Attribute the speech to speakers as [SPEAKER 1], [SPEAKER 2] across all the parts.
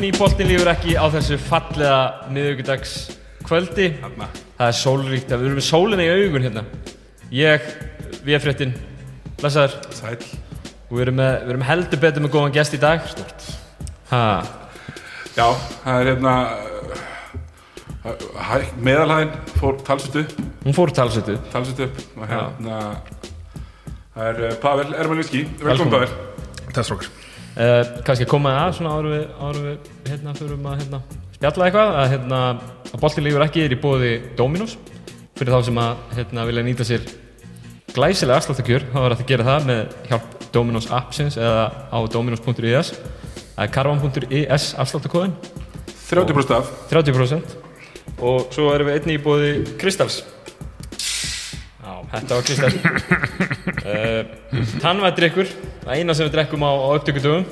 [SPEAKER 1] komin í boltin lífur ekki á þessu fallega miðugudags kvöldi. Það er sólríkt, við erum með sólina í augun hérna. Ég, við er fréttin Blessaður.
[SPEAKER 2] Sæl.
[SPEAKER 1] Og við erum, með, við erum heldur betur með góðan gest í dag. Stort. Ha,
[SPEAKER 2] Já, það er hérna uh, hæ- meðalhæðin fór talsut upp,
[SPEAKER 1] hún fór talsötu
[SPEAKER 2] talsut upp og hérna það er uh, Pavel Ermanlíski
[SPEAKER 1] Velkomin.
[SPEAKER 2] velkom Pavel.
[SPEAKER 3] Takk strókar
[SPEAKER 1] uh, Kannski að koma að svona árum við, árum við hérna fyrir að hérna, spjalla eitthvað að, hérna, að boltin lífur ekki er í bóði Dominos. Fyrir þá sem að hérna, vilja nýta sér glæsilega afsláttakjör þá er að gera það með hjálp Dominos appsins eða á dominos.is það er karvan.is afsláttakóðin
[SPEAKER 2] 30% af.
[SPEAKER 1] 30% og svo erum við einni í bóði Kristals. Já, þetta var Kristall uh, Tannvætdrykkur það eina sem við drekkum á, á upptökutugum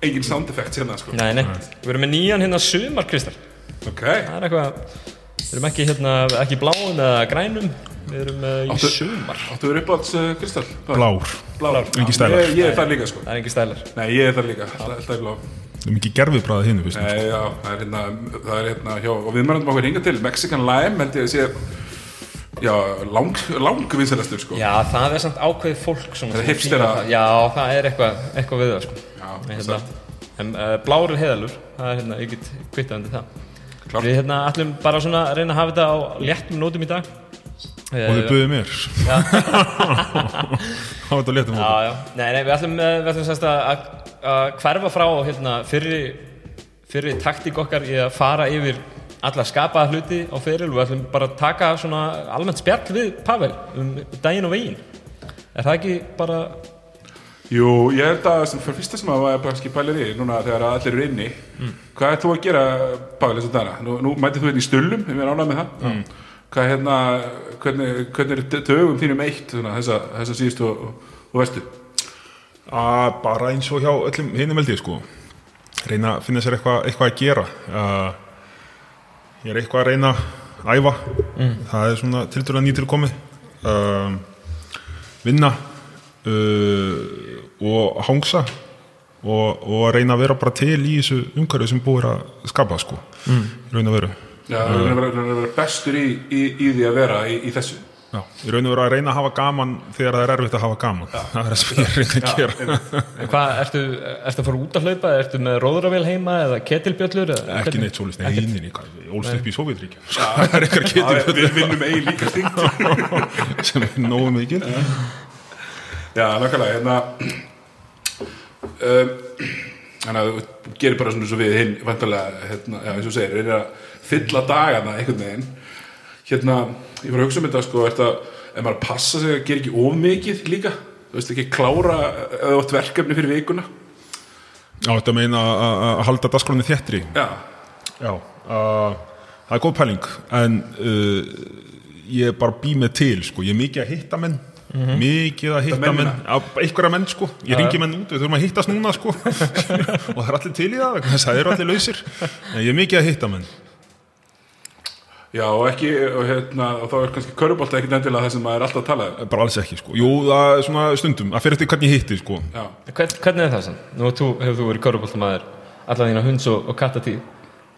[SPEAKER 2] engin sound effects hérna sko.
[SPEAKER 1] Nei, nei, við erum með nýjan hérna sumarkristall
[SPEAKER 2] ok,
[SPEAKER 1] Það er eitthvað Við erum ekki hérna, ekki bláum eða grænum. Við erum uh, í
[SPEAKER 2] Áttu-
[SPEAKER 1] sumar.
[SPEAKER 2] áttu verið uppáhalds uh, Kristall?
[SPEAKER 3] Blár.
[SPEAKER 2] Blár, Já,
[SPEAKER 3] stælar.
[SPEAKER 2] Ég, ég er það líka sko.
[SPEAKER 1] Það er ekki stælar.
[SPEAKER 2] Nei, ég er það líka, alltaf, í blá.
[SPEAKER 3] Það er mikið gerfibræða hinn fyrst
[SPEAKER 2] Nei, já, það er hérna, það er hérna hjá, og við mörgum okkur hinga til Mexican Lime held ég að sé já, lang, lang vinsalastur sko.
[SPEAKER 1] Já, það er samt ákveðið fólk svona,
[SPEAKER 2] Það er
[SPEAKER 1] sem
[SPEAKER 2] hipstera.
[SPEAKER 1] Já, það er eitthvað, eitthvað við það sko. Hérna, en uh, blár er heðalur Það er hérna, ég get kvittað undir það.
[SPEAKER 2] Klárt.
[SPEAKER 1] Við hérna ætlum bara svona að reyna að hafa þetta á léttum nótum í dag.
[SPEAKER 3] Og þau buðið mér. Var þetta léttum
[SPEAKER 1] Já, já, nei, nei, við ætlum, eh, við ætlum sérst að, að, að hverfa frá hérna, fyrri, fyrri taktík okkar í að fara yfir alla skapaða hluti á feril. Og við ætlum bara að taka svona almennt spjall við Pavel um daginn og veginn. Er það ekki bara,
[SPEAKER 2] Jú, ég held að sem fyrir fyrsta sem að var bara skipælir í núna þegar allir eru inni. Hvað ert þú að gera, Pavel, þess að dana? Nú, nú mætið þú hérna í stullum, við erum ánægð með það. Hvað er hérna, hvernig, hvernig er dögum þínum eitt svona, þessa, þessa síðustu og, og, vestu?
[SPEAKER 3] að bara eins og hjá öllum hinum held ég sko. Reyna að finna sér eitthvað eitthva að gera. Uh, ég er eitthvað að reyna að æfa. Það er svona tildur að nýtur komið uh, vinna uh, og hangsa og, og að reyna að vera bara til í þessu umhverju sem búið að skapa sko. Mm. raun og veru.
[SPEAKER 2] Já, er að vera, vera bestur í, í, í því að vera í, í þessu
[SPEAKER 3] Já, ég raun og veru að reyna að hafa gaman þegar það er erfitt að hafa gaman. Það er það sem ég er reyna að gera.
[SPEAKER 1] hvað, ertu, ertu að fara út að hlaupa, ertu með róðuravél heima eða ketilbjöllur? eða
[SPEAKER 3] ekki neitt svolítið, nei, nei, hvað, ég ólst upp í Sovjetríkja það er eitthvað
[SPEAKER 2] Já,
[SPEAKER 3] getur
[SPEAKER 2] Við vinnum eigi líka stingt
[SPEAKER 3] sem er nógu mikið.
[SPEAKER 2] Já, nákvæmlega, hérna um, Þannig að þú gerir bara svona svo við hinn vantarlega, hérna, já, eins og segir fylla dagana einhvern veginn. Hérna, ég var að hugsa um þetta sko, er þetta, ef maður passa sig að gera ekki of mikið líka? Þú veist ekki klára eða þú átt verkefni fyrir vikuna?
[SPEAKER 3] Já, þetta meina að- að að halda dasgráni þéttri.
[SPEAKER 2] Já,
[SPEAKER 3] Já, uh, það er góð pæling en uh, ég bara bý með til, sko, ég er mikið að hitta menn. Mikið að hitta menn. Einhverja menn, sko, ég ringi menn út við þurfum að hittast núna, sko. Og það er allir til í það, að það eru allir lausir. En ég er mikið að hitta menn
[SPEAKER 2] já og ekki, og hérna, og þá er kannski körubólta ekkert endilega það sem maður er alltaf að tala um.
[SPEAKER 3] Bara alls ekki, sko, jú, það er svona stundum að fyrir eftir hvernig ég hitti, sko.
[SPEAKER 2] Já,
[SPEAKER 1] Hvern, hvernig er það sann? Nú þú, hefur þú verið köruboltamæður allan þína hunds og, og kattatíð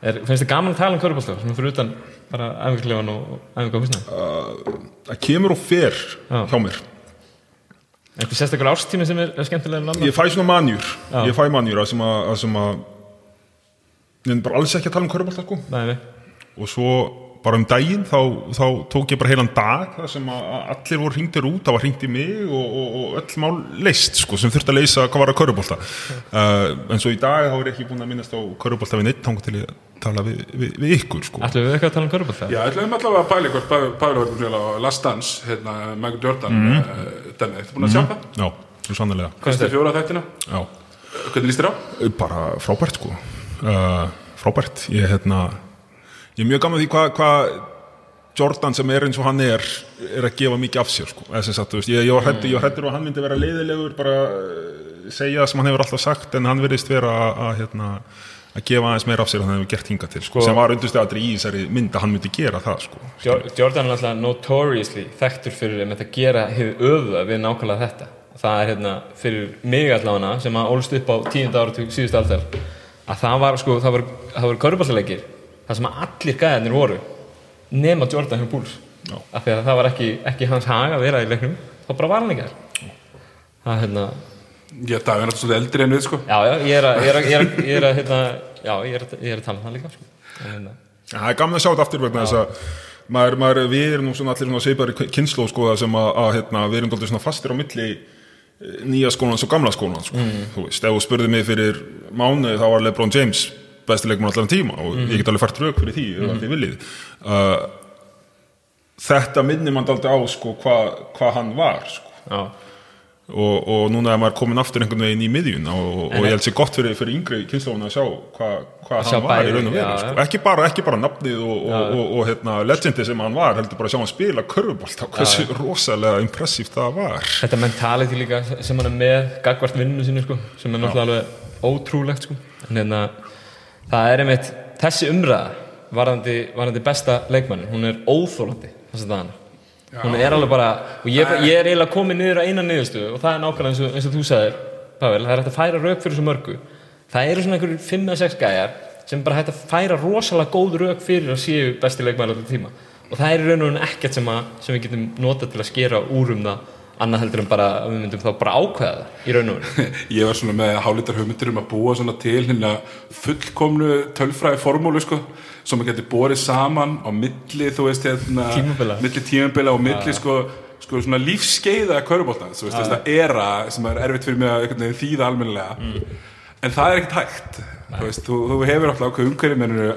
[SPEAKER 1] er, finnst þið gaman að tala um körubolta sem fyrir utan bara æfingarlegan og, æfingar á húsnaði
[SPEAKER 3] það kemur og fer
[SPEAKER 1] Já.
[SPEAKER 3] hjá mér.
[SPEAKER 1] Einhver sérstakur ástími sem er, er skemmtilega en annar
[SPEAKER 3] ég fæ svona manjur.
[SPEAKER 1] Já.
[SPEAKER 3] ég fæ manjur að sem að, að, sem að en bara alls ekki að tala um körubálta sko.
[SPEAKER 1] Nei, nei.
[SPEAKER 3] og svo bara um daginn þá, þá tók ég bara heilan dag þar sem allir voru hringtir út það var hringt í mig og, og, og öll mál leist sko sem þurfti að leysa hvað var að körubólta uh, en svo í dag þá er ég ekki búin að minnast á körubólta við neitt þangar til ég tala við, við, við ykkur sko.
[SPEAKER 1] Ætlum við eitthvað að tala um körubolta?
[SPEAKER 2] Já, ætlum allavega að pæla Pavel Pavel var búin að Last Dance, hérna, Michael Jordan mm. uh, Denni, ertu búin að sjá það?
[SPEAKER 3] já, svo sannlega
[SPEAKER 1] Hvað er
[SPEAKER 2] fjóra þættina,
[SPEAKER 3] já.
[SPEAKER 2] Hvernig líst þér á?
[SPEAKER 3] bara frábært sko. Uh, frábært. Ég, hérna, ég er mjög gaman því hvað hva Jordan sem er eins og hann er er að gefa mikið af sér sko. Sagt, veist, ég, ég var var hræddur að hann myndi vera leiðilegur bara uh, segja það sem hann hefur alltaf sagt en hann verðist vera að, hérna, að gefa aðeins meira af sér en hann hefur gert hinga til sko, sem var undirstegatri í þessari mynd að hann myndi gera það sko.
[SPEAKER 1] Jo- Jordan er alltaf notoriously þekktur fyrir að gera hefur öfuða við nákvæmlega þetta. Það er hérna fyrir mig allavega sem að ólst upp á tíunda áratug síðustu aldar að það var sko, það var, það var körubaltaleikir þar sem allir gæðinir voru nema Jordan hjá Bulls
[SPEAKER 3] Já.
[SPEAKER 1] af því að það var ekki, ekki hans hag að vera í leiknum þá bara var hann ekki það er hérna
[SPEAKER 2] Ég er náttúrulega svolítið eldri en við sko
[SPEAKER 1] já, já, ég er að, ég er að, hérna, tala um það líka sko. Hérna,
[SPEAKER 3] Já, Það er gaman að sjá þetta aftur vegna þess að maður, maður, við erum svona allir svona sveipari kynnslóð sko það sem að, að hérna, við erum svona fastir á milli nýja skólans og gamla skólans sko. þú veist, ef þú spurði mig fyrir mánuði þá var LeBron James besti leikmann allan tíma og ég get alveg fært rauk fyrir því mm. þið viljið. Uh, þetta minnir mann dálítið á sko hvað hva hann var sko.
[SPEAKER 1] Já,
[SPEAKER 3] og, og núna er maður komin aftur einhvern veginn í miðjun og, og
[SPEAKER 1] En-
[SPEAKER 3] ég held sér gott fyrir, fyrir yngri kynnslóðun að sjá hvað hva hann var
[SPEAKER 1] bæði,
[SPEAKER 3] í raun og veru sko. ekki, ekki bara nafnið og, og, og, og hérna, legendi sem hann var heldur bara að sjá hann spila körfubolt hversu rosalega impressíft það var.
[SPEAKER 1] Þetta mentality líka sem hann er með gagvart vinninu sinni sko, sem er náttúrulega alveg ótrúlegt sko. en hérna, það er einmitt þessi umræða varðandi, varðandi besta leikmann, hún er óþólandi hún er alveg bara og ég, ég er eiginlega komið niður á eina niðurstu og það er nákvæmlega eins og, eins og þú sagðir Pavel, það er hægt að færa rauk fyrir svo mörgu. Það eru svona einhverjum 5-6 gæjar sem bara hægt að færa rosalega góð rauk fyrir að séu besti leikmann alltaf tíma. Og það er raun og raun ekkert sem, að, sem við getum notað til að skera úr um það annað heldur en bara að við myndum þá bara ákveða það í raun og raun
[SPEAKER 2] Ég var svona með hálítar hugmyndir um að búa svona til hérna fullkomnu tölfræði formúlu sko sem maður getur borið saman á milli þú veist hérna
[SPEAKER 1] Tímabila.
[SPEAKER 2] milli tímabila og milli sko sko svona lífskeiða körubóltans þú veist þess að era sem er erfitt fyrir mig að þýða almennilega. En það er ekkert hægt þú veist, þú, þú hefur alltaf ákveð umhverju mennur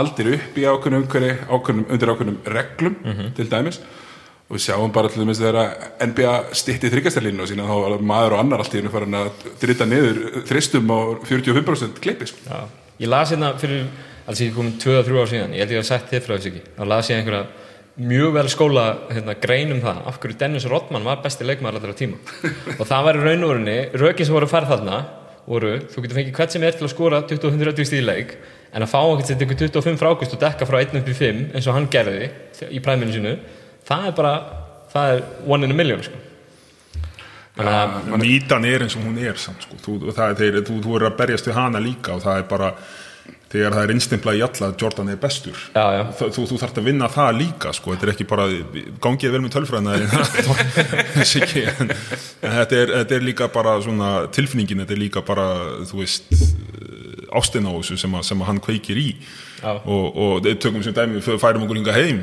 [SPEAKER 2] aldir upp í ákveðnum umhverju ákveðnum, undir ákveðnum reglum til dæmis og við sjáum bara til dæmis þegar NBA stitti þryggastarlínu og sína þá var maður og annar allt í hennu farin að drita niður þristum á 45% klippi sko.
[SPEAKER 1] Já. Ég las hérna fyrir alls ég komin 2-3 ár síðan, ég held ég að sagt þið frá þessu ekki þá las ég einhverja mjög vel skóla hérna, grein um það, af hverju Dennis Rodman var besti leikmaður allra tíma og það var í raun og verinni, rökin sem voru að fara þarna voru, þú getur fengið hvert sem er til að skora 20-130 stíð í leik en að fá okkur til ykkur 25 frákust og dekka frá 1 upp í 5 eins og hann gerði í præminu sínu, það er bara það er one in a million sko. að
[SPEAKER 3] Mítan er eins og hún er samt, sko. þú, er, þeir, þú, þú er að berjast við hana líka og það er bara þegar það er innstimplað í alla að Jordan er bestur
[SPEAKER 1] Já, já.
[SPEAKER 3] Þa, þú, þú þarft að vinna það líka sko. þetta er ekki bara, gangið vel með tölfræðina þetta, er, þetta er líka bara svona tilfinningin, þetta er líka bara þú veist ástin á þessu sem, sem að hann kveikir í
[SPEAKER 1] Já.
[SPEAKER 3] og, og tökum sem dæmi færum okkur hinga heim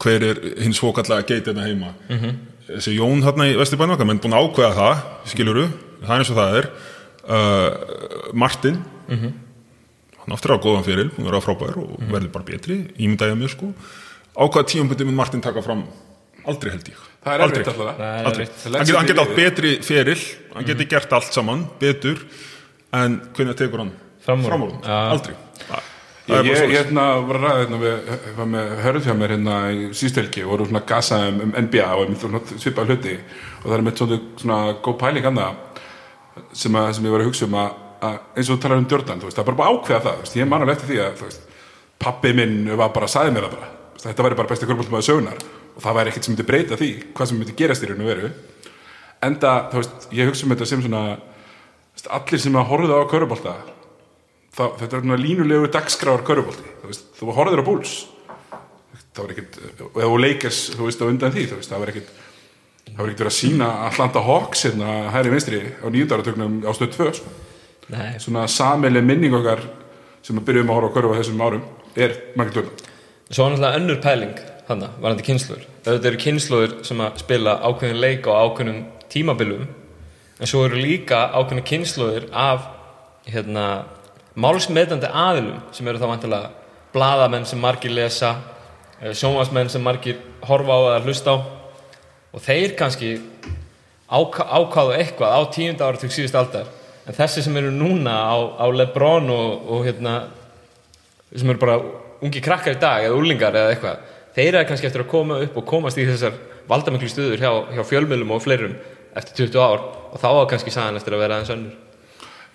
[SPEAKER 3] hver er hins svokallega geit hérna heima? -hmm. þessi Jón hérna í Vesturbæn okkar menn búin að ákveða það, skiluru það er eins og það er. Uh, Martin hann aftur á góðan fyrir, hún er á frábær og verður bara betri, ímyndaði mér sko. Á hvaða tíumbundi mun Martin taka fram? Aldrei held ég.
[SPEAKER 2] Það er erfitt alltaf
[SPEAKER 3] hann geti átt betri feril hann geti gert allt saman, betur en hvernig tekur hann?
[SPEAKER 1] Fram úr.
[SPEAKER 3] framúr, aldrei
[SPEAKER 2] Ég,
[SPEAKER 3] er
[SPEAKER 2] ég hérna var að ræða hérna við, með hörð hjá mér hérna í síðstelgi og voru svona gasa um, um NBA og svipað hluti. Og það er með svona, svona góð pæling annað sem, að, sem ég var að hugsa um að, að eins og þú talar um veist, það er bara bara að ákveða það, veist, ég man alveg eftir því að pappi minn var bara að sagði mér það bara, veist, þetta væri bara besti kvöldbóltum sögunar og það væri ekkert sem myndi breyta því hvað sem myndi gerast í raun og veru. Enda, þú veist, ég hugsa um þetta sem svona allir sem að horfðu á körubólta þá, þetta er línulegu dagskráar körubólti, þú veist, þú horfður á búls það var ekkert og ef þú veist, á undan því þú veist, það var ekkert það var ekkert verið að sína Atlanta Hawks hérna hæri vinstri á nýjöndarartögnum á stöð 2 sko. svona samileg minning okkar sem að byrjum að horfa á körfu á þessum árum er Michael Jordan
[SPEAKER 1] Svo var náttúrulega önnur pæling þannig, varandi kynnslóður. Þetta eru kynnslóður sem að spila ákveðin leik á ákveðnum tímabilum en svo eru líka ákveðin kynnslóður af hérna, málsmeðandi aðilum sem eru þá vantilega bladamenn sem margir lesa sjónvarsmenn sem margir horfa á eða hlusta á. Og þeir kannski áka, ákváðu eitthvað á tíunda áratug síðust aldar. En þessi sem eru núna á, á Lebron og, og hérna sem eru bara ungi krakkar í dag eða úlingar eða eitthvað þeir eru kannski eftir að koma upp og komast í þessar valdamiklu stuður hjá, hjá fjölmjölum og fleirum eftir 20 ár. Og þá kannski sagan eftir að vera aðeins önnur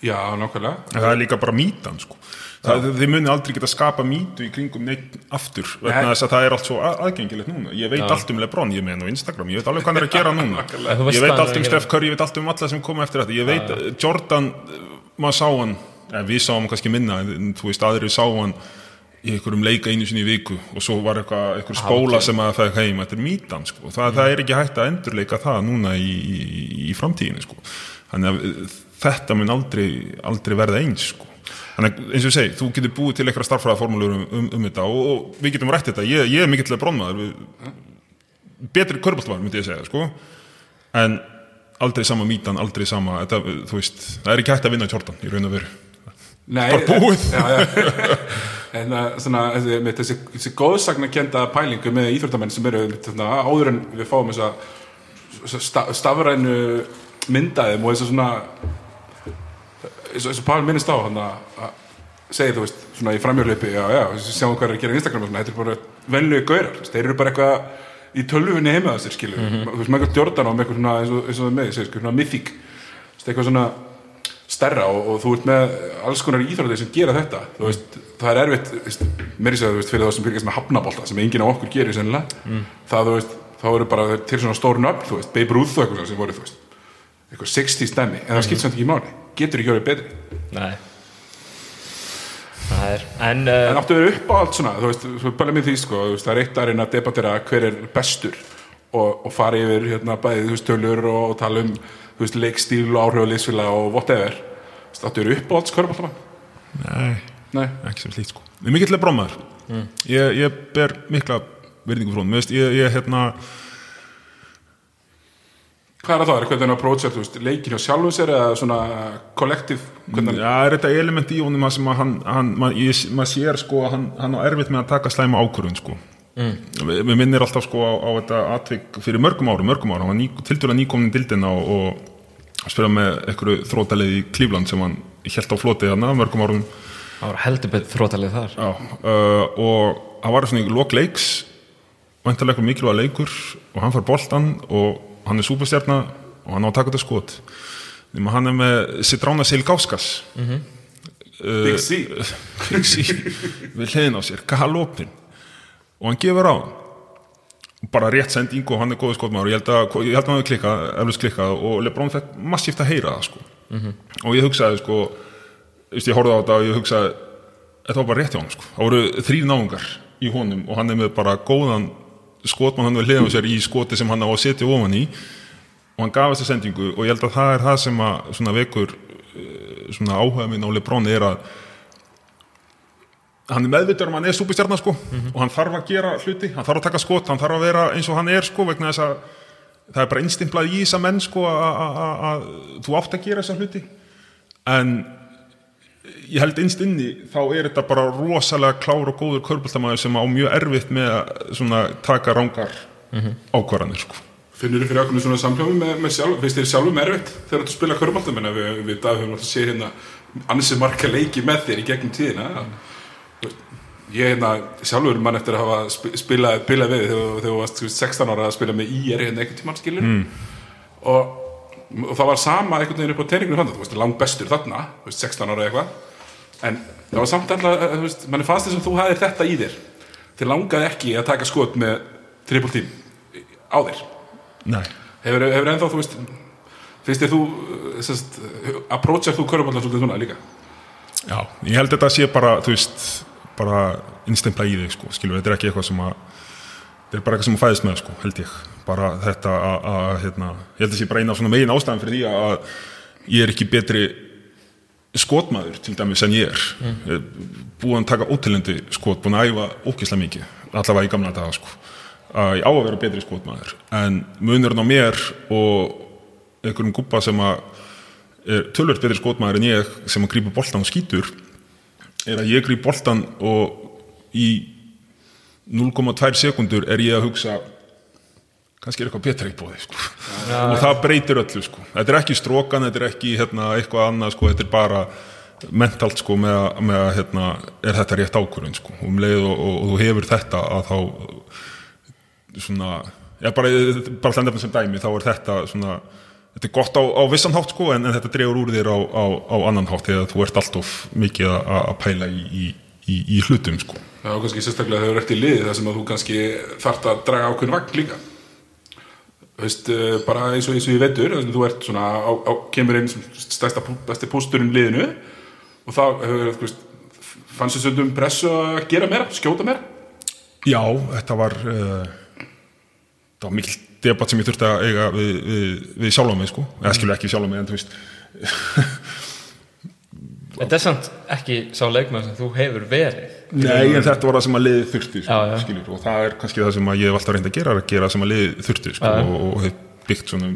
[SPEAKER 2] Já, nákvæmlega.
[SPEAKER 3] En það er líka bara mítan sko. það, þið muni aldrei geta skapa mítu í kringum neitt aftur vegna
[SPEAKER 2] Nei.
[SPEAKER 3] þess að það er allt svo að- aðgengilegt núna. Ég veit allt um Lebron, ég með hann á Instagram. Ég veit alveg hvað hann er að gera núna. Ég veit
[SPEAKER 1] hann
[SPEAKER 3] allt um. Steph Curry, ég veit allt um alla sem koma eftir þetta. Ég veit, Jordan, maður sá hann en við sáum kannski minna en þú veist aðri sá hann í einhverjum leika einu sinni í viku og svo var eitthvað, einhver spóla sem að það heim þetta er mítan sko, það, það er ekki hægt að endurleika það núna í, í, í framtíðinu sko, þannig að eh, þetta mun aldrei, aldrei verða eins sko. Þannig að eins og ég segi, þú getur búið til eitthvað starffræðaformúlur um, um, um þetta og, og við getum rætt þetta, ég, ég er mikill að brónmaður betri körbáltmaður myndi ég segja sko. En aldrei sama mítan, aldrei sama þetta, þú veist, það er ekki hægt að vinna Jordan í raun og veru.
[SPEAKER 2] Nei,
[SPEAKER 3] búið.
[SPEAKER 2] já, já. en uh, svona, þessi, þessi, þessi góðsagnakenda pælingu með íþróttamenn sem eru þarna, áður en við fáum þessa þessa sta, stafrænu myndaðum og þess að svona eins og, Pál minnist á hann að segja þú veist, svona í framjörleipi já, já, sjáum hvað er að gera á Instagram og svona, þetta er bara venlegu gaurar, þeir eru bara eitthvað í tölvunni heima þessir skilur þú veist, eitthvað Jordan og með eitthvað svona eins og, eins og það með, segir, svona mythic þú veist, eitthvað svona stærra og, og þú ert með alls konar íþróttir sem gera þetta. Þú veist, það er erfitt veist, mér er þú veist, fyrir þá sem byrjast með hafnabólta sem enginn á okkur gerir sennilega. Mm. það, þú veist, þá eru bara til svona stórn upp, þú veist, Babe Ruth og eitthvað sem voru, þú veist eitthvað 60 stemmi, en það skipt samt ekki í máli getur ekki orðið betri.
[SPEAKER 1] Nei. Það er En, uh,
[SPEAKER 2] en áttu verið upp á allt svona, þú veist, þú bara með því sko, þú veist, það er eitt að reyna að debattera hver er bestur og, og fara yfir hérna bæði, þú veist, tölur og, og tala um, þú veist, leikstíl og áhrif og whatever. Þú veist, áttu verið upp á allt skörfaldama?
[SPEAKER 3] Nei,
[SPEAKER 2] Nei,
[SPEAKER 3] ekki sem slíkt sko. Ég er mikill að brónmaður ég, ég ber mikla virðingu frá mér veist, ég, ég hérna
[SPEAKER 2] hvað er það? Þá? Er hvernig að approacha, þú veist, leikin hjá sjálfum sér eða svona kollektiv, hvernig
[SPEAKER 3] Já, er þetta element í honum að sem að hann, hann mað, ég, maður sér sko að hann, hann á erfitt með að taka slæma ákvörðun sko. Mm. við, við minnir alltaf sko á, á þetta atvik fyrir mörgum árum, mörgum árum. Hann var ný, tildur að nýkomin dildina og, og spila með einhverju þrótalið í Klífland sem hann held á flotið hann mörgum árum.
[SPEAKER 1] Það var heldur betur þrótalið þar.
[SPEAKER 3] Já, uh, og hann var svona í lok leiks vantarlega eitthvað mikilvæg leikur og hann fær boltan og hann er súpastjarnar og hann á að taka þetta skot. Nema hann er með Citrána Silgáskas mm -hmm.
[SPEAKER 2] Big C.
[SPEAKER 3] Big C. Við hliðin á sér, galopin. Og hann gefur á. Bara rétt sending og hann er góð skotmaður. Og ég held að, ég held að hann hefur klikkað, eflust klikkað og Lebrón fekk massíft að heyra það sko. og ég hugsaði sko, ég horfði á þetta og ég hugsaði þetta var bara rétt hjá hann sko. það voru þrýr náungar í honum og hann er með bara góðan skotmann hann við hliðum sér í skoti sem hann á að setja ofan í. Og hann gaf þessa sendingu og ég held að það er það sem að svona vekur eh, svona áhuga minn á Lebrón er að hann er meðvittur um hann er súpistjarnar sko. Og hann þarf að gera hluti, hann þarf að taka skot hann þarf að vera eins og hann er sko vegna þess að það er bara innstimplað í menn sko að- að að- að þú átt að gera þessa hluti. En ég held innst inni þá er þetta bara rosalega klár og góður körbultamæður sem á mjög erfitt með að svona taka rángar ákvarðanir sko.
[SPEAKER 2] Finnur þú fyrir okkur svona samhljómi með, með sjálf, finnst þér sjálfum erfitt þegar þú spila körbálta, menna við, við dag höfum alltaf séð hérna ansið marga leiki með þér í gegnum tíðina. Þú veist, ég hérna sjálfur mann eftir að hafa sp- spilað, spilað við þegar, þegar þú varst þú veist, 16 ára að spila með IR hérna einhvern tímann skilur mm. og, og það var sama einhvern veginn upp á teiningunum þannig, þú veist, langt bestur þarna þú veist, 16 ára eitthvað. En það var samt alltaf, þú veist, mann fannst þess að þú hafðir þetta í þér. Þið langaði ekki að taka skot með triple team á þér.
[SPEAKER 3] Nei.
[SPEAKER 2] hefur, hefur ennþá, þú veist finnst þér þú, uh, sest, approachar þú körfballar svolítið svona líka?
[SPEAKER 3] Já, ég held þetta sé bara, þú veist, bara innstempla í þig, sko, skilur, þetta er ekki eitthvað sem að, þetta er bara eitthvað sem að fæðist með, sko, held ég, bara þetta að, hérna, ég held að sé bara eina af svona megin ástæðan fyrir því að ég er ekki betri skotmaður, til dæmis, en ég er, mm. búin að taka ótilendi skot, búin að æfa ókislega mikið, allavega í gamla daga, sko, að ég á að vera betri skotmaður, en munurinn á mér og einhverjum gúpa sem að er tölvöld betri skotmaður en ég sem að grípa boltan og skýtur er að ég gríp boltan og í 0,2 sekundur er ég að hugsa kannski er eitthvað betra í bóði sko. og það breytir öllu sko. þetta er ekki strókan, þetta er ekki hérna, eitthvað annað, sko. þetta er bara mentalt sko, með að, með að hérna, er þetta rétt ákvörðun sko. um leið og, og, og þú hefur þetta að þá svona já, bara, bara hlandefnum sem dæmi þá er þetta svona þetta er gott á, á vissan hátt sko en, en þetta dregur úr þér á, á, á annan hátt þegar þú ert alltof mikið að pæla í, í, í, í hlutum sko.
[SPEAKER 2] Já, og kannski sérstaklega þú ert í liði þar sem að þú kannski þarft að draga ákveðin vagn líka. Þú veist, eh, bara eins og, eins og ég veitur þú ert svona á, á, kemur inn sem stærsta besti pústurinn liðinu og þá fannst þess stundum pressu að gera meira, skjóta meira?
[SPEAKER 3] Já, þetta var uh, það var mikil debatt sem ég þurfti að eiga við, við, við sjálfa mig sko, eða skilur ekki sjálfa mig en þú veist,
[SPEAKER 1] Þetta er samt ekki sá leikmann sem þú hefur verið.
[SPEAKER 3] Nei en þetta var það sem að liði þurfti sko,
[SPEAKER 1] Já, já.
[SPEAKER 3] skilur, og það er kannski það sem ég hef alltaf reynd að gera, að gera sem að liði þurfti sko,
[SPEAKER 1] Já,
[SPEAKER 3] og, og hef byggt svona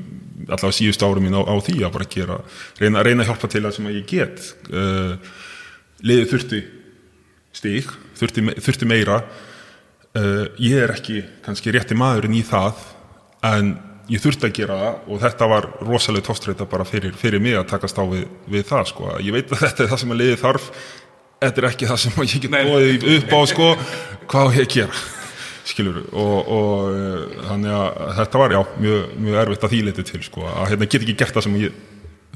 [SPEAKER 3] allavega síðustu árum mín á, á því að bara gera reyna, reyna að hjálpa til það sem að ég get. Uh, liði þurfti stík, þurfti, þurfti meira. Uh, ég er ekki kannski rétti maðurinn í það en ég þurfti að gera það og þetta var rosalega tóstreita bara fyrir, fyrir mig að takast á við, við það sko. ég veit að þetta er það sem að liði þarf. Þetta er ekki það sem að ég get bóðið upp á sko, hvað á ég gera? Skilur og, og uh, þannig að þetta var já mjög, mjög erfitt að því leiti til sko, að hérna get ekki gert það sem ég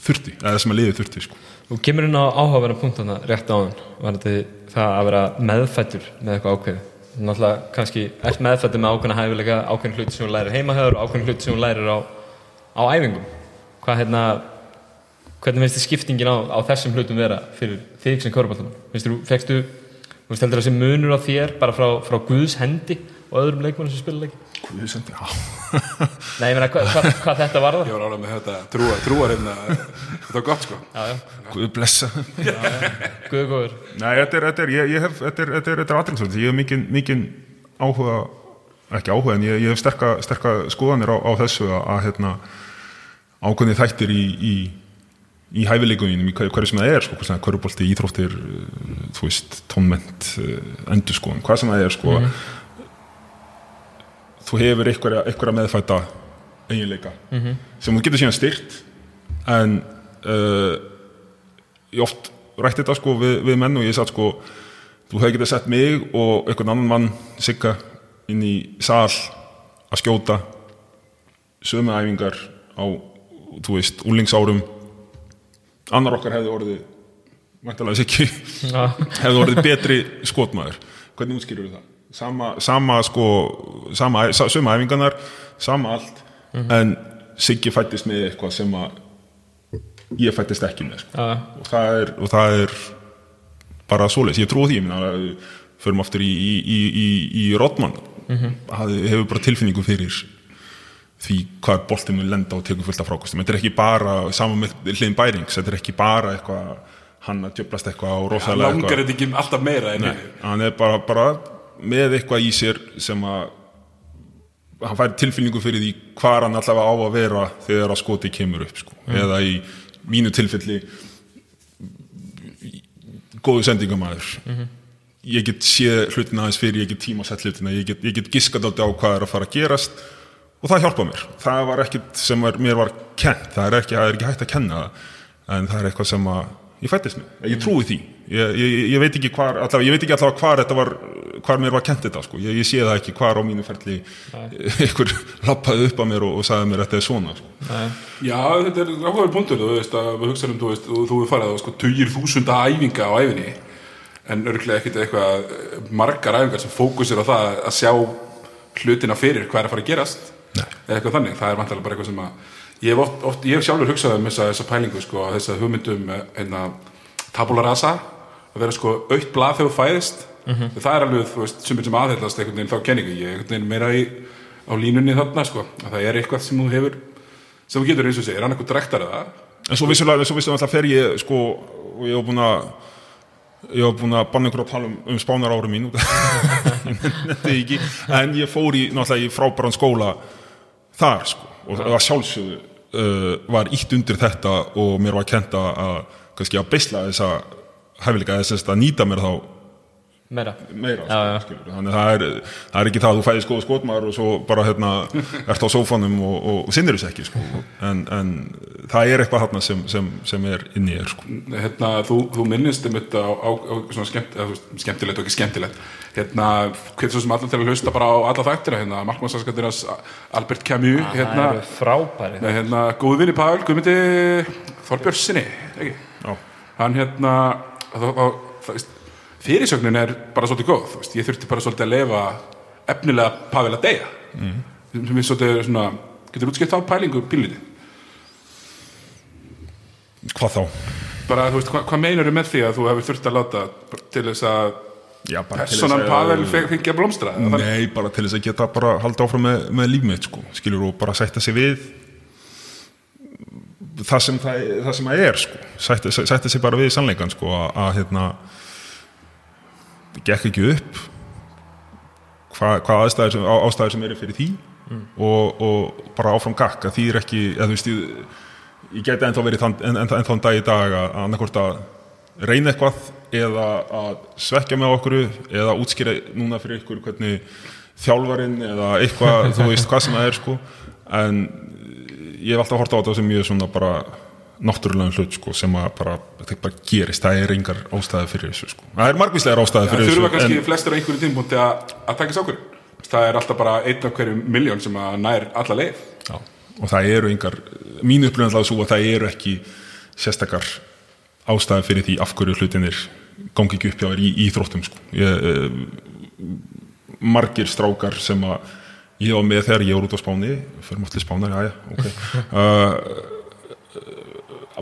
[SPEAKER 3] þurfti, eða sem að liði þurfti sko.
[SPEAKER 1] Þú kemur inn á áhugaverðan punkt þarna rétt áðan. Var þetta það að vera meðfættur með eitthvað ákveði náttúrulega kannski ert meðfættur með ákveðna hæfilega ákveðin hluti sem þú lærir heimahöður og ákveðin hluti sem þú lærir á, á æfingum. Hvað hérna hvernig finnst þið skiptingin á, á þessum hlutum vera fyrir þig sem körubaltum finnst þú, fegstu, þú veist heldur þessi munur á þér bara frá, frá Guðs hendi og öðrum leikmannum sem spila leiki.
[SPEAKER 3] Guð, sendi, já.
[SPEAKER 1] Nei, ég meina hvað, hvað, hvað þetta var
[SPEAKER 2] ég var ánægð með þetta, trúa, trúa hérna. Þetta var gott sko.
[SPEAKER 1] Já, já,
[SPEAKER 3] Guð blessa.
[SPEAKER 1] Guðu góður.
[SPEAKER 3] Nei, þetta er, þetta er, ég, ég hef, þetta er, þetta er, þetta er aðringsvöld, ég hef mikinn, mikinn áhuga, ekki áhuga, en ég, ég hef sterka, sterka skoðanir á, á þessu að, að hérna, ákveðni þættir í, í, í hæfileikunum, í hver, hverju sem það er, sko, hverju hverjubolti, íþróttir, uh, þú veist, tónment, endur sko, hvað sem það er, sko, þú hefur einhverja, einhverja meðfætta eiginleika sem þú getur síðan styrt en uh, ég oft rætti þetta sko við, við menn og ég satt sko þú hefði getið sett mig og einhvern annan mann sigga inn í sal að skjóta sömu æfingar á þú veist, úlingsárum annar okkar hefði orðið mættalega sikki hefði orðið betri skotmaður. Hvernig útskýrur það? Sama, sama sko sama, sa- sömu æfingarnar, sama allt. En Siggi fættist með eitthvað sem að ég fættist ekki með sko.
[SPEAKER 1] já,
[SPEAKER 3] og, það er, og það er bara svoleiðis, ég trúi því ég minna, förum aftur í, í, í, í, í Rodman það hefur bara tilfinningu fyrir því hvað boltinn vil lenda og tekur fullt af frákostum. Þetta er ekki bara, saman með hliðin bærings þetta er ekki bara eitthvað hann að djöblast eitthvað og
[SPEAKER 2] hann
[SPEAKER 3] rosalega
[SPEAKER 2] langar þetta ekki alltaf meira en
[SPEAKER 3] hann er bara, bara með eitthvað í sér sem að hann fær tilfinningu fyrir því hvar hann allavega á að vera þegar að skoti kemur upp sko. eða í mínu tilfelli góðu sendingamæður ég get séð hlutina aðeins fyrir ég get tíma sett hlutina, ég get, get giskat á hvað er að fara að gerast og það hjálpa mér. Það var ekkert sem var, mér var kent það er ekki, það er ekki hægt að kenna en það er eitthvað sem að ég fættist með. Ég trúi því. Ég, ég, ég veit ekki hvar allavega, ég veit ekki allavega hvar þetta var hvar mér var kent þetta sko. ég, ég sé það ekki hvar á mínu ferli einhver lappaði upp að mér og, og sagði mér þetta er svona sko.
[SPEAKER 2] Já, þetta er áhugaður punktur, þú veist, að við hugsaðum, þú veist, þú er farið á sko tugir þúsunda æfinga á æfinni, en örglega ekkert eitthvað eh, margar æfingar sem fókusir á það að sjá hlutina fyrir hvað er að fara að gerast,
[SPEAKER 3] Nei.
[SPEAKER 2] eða eitthvað þannig, það er vantilega bara eitthvað sem að, ég hef, oft, oft, ég hef sjálfur hugsað um þessa, þessa pælingu, sko, þessa hugmyndum, eh, hérna, tabula rasa, að vera sko aukt blað þegar þú fæðist, það er alveg, þú veist, sumir sem aðheitast einhvern veginn þá kenningu, ég er einhvern veginn meira í, á línunni þarna, sko, að það er eitthvað sem þú hefur sem þú getur eins og segir, hann eitthvað drektar eða?
[SPEAKER 3] En svo vissulega, svo vissulega alltaf fer ég sko, og ég hef búin að ég hef búin að banna ykkur að tala um, um spánar árum mín. En ég fór í, náttúrulega í frábæran skóla þar sko, og það sjálfsögðu uh, var ítt undir þetta og mér var kent að að, kannski að beisla þessa hæfileika þess að nýta mér þá
[SPEAKER 1] meira
[SPEAKER 3] meira
[SPEAKER 1] Já, já.
[SPEAKER 3] sko, skilur. þannig að það er, það er ekki það að þú fæðist góð skotmaður og svo bara hérna ert á sófanum og, og, og sinnir þess ekki sko. en, en það er eitthvað hérna sem, sem, sem er inn í þér sko.
[SPEAKER 2] hérna, þú, þú minnist um þetta á, á, á svona skemmt, eða, skemmtilegt og ekki skemmtilegt hérna, hvernig svo sem allan til að hlusta bara á alla þættina, hérna, markmannsaskattir Albert Camus,
[SPEAKER 1] Það
[SPEAKER 2] hérna
[SPEAKER 1] frábæri
[SPEAKER 2] hérna, góðu vinni Pavel, Guðmundi Þorbjörnsinni, ekki?
[SPEAKER 3] Já.
[SPEAKER 2] hann hérna þá, fyrirsögnin er bara svolítið góð, veist, ég þurfti bara svolítið að lefa efnilega Pavel að deyja mm. sem við svolítið svona getur útskipt á pælingu píliti
[SPEAKER 3] hvað þá?
[SPEAKER 2] bara, þú veist, hvað, hvað meinar með því að þú hefur þurft að láta til þess að personan Pavel fe- fengi að blómstra eða þannig?
[SPEAKER 3] Nei, bara til þess að geta bara halda áfram með, með líf mitt sko, skilur og bara sætta sig við það sem það, það sem það er sko, sætta, sætta sig bara við sannleikan sko, að hérna gekk ekki upp hvað hva aðstæður sem, á, sem eru fyrir því og, og bara áfram gakk að því er ekki, eða þú veist ég, ég geti ennþá verið þann, en, dag í dag að annarkvort að reyna eitthvað eða að svekja með okkur eða útskýra núna fyrir ykkur hvernig þjálfarinn eða eitthvað, þú veist hvað sem það er sko. En ég hef alltaf hort á þetta sem mjög svona bara náttúrulega hlut sko sem að bara, bara gerist, það er engar ástæði fyrir þessu sko, það er margvíslegar ástæði
[SPEAKER 2] Það
[SPEAKER 3] fyrir
[SPEAKER 2] þurfa
[SPEAKER 3] þessu
[SPEAKER 2] kannski flestir á einhverjum tímpúnti að, að taka sákur það er alltaf bara einn af hverjum miljón sem að nær alla leið.
[SPEAKER 3] Já, og það eru engar, mín upplifin alltaf svo að það eru ekki sérstakar ástæði fyrir því af hverju hlutinir gangi ekki upp hjá þér í íþróttum sko. ég, eh, margir strákar sem að ég var með þegar ég voru út á Spáni fyrir máttli Spánar, já já, ok uh,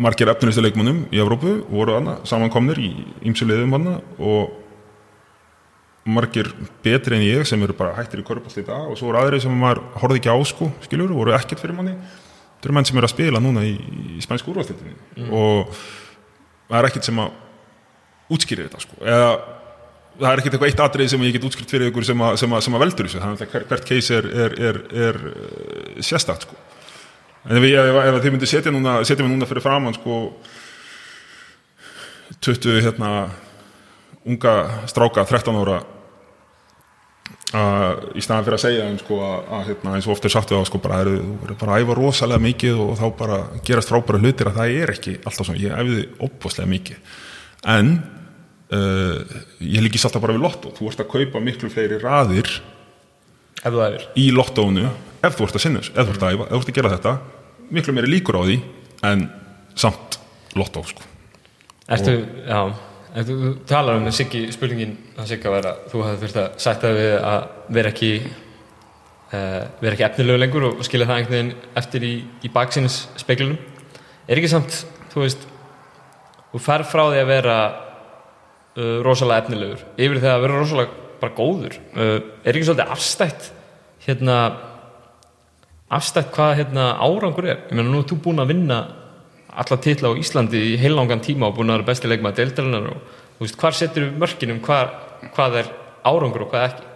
[SPEAKER 3] margir efninustu leikmannum í Evrópu voru hana samankomnir í ymsu liðum hana og margir betri en ég sem eru bara hættir í korfbalt í dag og svo eru aðri sem maður horfði ekki á sko, skiljur, voru ekkert fyrir manni. Þetta eru menn sem eru að spila núna í, í spænsku úrvalstiltinni og það er ekkert sem að útskýri þetta sko, eða það er ekkert eitthvað eitt atrið sem ég get útskýrt fyrir ykkur sem að, sem að, sem að veldur þessu, þannig að hver, hvert case er, er, er, er eh, sérstakt sko en ef, ef, ef þið myndir setja núna setja mig núna fyrir framann sko 20 hérna unga stráka 13 ára að í staðan fyrir að segja þeim sko að, hérna, eins og oft er sagt við á sko bara, eru, þú verður bara að æfa rosalega mikið og þá bara gerast frábæra hlutir að það er ekki alltaf svona, ég æfiði opbáslega mikið. En uh, ég líkist alltaf bara við lottó þú ert að kaupa miklu fleiri raðir í lottónu ef þú ert að sinna þessu, ef þú ert að æfa ef þú ert að gera þetta, miklu meiri líkur á því en samt lottó sko.
[SPEAKER 1] Ertu, já, ef þú talar um Siggi, spurningin að Sigga var að þú hafði þurft að sætta við að vera ekki uh, vera ekki efnilegu lengur og skilja það einhvern veginn eftir í, í baksins speklunum er ekki samt, þú veist þú fer frá því að vera uh, rosalega efnilegur yfir því að vera rosalega bara góður. Uh, er ekki svolítið afstætt hérna afstætt hvað hérna árangur er. Ég meina nú er þú búin að vinna alla titla á Íslandi í heilangan tíma og búin að vera besti leikmaður deildarinnar og þú veist, hvar setur við mörkinum hvað, hvað er árangur og hvað ekki?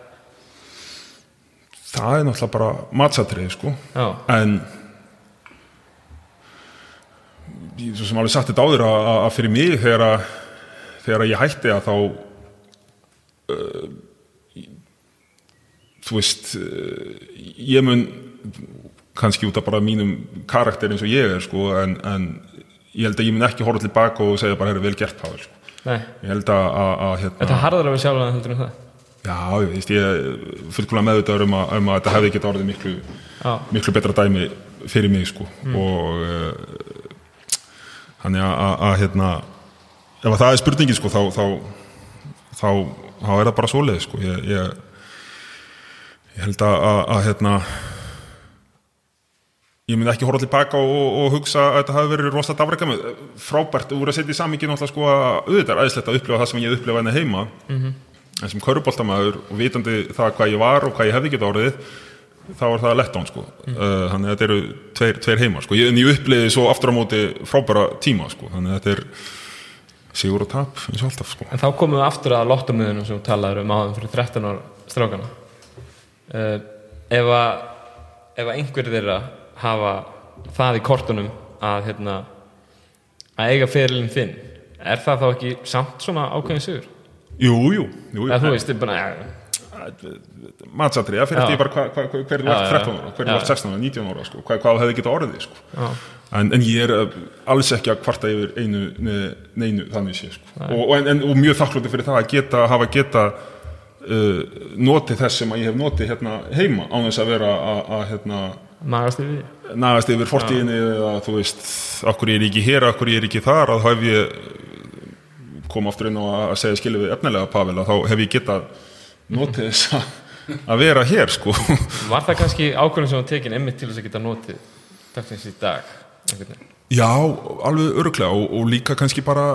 [SPEAKER 3] Það er náttúrulega bara matsatrið sko.
[SPEAKER 1] Já,
[SPEAKER 3] en svo sem alveg sagt þetta áður að, að fyrir mig þegar, að, þegar að ég hætti að þá uh, þú veist uh, ég mun kannski út af bara mínum karakter eins og ég er sko en, en ég held að ég mun ekki horfa tilbaka og segja bara, herru, vel gert Pavel sko. ég held að, að, að hérna,
[SPEAKER 1] þetta harðar að við sjálf heldur en það?
[SPEAKER 3] Já, ég veist, ég er fullkvæmlega meðvitaður um að, um að þetta hefði getað orðið miklu
[SPEAKER 1] Já,
[SPEAKER 3] miklu betra dæmi fyrir mig sko. Og uh, þannig að, að, að hérna ef að það er spurningin sko þá þá, þá, þá er það bara svoleið sko. Ég, ég, ég held að, að, að hérna ég myndi ekki horfa tilbaka og, og, og hugsa að þetta hafi verið rosa dafrækja með frábært, voru að setja í samingin náttúrulega sko að auðvitað er aðeinslegt að upplifa það sem ég upplifa henni heima. En sem köruboltamæður og vitandi það hvað ég var og hvað ég hefði getað orðið þá var það lett án sko. Uh, þannig að þetta eru tveir, tveir heimar sko. Ég, en ég uppliði svo aftur á móti frábæra tíma sko. Þannig að þetta er sigur og tap eins og alltaf sko.
[SPEAKER 1] En þá komum við aftur að lottumöðunum sem talaður um áðan fyrir 13 ára strákana uh, ef að ef að einhver þeirra hafa það í kortunum að hérna að eiga fyrirlin þinn. Er það þá ekki samt svona ákveðin sigur?
[SPEAKER 3] Jú, jú, jú
[SPEAKER 1] eða þú veist, bara
[SPEAKER 3] það fyrir eftir bara hva, hva, hva, hver þú
[SPEAKER 1] Já,
[SPEAKER 3] ert
[SPEAKER 1] já,
[SPEAKER 3] 13 ára, hver
[SPEAKER 1] já.
[SPEAKER 3] þú ert 16 ára, 19 ára sko, hvað, hvað hefði getað orðið sko? En, en ég er uh, alls ekki að kvarta yfir einu ne, neinu þannig sé sko. og, og, en, og mjög þakklúti fyrir það að geta hafa geta uh, notið þess sem ég hef notið hérna heima án þess að vera að hérna,
[SPEAKER 1] magast yfir
[SPEAKER 3] nagast yfir fortíðinni eða þú veist, okkur ég er ekki hér okkur ég er ekki þar, að hef ég kom aftur inn á að segja skilu við efnilega Pavel, að þá hef ég getað notið þess að, að vera hér sko.
[SPEAKER 1] Var það kannski ákvörðin sem var tekin einmitt til þess að geta notið dagsins í dag einhvern veginn?
[SPEAKER 3] Já, alveg öruglega og, og líka kannski bara,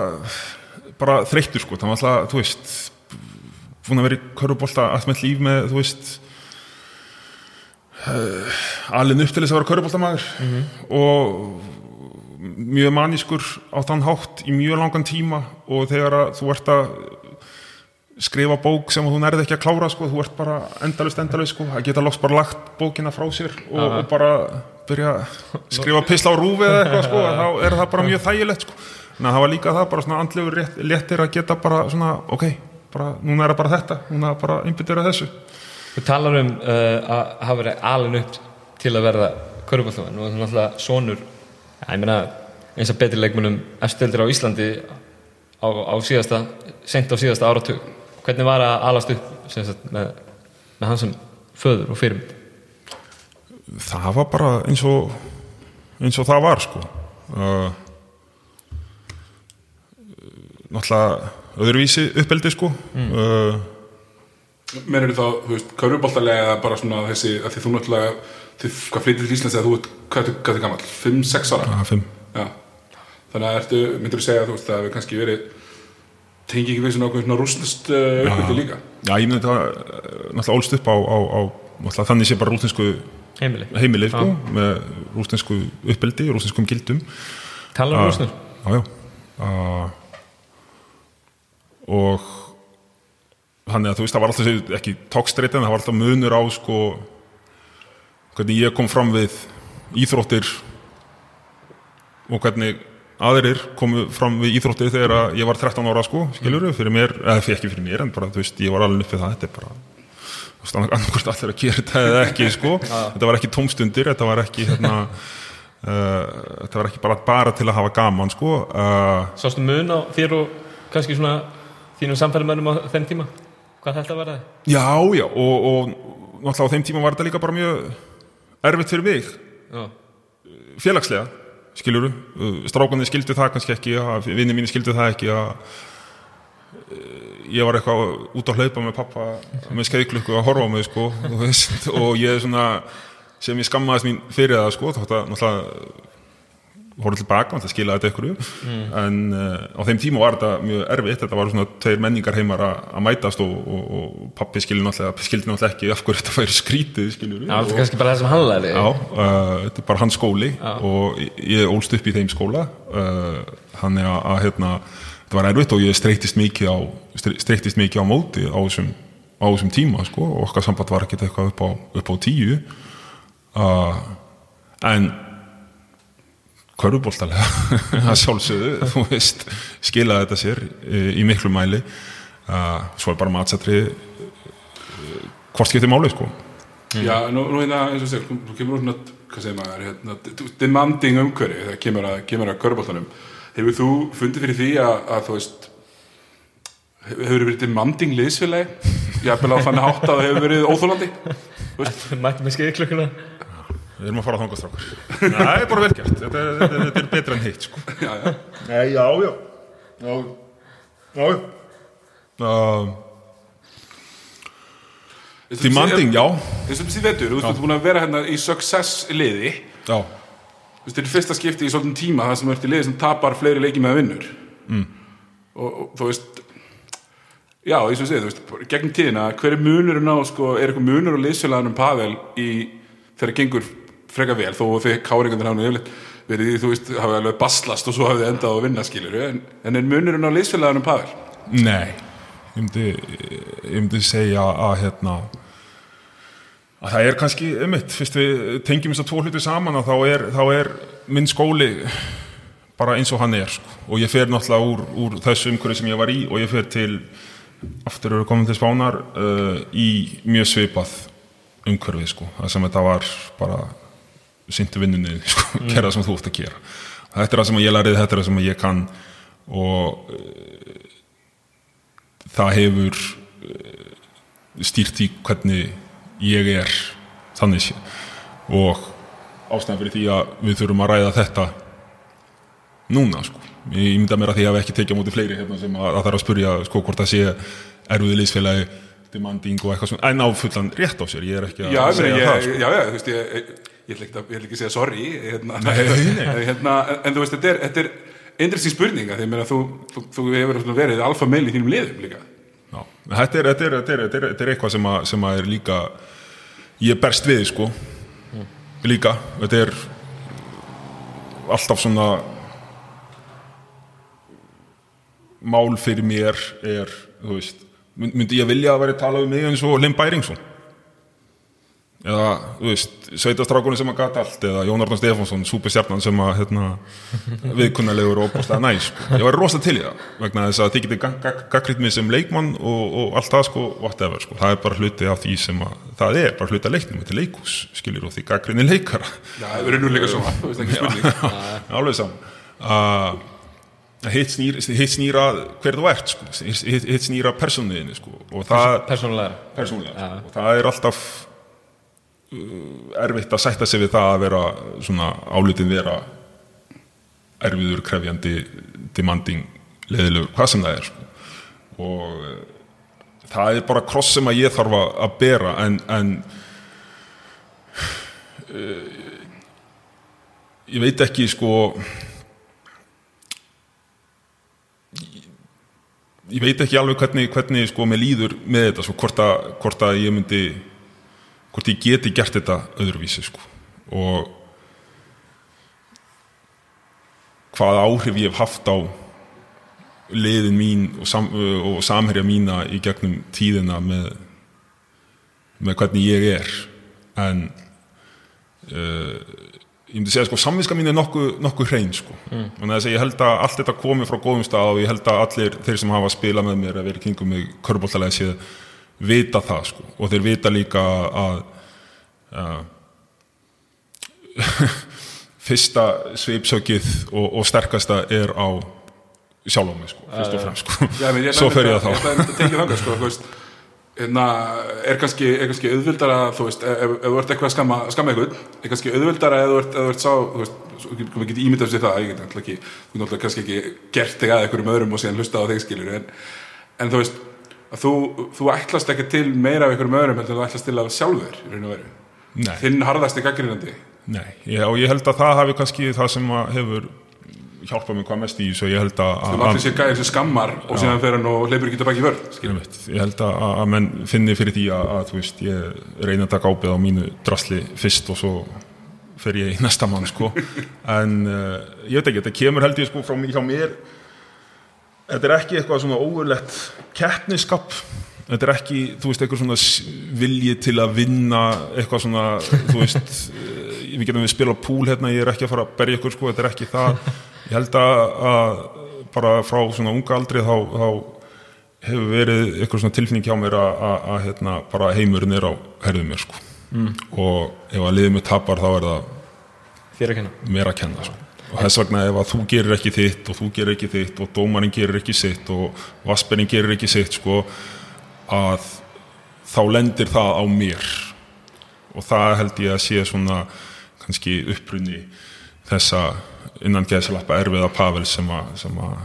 [SPEAKER 3] bara þreyttur sko, það var alltaf, þú veist, búin að vera í körfubólta allt með líf með, þú veist, uh, alveg upp til þess að vera körfubóltamæður og mjög manískur á þann hátt í mjög langan tíma og þegar að þú ert að skrifa bók sem þú nærði ekki að klára sko, þú ert bara endalust endalust sko, að geta loks bara lagt bókina frá sér og, og bara byrja að skrifa pisla á rúfi eða eitthvað sko, þá er það bara mjög þægilegt sko, en það var líka það bara svona andlegur rétt, léttir að geta bara svona, ok, bara, núna er það bara þetta, núna er það bara einbyttur að þessu.
[SPEAKER 1] Þú talar um uh, að hafa verið alin upp til að verða körfuballþjóðan og ja, ég meina eins og betri leikmunum eftiröldir á Íslandi á, á síðasta, sent á síðasta áratug. Hvernig var að alast upp sagt, með, með hans sem föður og fyrirmynd?
[SPEAKER 3] það var bara eins og eins og það var sko uh, náttúrulega öðruvísi uppeldi sko uh,
[SPEAKER 2] Menur þá, þú veist, körfuboltalega eða bara svona þessi, að því þú náttúrulega þið, hvað flyttir til Íslands eða þú ert, hvað hvað ertu gammal? 5-6 ára?
[SPEAKER 3] að fimm
[SPEAKER 2] Já, þannig að ertu, myndur þú segja að þú veist, það hefur kannski verið tengi ekki við svona okkur svona rústnast uh, uppbyrði líka
[SPEAKER 3] já ég myndi það uh, náttúrulega ólst upp á, á, á náttúrulega þannig sé bara rústinsku
[SPEAKER 1] Heimili.
[SPEAKER 3] heimili sko með rústinsku uppeldi, rústinskum gildum
[SPEAKER 1] Talar um rúsnur?
[SPEAKER 3] já, já uh, og þannig að þú veist það var alltaf ekki tókstreitin, það var alltaf munur á sko hvernig ég kom fram við íþróttir og hvernig aðrir komu fram við íþróttir þegar ég var 13 ára sko, skiljur fyrir mér, eða ekki fyrir mér en bara þú veist, ég var alveg uppið það, þetta er bara annarkvort allir að gera þetta eða ekki sko, þetta var ekki tómstundir þetta var ekki hérna uh, þetta var ekki bara, bara til að hafa gaman sko uh,
[SPEAKER 1] Sástu mun á þér og kannski svona þínum samfélagmennum á þeim tíma? Hvað þetta var það?
[SPEAKER 3] Já, já, og, og náttúrulega á þeim tíma var þetta líka bara mjög erfitt fyrir mig,
[SPEAKER 1] Já.
[SPEAKER 3] félagslega, skiljuru, strákunni skildu það kannski ekki, vinni mínu skildu það ekki að eh, ég var eitthvað út að hlaupa með pappa með skeiðklukku að horfa á mig, sko, veist, og ég svona, sem ég skammaðist mín fyrir það, sko, þótt að náttúrulega horfði tilbaka, það skilaði þetta ykkur en uh, á þeim tíma var þetta mjög erfitt, þetta var svona tveir menningar heimar að mætast og, og, og pappi skildi náttúrulega, skildi náttúrulega ekki af hverju þetta væri skrítið, skiljur
[SPEAKER 1] Já, þetta er kannski bara það sem hann læri.
[SPEAKER 3] Já, uh, þetta er bara hans skóli og ég ólst upp í þeim skóla uh, þannig að, að hérna, þetta var erfitt og ég streytist mikið á streytist mikið á móti á þessum, á þessum tíma sko, og okkar samband var ekkert eitthvað upp á, upp á tíu. En körfuboltalega. Að sjálfsögðu, þú veist skilaði þetta sér í, í miklu mæli. Uh, svo er bara matsatri uh, hvort skiptir máli sko.
[SPEAKER 2] Já, nú, nú hérna, eins og sér, þú kemur úr svona, hvað segir maður, hérna, demanding umhverfi þegar kemur að, kemur að körfuboltanum. Hefur þú fundið fyrir því að, að þú veist hefur verið demanding liðsfélagi? Jafnvel á þannig hátt að það hefur verið óþólandi
[SPEAKER 1] Mætti með skeiðklukkuna.
[SPEAKER 3] Við erum að fara á þangastrákar Nei, það er bara vel gert. Þetta, er- þetta, þetta er betra en hitt sko.
[SPEAKER 2] Já, já,
[SPEAKER 3] Nei, já, já. Já, já uh, Demanding, já.
[SPEAKER 2] Eins og þessi vetur, þú veist, þú ert búin að vera hérna í success liði
[SPEAKER 3] Já,
[SPEAKER 2] Þú veist, þetta er fyrsta skipti í svolítinn tíma það sem ert í liði sem tapar fleiri leiki með vinnur. Mm. og, og þú veist já, eins og segið, þú veist, gegn tíðina hver er munurinn á, sko, er eitthvað munur á liðsfélaganum Pavel í þegar það gengur frekar vel, þó þið káringandir hafa nú yfirleitt verið í, þú veist, hafi alveg baslast og svo hafið þið endað á að vinna skilur en, en er munurinn á liðsfélaganum Pavel?
[SPEAKER 3] nei Ég myndi, ég myndi segja að hérna að það er kannski ummitt, fyrst við tengjum þess að tvo hluti saman að þá er, þá er minn skóli bara eins og hann er sko. og ég fer náttúrulega úr, úr þessu umhverju sem ég var í og ég fer til aftur eru komin til spánar uh, í mjög svipað umhverfið sko, það sem þetta var bara syndu vinnunni sko, gera það sem þú ert að gera. Þetta er það sem ég lærið, þetta er það sem ég kann og uh, það hefur uh, stýrt í hvernig ég er þannig sé. Og ástæðan fyrir því að við þurfum að ræða þetta núna sko. Ég mynda mér að því að ég hef ekki tekið á móti fleiri hérna sem að, að það er að spurja sko hvort það sé erfiði liðsfélagi demanding og eitthvað svona. En á fullan rétt á sér, ég er ekki að
[SPEAKER 2] Já,
[SPEAKER 3] segja
[SPEAKER 2] ég,
[SPEAKER 3] það sko.
[SPEAKER 2] já, já, þú veist, ég, ég ætla ekki að, að segja sorry hérna, hérna, en, en þú veist, þetta er, þetta er interesting spurning að því meina, þú, þú, þú hefur verið alfa meil í þínum liðum líka.
[SPEAKER 3] Já, þetta er, þetta er, þetta er, þetta er, þetta er eitthvað sem, að, sem að er líka ég berst við sko. Líka, þetta er alltaf svona mál fyrir mér er, þú veist mynd- myndi ég vilja að vera tala um mig eins og Lim Bæringsson eða, þú veist, sveitastrákunni sem að gata allt eða Jón Arnar Stefánsson, súpestjarnan sem að hérna, viðkunnalegur og bóstlega næs sko. ég var rosa til í það vegna þess að þið getið gaggritt mig sem leikmann og, og allt það sko, whatever sko. það er bara hluti af því sem að það er bara hluti af leiknum, þetta er leikus skilir og því gaggrinni leikara
[SPEAKER 2] Já, það verður nú líka svona, þú veist ekki spurning
[SPEAKER 3] alveg saman uh, hitt snýr, hitt snýra hver þú ert sko. hitt, hitt snýra persónuðinni sko. og það
[SPEAKER 1] persónulega Já.
[SPEAKER 3] sko. og það er alltaf erfitt að sætta sig við það að vera svona álutin vera erfiður, krefjandi demanding, leðilegur, hvað sem það er sko. og uh, það er bara kross sem að ég þarf að bera en, en uh, ég veit ekki sko ég veit ekki alveg hvernig, hvernig sko mér líður með þetta sko, hvort, að, hvort að ég myndi hvort ég geti gert þetta öðruvísi sko. Og hvað áhrif ég hef haft á liðin mín og, sam, og samherja mína í gegnum tíðina með, með hvernig ég er. En uh, ég myndi segja sko samviska mín er nokkuð nokku hrein sko. Mm. að ég held að allt þetta komi frá góðum stað og ég held að allir þeir sem hafa spilað með mér að vera kringum mig körbóltalega séð vita það sko. Og þeir vita líka að uh, fyrsta sveipsökið og, og sterkasta er á sjálf á mig sko, fyrst og fremst sko.
[SPEAKER 2] Já, ég
[SPEAKER 3] svo fer ég
[SPEAKER 2] að
[SPEAKER 3] að þá
[SPEAKER 2] að þangað, sko, hérna, er kannski, kannski auðvildara þú veist, ef, ef þú ert eitthvað að skamma, skamma eitthvað, er kannski auðvildara ef þú ert, ef þú ert sá, þú veist, við getum ímyndað sér það, ég get náttúrulega ekki þú náttúrulega kannski ekki gert þig að einhverjum öðrum og síðan hlusta á þeir skilur en, en þú veist, að þú, þú ætlast ekki til meira af einhverjum öðrum heldur þú ætlast til að sjálfur í raun og veru
[SPEAKER 3] Nei.
[SPEAKER 2] þinn
[SPEAKER 3] ég, og ég held að það hafi kannski það sem hefur hjálpað mér hvað mest í þessu, ég held að,
[SPEAKER 2] þú
[SPEAKER 3] að,
[SPEAKER 2] allir sér gæðir sem skammar og síðan fer hann og hleypur ekki tilbaki í vörð.
[SPEAKER 3] Ég held að, að menn finni fyrir því að, að veist, ég reyna að taka ábyrð á mínu drasli fyrst og svo fer ég í næsta mann sko. en uh, ég veit ekki, þetta kemur held ég sko frá mér þetta er ekki eitthvað svona óverlegt keppniskap þetta er ekki, þú veist, eitthvað svona vilji til að vinna eitthvað svona, þú veist eh, við getum við spila púl hérna, ég er ekki að fara að berja ykkur sko, þetta er ekki það ég held að, bara frá svona unga aldri þá, þá hefur verið eitthvað svona tilfinning hjá mér að, hérna, bara heimurinn er á herðum mér sko. mm. og ef að liðið mér tapar þá er það
[SPEAKER 1] að
[SPEAKER 3] mér að kenna sko. Og þess vegna ef að þú gerir ekki þitt og þú gerir ekki þitt og dómarinn gerir ekki sitt og vassberinn gerir ekki sitt sko, að þá lendir það á mér og það held ég að sé svona kannski upprunni þessa innan geðsalappa erfiða Pavel sem að, sem að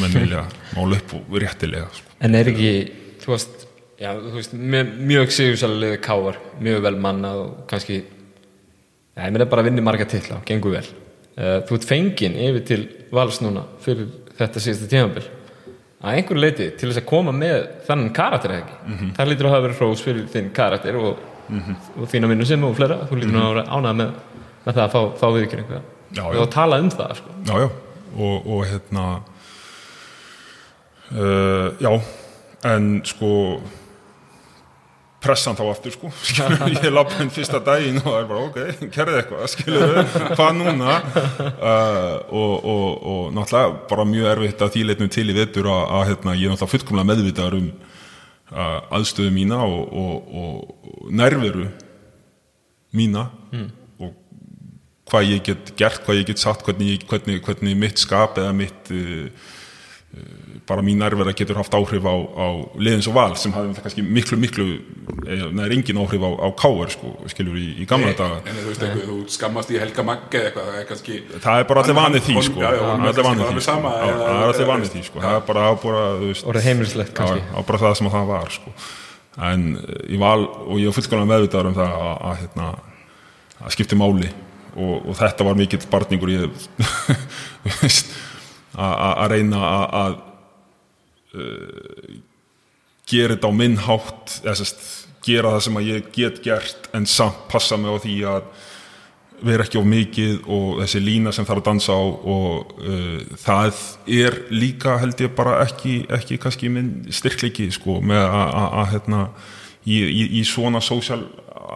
[SPEAKER 3] menn vilja mála upp og réttilega sko.
[SPEAKER 1] En er ekki, þú veist Já, þú veist, mjög sigursælulega káar mjög vel mannað og kannski Já, ég meina bara að vinni marga titla og gengur vel Þú ert fenginn yfir til vals núna fyrir þetta síðasta tímabil. Að einhverju leiti til þess að koma með þannig karakter eða ekki?
[SPEAKER 3] Mhm.
[SPEAKER 1] þar lítur að hafa verið hrós fyrir þinn karakter og, og þína vinnu sem og fleira. Þú lítur mm að vera ánað með, með það að fá, fá viðkynningu og tala um það sko.
[SPEAKER 3] já, já, og, og hérna uh, já. En sko pressan þá aftur sko. Skilur, ég lappa inn fyrsta daginn og það er bara ok, kerði eitthvað, skilur hvað núna? Uh, og, og, og náttúrulega bara mjög erfitt að því leitnum til í vetur að, að hérna, ég er náttúrulega fullkomlega meðvitaður um uh, aðstöðu mína og, og, nærveru mína og hvað ég get gert, hvað ég get sagt hvernig, hvernig, hvernig mitt skap eða mitt uh, uh, bara mín nærvera getur haft áhrif á, á liðins og val sem hafði kannski miklu, miklu eða neður engin áhrif á, á káar sko, skilur í, í gamla daga.
[SPEAKER 2] en þú veist eitthvað, þú skammast í Helga Magge eða eitthvað, það er kannski
[SPEAKER 3] það er bara allir vanið því sko. Það er allir vanið
[SPEAKER 2] alveg
[SPEAKER 3] því sko. það er allir vanið því sko. Það er bara, bara þú veist
[SPEAKER 1] orðið heimilislegt kannski.
[SPEAKER 3] já, bara það sem að það var sko. en eh, ég val og ég var fullkomlega meðvitaður um það að, að hérna, skipti máli. Og, og þetta var mikill barningur ég að- reyna að- að uh, gera þetta á minn hátt eða sest, gera það sem að ég get gert en samt passa mig á því að vera ekki of mikið og þessi lína sem þarf að dansa á og uh, það er líka held ég bara ekki, ekki kannski minn styrkleiki sko með að- hérna í, í, í svona sósjál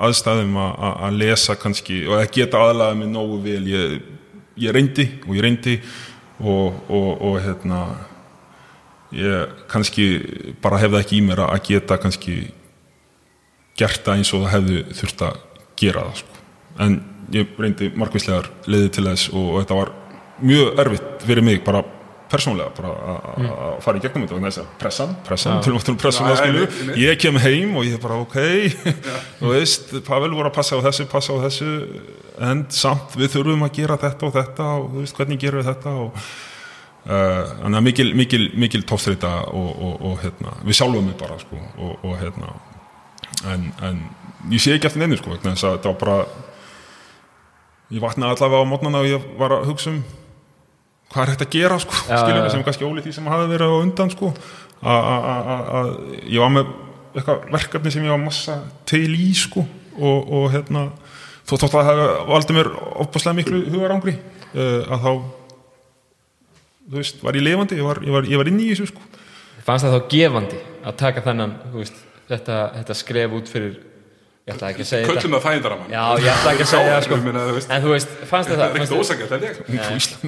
[SPEAKER 3] aðstæðum að- lesa kannski og að geta aðlaða mig nógu vel. Ég, ég reyndi og ég reyndi og, og, og hérna ég kannski bara hef það ekki í mér að geta kannski gert það eins og það hefði þurft að gera það sko. en ég reyndi margvíslegar leiði til þess og, og þetta var mjög erfitt fyrir mig bara persónlega bara að- að að fara í gegnum og þess að pressan, pressan, til og með pressan
[SPEAKER 2] einmitt.
[SPEAKER 3] ég kem heim og ég bara ok, þú veist Pavel voru að passa á þessu, passa á þessu en samt við þurfum að gera þetta og þetta og þú veist hvernig gerum við þetta og þannig að mikil, mikil, mikil tóftreita og, og, og hérna, við sjálfum mig bara sko, og, og hérna en, en ég sé ekki eftir neinu sko, þess að þetta var bara ég vaknaði allavega á mótnana og ég var að hugsa um hvað er þetta að gera sko,
[SPEAKER 1] Já,
[SPEAKER 3] skiljum við sem er kannski ólið því sem hafi verið á undan sko að- ég var með eitthvað verkefni sem ég var massa til í sko og, og hérna þó þótt að það hafi valdið mér opaslega miklu hugarangri uh, að þá þú veist, var ég lifandi, ég var, ég var, ég var inn í þessu sko.
[SPEAKER 1] Fannst það þá gefandi að taka þennan, þú veist, þetta, þetta skref út fyrir, ég ætla ekki að segja.
[SPEAKER 2] Köllum það þægindaramann
[SPEAKER 1] Já, ég ætla ekki að segja það, sko.
[SPEAKER 2] Ég meina, þú veist,
[SPEAKER 1] En þú veist, fannst þér
[SPEAKER 2] Það
[SPEAKER 1] það,
[SPEAKER 2] er ekkert ég
[SPEAKER 3] Ung frá Ísland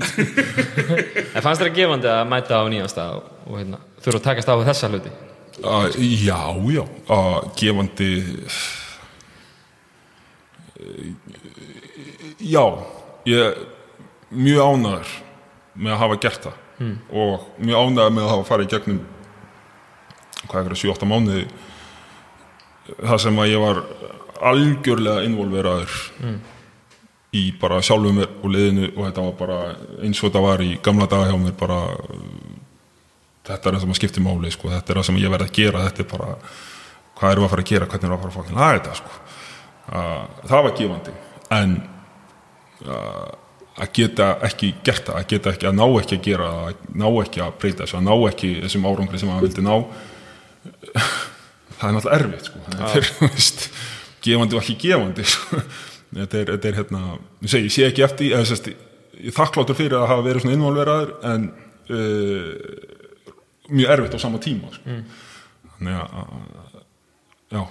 [SPEAKER 1] en fannst þér það gefandi að mæta á nýjan stað og, og hérna, þurfa að takast á við þessa hluti?
[SPEAKER 3] uh, Já, já uh, gefandi Já ég mjög ánæður með að hafa gert það og mjög ánæður með að hafa farið gegnum hvað er fyrir 7-8 mánuði það sem að ég var algjörlega involveraður í bara sjálfum mér og liðinu og þetta var bara eins og þetta var í gamla daga hjá mér bara þetta er það sem að skipti máli sko. þetta er það sem ég verði að gera þetta er bara, hvað erum við að fara að gera hvernig erum við að fara að fara að laga þetta sko. það var gefandi en uh, að geta ekki gert það að geta ekki, að ná ekki að gera það, að ná ekki að breyta þessu, að ná ekki þessum árangri sem maður vildi ná það er náttúrulega erfitt sko. þetta er, þú veist, gefandi og ekki gefandi sko. þetta er, þetta er hérna ég segi, ég sé ekki eftir eða, sest, ég þakkláttur fyrir að hafa verið svona innvolveraður en uh, mjög erfitt á sama tíma sko. þannig að að- já,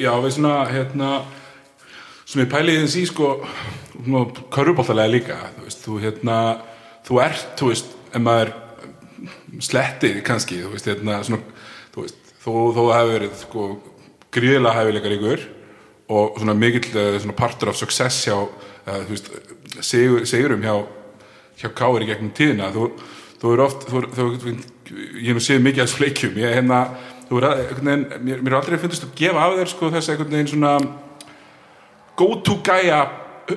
[SPEAKER 2] Já, við svona, hérna svona ég pæli þess í sko körfubóltalega líka þú veist, þú hérna þú ert, þú veist, ef maður slettir kannski, þú veist, hérna svona, þú veist, þó, það hefur verið sko gríðilega hæfileikar ykkur og svona mikill eh, partur of success hjá uh, veist, sigur, sigurum hjá hjá Káir í gegnum tíðina. Þú, þú er oft þú, þú, ég nú séð mikið af þessu leikjum. Ég hérna, að, mér, er aldrei finnst að gefa af þér sko þess einhvern veginn svona go to gæja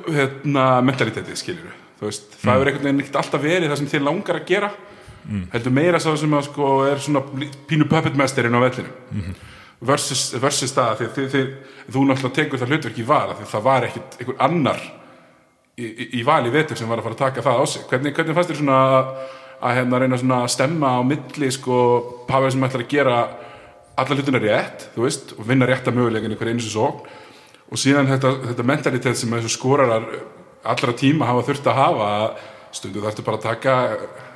[SPEAKER 2] hérna, mentaliteti skilur þú veist, það er einhvern veginn ekkert alltaf verið það sem þér langar að gera. Heldur meira sá sem að sko er svona pínu puppet masterinn á vellinu versus, versus það því, því, því, þú náttúrulega tekur það hlutverk í val af því það var ekkit einhver annar í, í, í val í vetur sem var að fara að taka það á sig. Hvernig, hvernig fannst þér svona að, að hérna reyna svona að stemma á milli sko Pavel sem ætlar að gera alla hlutina rétt, þú veist og vinna rétta möguleikin í hver einu svo og síðan þetta, þetta mentalitet sem þessu skorarar allra tíma hafa þurft að hafa stundu þarftu bara að taka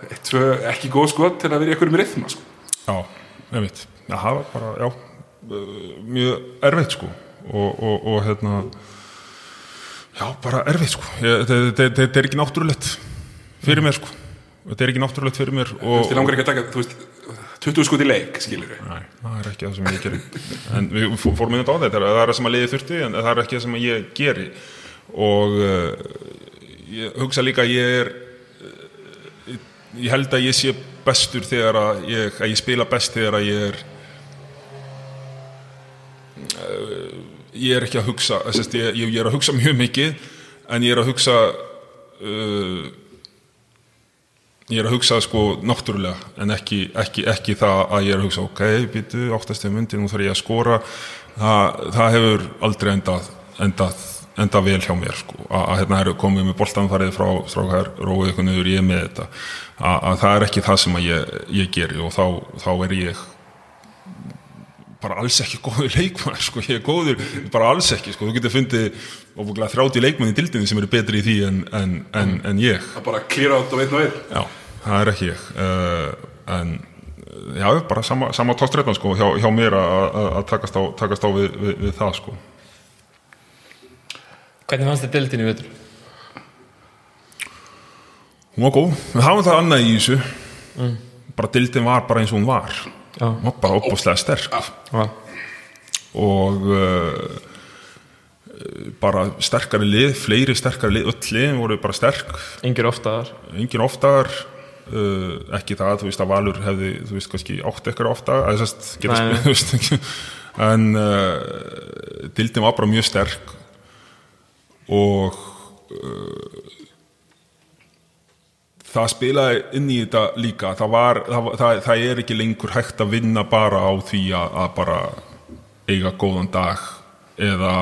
[SPEAKER 2] eitt, tvö, ekki góð skot til að vera í einhverjum rithma sko.
[SPEAKER 3] já, já, það var bara, já mjög erfitt sko. Og, og, og hérna já, bara erfitt sko. Þetta er ekki náttúrulegt fyrir mér sko. Þetta er ekki náttúrulegt fyrir mér
[SPEAKER 2] þú veist,
[SPEAKER 3] og,
[SPEAKER 2] ég langar ekki að taka, þú veist 20 skot í leik, skilur við
[SPEAKER 3] Nei, það er ekki það sem ég geri. En við fó- fórum inn á þetta það er það sem að liði þurfti en það er ekki það sem ég geri. Og uh, ég hugsa líka að ég er uh, ég held að ég sé bestur þegar að ég, að ég spila best þegar að ég er uh, ég er ekki að hugsa ég, ég, er að hugsa mjög mikið en ég er að hugsa uh, ég er að hugsa sko náttúrulega en ekki, ekki, ekki það að ég er að hugsa ok, býtu, áttastu myndir, nú þarf ég að skora það, það hefur aldrei endað endað, endað vel hjá mér sko. að, að hérna er komið með boltanfarið frá strákar, róið eitthvað niður ég með þetta að, að það er ekki það sem að ég, ég geri og þá, þá er ég bara alls ekki góður leikmann sko. ég er góður, bara alls ekki sko. þú getur fundið ofuglega þrjáti leikmann í dildinni sem eru betri í því en, en, en, en ég
[SPEAKER 2] Það bara klýra átt og einn og einn
[SPEAKER 3] Já, það er ekki ég. Uh, en uh, já, bara sama, sama tóttrættan sko, hjá, hjá mér að- takast á, takast á við, við, við það sko.
[SPEAKER 1] Hvernig fannst þið deildin í vetur?
[SPEAKER 3] Hún var góð, við hafum það annað í þessu. Bara dildin var bara eins og hún var.
[SPEAKER 1] Já.
[SPEAKER 3] hún var bara opbúslega sterk.
[SPEAKER 1] Já.
[SPEAKER 3] og uh, bara sterkari lið, fleiri sterkari lið öll liðin voru bara sterk.
[SPEAKER 1] Engir oftaðar
[SPEAKER 3] engin oftar uh, ekki það, þú veist að Valur hefði þú veist kannski átt eitthvað ofta að þess að geta spil, þú veist ekki. En uh, dildin var bara mjög sterk og uh, það spilaði inn í þetta líka. Það, var, það, það, það er ekki lengur hægt að vinna bara á því að, að bara eiga góðan dag eða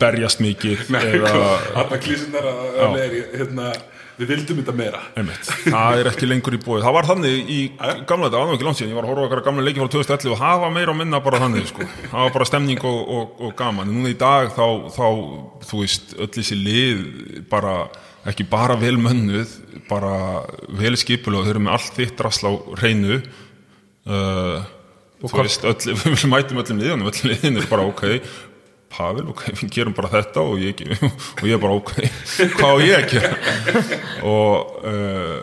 [SPEAKER 3] berjast mikið
[SPEAKER 2] Nei,
[SPEAKER 3] eða
[SPEAKER 2] Alla klísunar að að er, hérna, Við vildum þetta meira
[SPEAKER 3] Einmitt. Það er ekki lengur í bóði. Það var þannig í gamla þetta, ekki langt síðan, ég var að horfa okkar gamla leiki frá 2011 og það var meira og minna bara þannig, sko. Það var bara stemning og, og, og gaman. Núna í dag þá, þá, þú veist, öll þessi lið bara, ekki bara vel mönnuð, bara vel skipulega, þau eru með allt þitt rassl á hreinu. Uh, þú veist, öll, við mætum öllum liðanum, öll liðin er bara ok, Pavel, ok, við gerum bara þetta og ég, og ég er bara ok, hvað á ég að gera? og uh,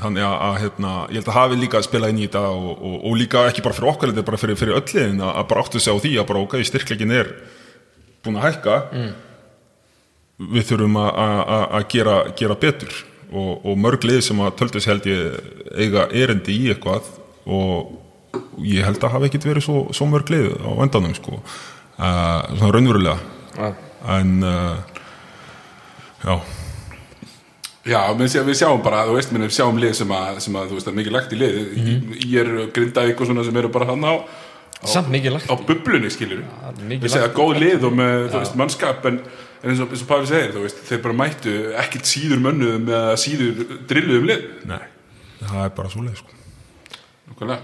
[SPEAKER 3] þannig að, hérna, ég held að hafi líka að spila inn í þetta og, og, og líka ekki bara fyrir okkar þetta er bara fyrir, fyrir öll liðin að, bara áttu sig á því að bara ok, styrkleikin er búin að hækka. Við þurfum að, gera, gera betur. Og, og mörg lið sem að töldu sig held ég eiga erindi í eitthvað og ég held að hafa ekkit verið svo, svo mörg lið á endanum sko uh, svona raunverulega.
[SPEAKER 1] Já.
[SPEAKER 3] en uh, já,
[SPEAKER 2] Já, við sjáum bara, þú veist, við sjáum lið sem að, sem að þú veist, að mikið lagt í lið. Ég er Grindavík og svona sem eru bara hann á
[SPEAKER 1] Samt mikið lagt.
[SPEAKER 2] á bublunni, skilur
[SPEAKER 1] mikið
[SPEAKER 2] Við segja góð lið og með, þú veist, mannskap en, en eins og, og Pavel segir, þú veist, þeir bara mættu ekkert síður mönnuðum eða síður drilluðum lið.
[SPEAKER 3] Nei það er bara svo leið sko.
[SPEAKER 2] Nákvæmlega.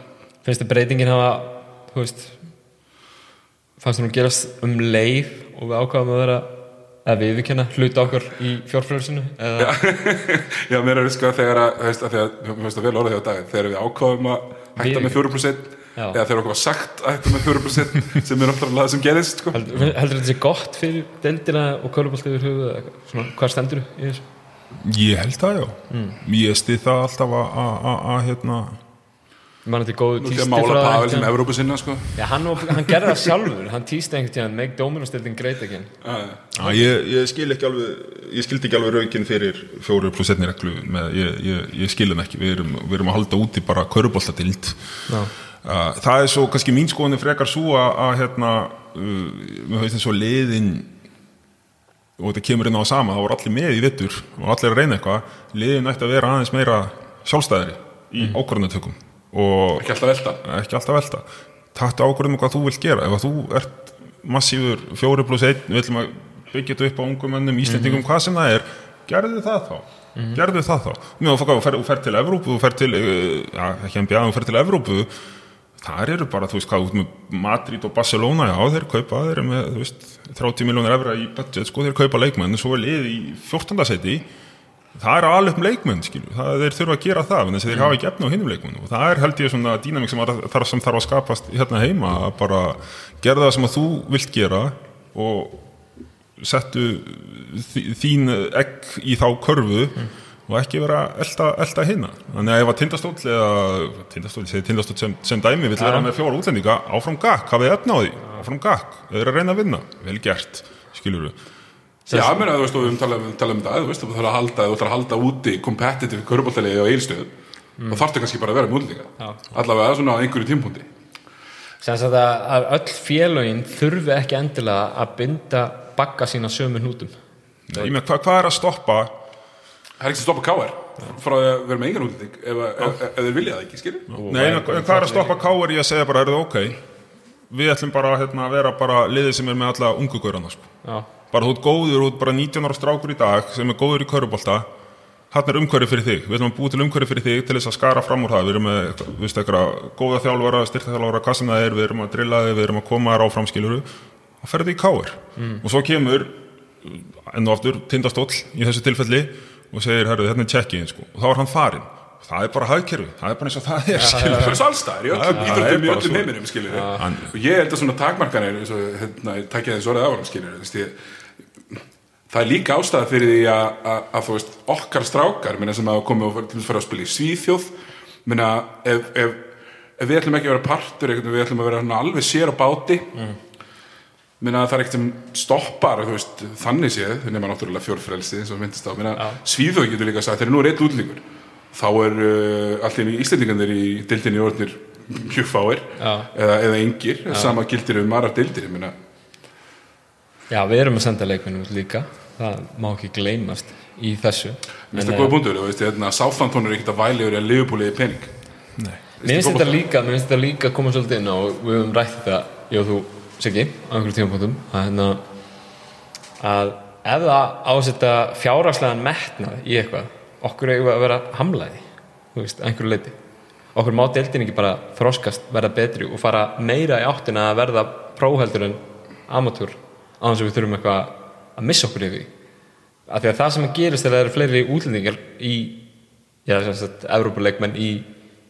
[SPEAKER 1] Finnst þið breytingin hafa, þú veist fannst þið nú gerast um leið og við ákvaðum að vera að viðurkenna hluta okkur í fjórfrælsinu eða
[SPEAKER 2] Já, mér er sko þegar að, þú veist, að því að, mér finnst það vel orðið hjá dag, þegar við ákváðum að hætta
[SPEAKER 1] Við-
[SPEAKER 2] með 4%
[SPEAKER 1] Já.
[SPEAKER 2] eða þegar okkur var sagt að hætta með 4% sem er náttúrulega það sem gerist, sko.
[SPEAKER 1] heldur, heldur þetta sé gott fyrir deildina og kölubolt yfir svona, hvað stendur í þessu?
[SPEAKER 3] ég held það já, ég stið það alltaf að- að að- að hérna
[SPEAKER 1] Ég man þetta er góðu
[SPEAKER 2] Nú því að mála
[SPEAKER 1] frá
[SPEAKER 2] Pavel sem
[SPEAKER 1] einhvern-
[SPEAKER 2] Evrópu sinna, sko.
[SPEAKER 1] Já, hann, var- hann gerði það sjálfur, hann tísti einhvern tíðan make Dominos-deildin great again
[SPEAKER 2] Já, já.
[SPEAKER 3] Já, ég, ég skil ekki alveg ég skildi ekki alveg raukinn fyrir fjóru pluss einni reglu með, ég, ég, ég skil hann ekki við erum, við erum að halda úti bara köruboltadild
[SPEAKER 1] Já.
[SPEAKER 3] uh, það er svo kannski mín skoðan frekar svo að, að hérna uh, mér finnst eins og liðin og þetta kemur inn á það sama þá voru allir með í vittur og allir að reyna eitthvað liðin ætti að vera aðeins meira sjálfstæðari í mm. ákvarðanatökum og
[SPEAKER 2] Ekki alltaf velta.
[SPEAKER 3] ekki alltaf velta. Taktu ákvörðum um hvað þú vilt gera. Ef að þú ert massífur fjóri pluss einn við ætlum að byggja þetta upp á ungum mönnum Íslendingum, hvað sem það er gerðu það þá. Gerðu það þá. Mér, þú fer, fer til Evrópu, þú fer til uh, ja, ekki NBA, fer til Evrópu. Þar eru bara, þú veist hvað, út með Madrid og Barcelona, já, þeir kaupa þeir eru með, þú veist, 30 miljónir evra í budget, sko, þeir kaupa leikmenn, svo er lið í 14. seti það er alveg um leikmenn, skilju, það þeir þurfa að gera það, en þess að þeir hafa ekki efni á hinnum leikmenn og það er held ég svona dýnamik sem, sem þarf að skapast hérna heima að bara gera það sem að þú vilt gera og settu þí- þín egg í þá körfu og ekki vera að elta, elta hinna þannig að ef að tindastóll eða tindastóll, ég segi tindastóll sem, sem dæmi vill vera með fjóra útlendinga áfram gakk, hafið efna á því áfram gakk, þau eru að reyna að vinna. Vel gert, skilur
[SPEAKER 2] Já, mér meina, þú veist, og við höfum talað um, um það, þú veist, þú þarf að halda, þú þarf að halda úti competitive köruboltalegi á eilstöðu
[SPEAKER 1] Mm.
[SPEAKER 2] og þarftu kannski bara að vera með útlendinga. Allavega svona á einhverju tímpúndi.
[SPEAKER 1] sem sagt að, að öll félögin þurfi ekki endilega að binda bagga sína sömu hnútum
[SPEAKER 3] ég með hvað hva er að stoppa
[SPEAKER 2] Það er ekki að stoppa KR frá að vera með engan útlending ef, ef, ef, þeir vilja það ekki, skilur?
[SPEAKER 3] Nei, en hvað er að stoppa káir í að segja bara, er það ok við ætlum bara hérna, að vera bara liðið sem er með alla ungu gaurana sko.
[SPEAKER 1] Já,
[SPEAKER 3] bara þú ert góður, þú ert bara 19 ára strákur í dag sem er góður í körubólta hann er umhverfi fyrir þig, við ætlum að búa til umhverfi fyrir þig til þess að skara fram úr það, við erum með við veist, eitthvað, góða þjálfara, styrta þjálfara hvað sem það er, við erum að drilla þig, við erum að koma þér áfram skiluru og ferði í káir og svo kemur enn og aftur tindastóll í þessu tilfelli og segir, herru, þetta er check-in sko. og þá er hann farinn. Það er bara hagkerfi, það er bara eins og það er
[SPEAKER 2] Það er
[SPEAKER 3] Já,
[SPEAKER 2] íþróttum
[SPEAKER 3] það er
[SPEAKER 2] í
[SPEAKER 3] bara
[SPEAKER 2] öllum heiminum, Og ég held að svona takmarkanir, hérna, ég tækja þessi orðið áram, skiljið við, veist ég, það er líka ástæða fyrir því að, að, að þú veist, okkar strákar, minna sem hafa komið og til að fara að spila í Svíþjóð, minna, ef, ef, ef við ætlum ekki að vera partur, við ætlum að vera alveg sér á báti, minna, það er ekkert sem stoppar, veist, þannig séð, nema náttúrulega fjórfrelsi, og myndist á, minna, Svíþjóð getur líka sagt, þeir eru nú reitt útlíkur, þá er uh, allt í Íslendingarnir í dildinni orðnir mjög fáir
[SPEAKER 1] Já.
[SPEAKER 2] eða, eða engir, sama gildir um aðrar dildir,
[SPEAKER 1] Já, við erum að senda leikmennu út líka það má ekki gleymast í þessu
[SPEAKER 2] Mér finnst það góða punktur, þú veist, hérna, Southampton er ekkert að væli yfir að liðbúliði pening.
[SPEAKER 3] Nei.
[SPEAKER 1] Mér finnst þetta líka, mér finnst þetta líka að koma svolítið inn á og við höfum rætt þetta, ég og þú, Siggi, á einhverjum tímapunktum, að hérna, að ef það ásetta fjárhagslegan metnað í eitthvað, okkur við að vera hamlaði, þú veist, einhverju leiti. Okkur má deildin ekki bara þroskast, verða betri og fara meira í áttina að verða próheldur en amatúr, á þess að við þurfum eitthvað að missa okkur yfir. Af því að það sem gerist þegar það eru fleiri útlendingar í, já, sem sagt, Evrópuleikmenn í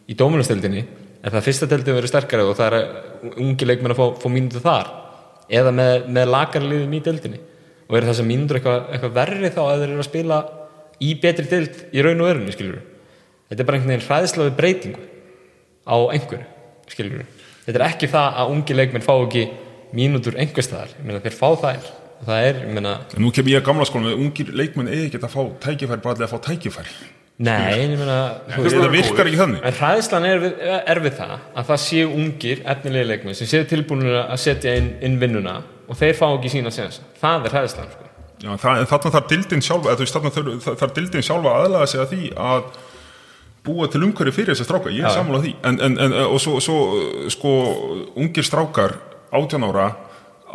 [SPEAKER 1] í dómunastildinni er það fyrsta deildin verið sterkari og það er ungi leikmenn að fá, fá mínútu þar eða með, með lakari liðum í deildinni. Og er þessar mínútur eitthvað, eitthvað verri þá að þeir eru að spila í betri deild í raun og örunni skilur þetta er bara einhvern veginn hræðsla við breytingu á einhverju skilur þetta er ekki það að ungi leikmenn fá ekki mínútur einhver staðar. Ég meina þeir fá þær það er, ég meina,
[SPEAKER 3] nú kem ég að gamla skóla með ungir leikmenn eigi ekki að fá tækifæri bara allir að fá tækifæri.
[SPEAKER 1] Nei, ég meina
[SPEAKER 3] þetta virkar ekki þannig.
[SPEAKER 1] En hræðslan er er við það að það séu ungir, efnilegi leikmenn sem séu tilbúinir að setja inn, inn vinnuna og þeir fá ekki sína séns. Það er hræðslan, sko.
[SPEAKER 3] Já, það, þarna þarf dildin sjálfa eða þarf, dildin sjálfa aðlaga sig að því að búa til umhverju fyrir þessar stráka, ég er sammála því. En, en, en, og svo, svo sko ungir strákar 18 ára að,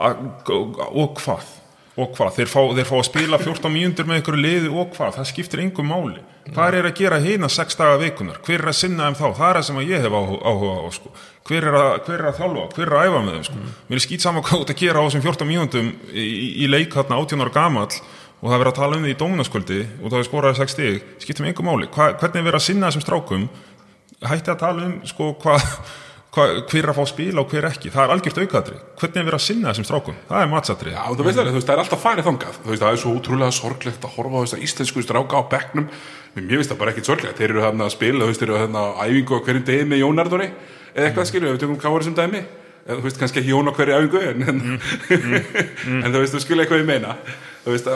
[SPEAKER 3] og hvað? Og hvað, þeir fá, þeir fá að spila 14 mínútur með einhverju liði og hvað, það skiptir engum máli, hvað er að gera hina 6 daga vikunar, hver er að sinna þeim þá? Það er það sem ég hef áhuga, á sko. hver, er að, hver er að þjálfa, hver er að æfa með þeim sko. mér er skýt saman hvað ert að gera á þessum 14 mínútum í, í, leik hérna 18 ára gamall og það er verið að tala um því í dóminaskvöldi og það er skoraði 6 stig, skiptir mig engum máli. Hva, hvernig er verið að sinna þessum strákum? Hætti að tala um sko, hvað hva, hver er að fá að spila og hver ekki? Það er algjört aukaðri, hvernig er verið að sinna þessum strákum? Það er matsatrið
[SPEAKER 2] Já, þú veist það, veist, það er alltaf farið þangað. Það er svo útrúlega sorglegt að horfa á þess að íslensku stráka á bekknum. Mér finnst það bara ekkit sorglegt, þeir eru að spila þeir eru á æfingu á hverjum degi með Jónardóri eða eitthvað skilju, ef við tökum káari sem dæmi. Eða þú veist, kannski ekki Jón á hverju æfingu en, en, en þú veist, þú skilja eitthvað ég meina. Þú veist,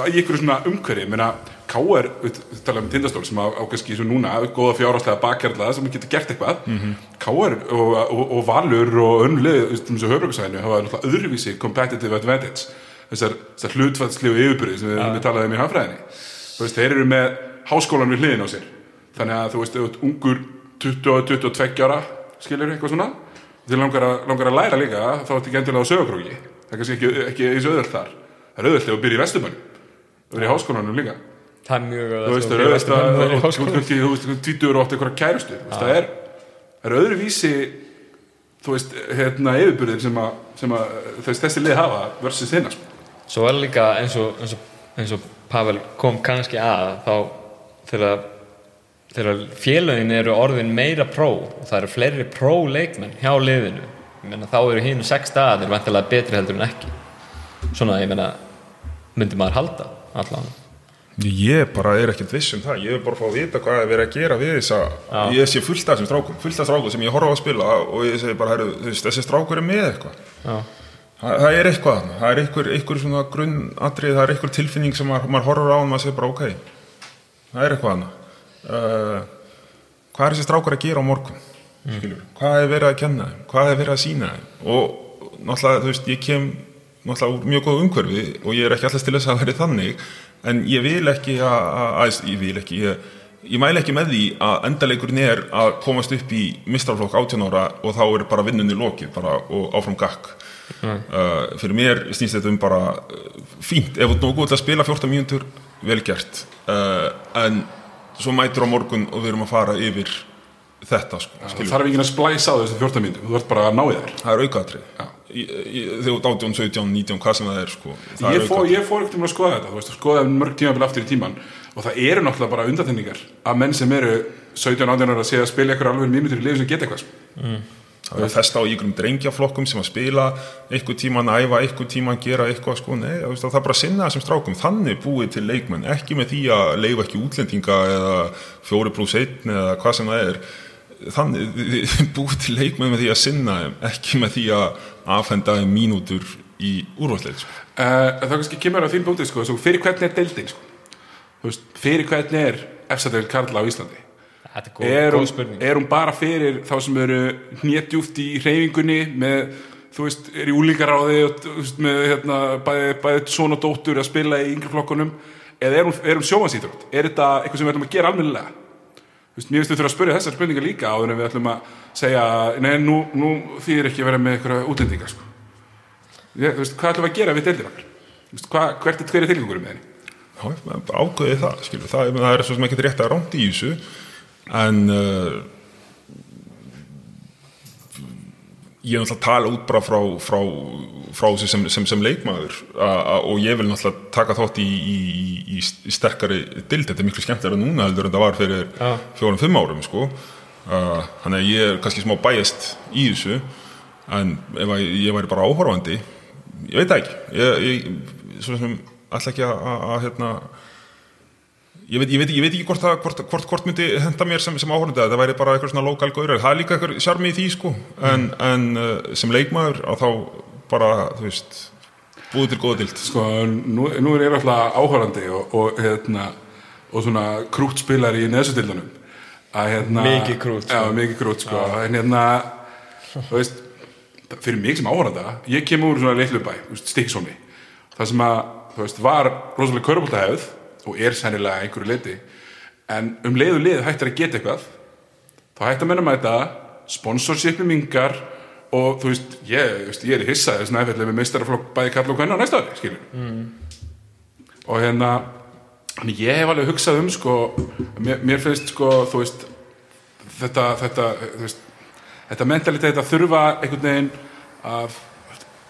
[SPEAKER 2] káar, við talaðum um tindastól sem á, á kannski svo núna, góða fjárháslega bakkjarla sem getur gert eitthvað. Káar og, og, og valur og veist, um þessu höfbruksæðinu hafa náttúrulega öðruvísi competitive advantage. Þessar, þessar hlutfallslegu yfirbyrði sem við, við talaðum í hafræðinni þú veist, þeir eru með háskólan við hliðin á sér. Þannig að þú veist, þú ert ungur 20-22 ára skilur eitthvað svona? Og þið langar langar að læra líka þá ertu ekki endilega á sögakróki það er kannski ekki, ekki eins auðvöld þar. Það er auðvöld ef þú byrja í vestumönn þú er í háskólanum líka
[SPEAKER 1] Það er mjög
[SPEAKER 2] þú veist, er þú veist, þú veist, tvítur og átt eitthvað kærustu það er, er öðru vísi þú veist, hérna yfirbyrðir sem að, sem að þess, þessi lið hafa versus þeirna sko.
[SPEAKER 1] Svo er líka eins og, eins og, Pavel kom kannski að þá þegar, þegar félögin eru orðin meira pró og það eru fleiri pró leikmenn hjá liðinu ég meina, þá eru hínu sex dagarnir vantilega betri heldur en ekki. Svona, ég meina myndi maður halda allavega
[SPEAKER 3] Ég bara er ekkert viss um það, ég vil bara fá að vita hvað er verið að gera við þess að ég sé fullt af þessum strákum, fullt af strákum sem ég horfa á að spila og ég segi bara, herru, þú veist, þessi strákur er með eitthvað.
[SPEAKER 1] Já.
[SPEAKER 3] Það, er eitthvað, þarna. það er einhver, einhver svona grunnatrið, það er einhver tilfinning sem maður, maður horfur á og maður segir bara, ok, það er eitthvað hana. Uh, hvað er þessi strákur að gera á morgun, skilur, hvað er verið að kenna þeim, hvað er verið að sína þeim og náttúrulega, þú veist, ég kem náttúrulega úr mjög góð umhverfi og ég er ekki allast til þess að vera þannig en ég vil ekki að, ég vil ekki, ég, ég mæli ekki með því að endaleikurinn er að komast upp í mistraflokk 18 ára og þá er bara vinnunni lokið bara og áfram gakk. Uh, fyrir mér snýst þetta um bara uh, fínt, ef þú er nógu til að spila 14 mínútur, vel gert. Uh, en svo mætur á morgun og við erum að fara yfir þetta sko,
[SPEAKER 2] það þarf ekki að splæsa á þessu 14 mínútum þú ert bara að ná í þær.
[SPEAKER 3] Það er aukaðatrið þegar þú ert 18, 17, 19, hvað sem það er sko, það
[SPEAKER 2] ég fór,
[SPEAKER 3] aukaatriði
[SPEAKER 2] ég fór ekkert um að skoða þetta þú veist, skoða mörg tímabil aftur í tíman og það eru náttúrulega bara undatendingar að menn sem eru 17-18 ára að segja að spila eitthvað alveg mínútur í liðu sem geta eitthvað sko.
[SPEAKER 3] það er að festa á ykkurum drengjaflokkum sem að spila eitthvað tíman, æfa eitthvað tíman, gera eitthvað sko, nei, þú veist, það er bara að sinna þessum strákum. Þannig búið til leikmenn, ekki með því að leifa ekki útlendinga eða fjóri þannig búið til leikmenn með því að sinna þeim, ekki með því að afhenda þeim mínútur í úrvalsleit sko.
[SPEAKER 2] uh, það kannski kemur á þín bútið sko, fyrir hvernig er deildin sko? Veist, fyrir hvernig er efstadeild Karla á Íslandi?
[SPEAKER 1] Þetta er góð,
[SPEAKER 2] er
[SPEAKER 1] góð
[SPEAKER 2] hún,
[SPEAKER 1] spurning.
[SPEAKER 2] er hún bara fyrir þá sem eru hnétjúft í hreyfingunni með, þú veist, er í veist, með hérna, bæði, bæði son og dóttur að spila í yngri flokkunum? Eða er hún, hún sjómansýþrótt er þetta eitthvað sem við ætlum að gera almennilega þú veist, mér finnst við þurfum að spyrja þessar spurningar líka áður en við ætlum að segja nei, nú, nú þýðir ekki að vera með eitthvað útlendingar sko. Ég, þú veist, hvað ætlum við að gera við deildir okkar Þú hvert er hver er tilgangurum með henni?
[SPEAKER 3] Já, ákveði það, skilur, það, það er svo sem ekki rétt að rándi í þessu en uh, ég er náttúrulega að tala út bara frá, frá, frá þessu sem, sem, sem leikmaður a, a, og ég vil náttúrulega taka þátt í, í, í, í sterkari dild, þetta er miklu skemmtilega núna heldur en það var fyrir fjórum-fimm árum sko. þannig að ég er kannski smá bæjast í þessu en ef ég væri bara áhorfandi ég veit ekki. Ég, ég svo sem ætla ekki að hérna ég veit, ég veit, ég veit ekki hvort, það, hvort, hvort, hvort myndi henda mér sem, sem áhorfandi að það væri bara eitthvað svona lokal gaurar, það er líka eitthvað sjarmi í því sko, en, en uh, sem leikmaður að þá bara, þú veist búið til góða dild
[SPEAKER 2] sko, nú, nú er ég alltaf áhörandi og, og, hérna, og svona krútspilari í neðsutildunum hérna
[SPEAKER 1] Mikið krútt, sko.
[SPEAKER 2] já, mikið krút sko. en hérna þú veist, fyrir mig sem áhöranda ég kem úr svona litlu bæ, stikkisóni það sem að, þú veist, var rosalega körbóltahefð og er sennilega einhverju leiti en um leiðu lið hættir að geta eitthvað þá hættir að menna mæta sponsorshipi mingar og þú veist, ég, veist, ég er í hissa þess að með meistaraflokk bæði kall og kvenna á næsta ári, skilur mm. og hérna ég hef alveg hugsað um sko, mér, mér finnst sko, þú veist þetta, þetta, þú veist þetta mentalitet að þurfa einhvern veginn að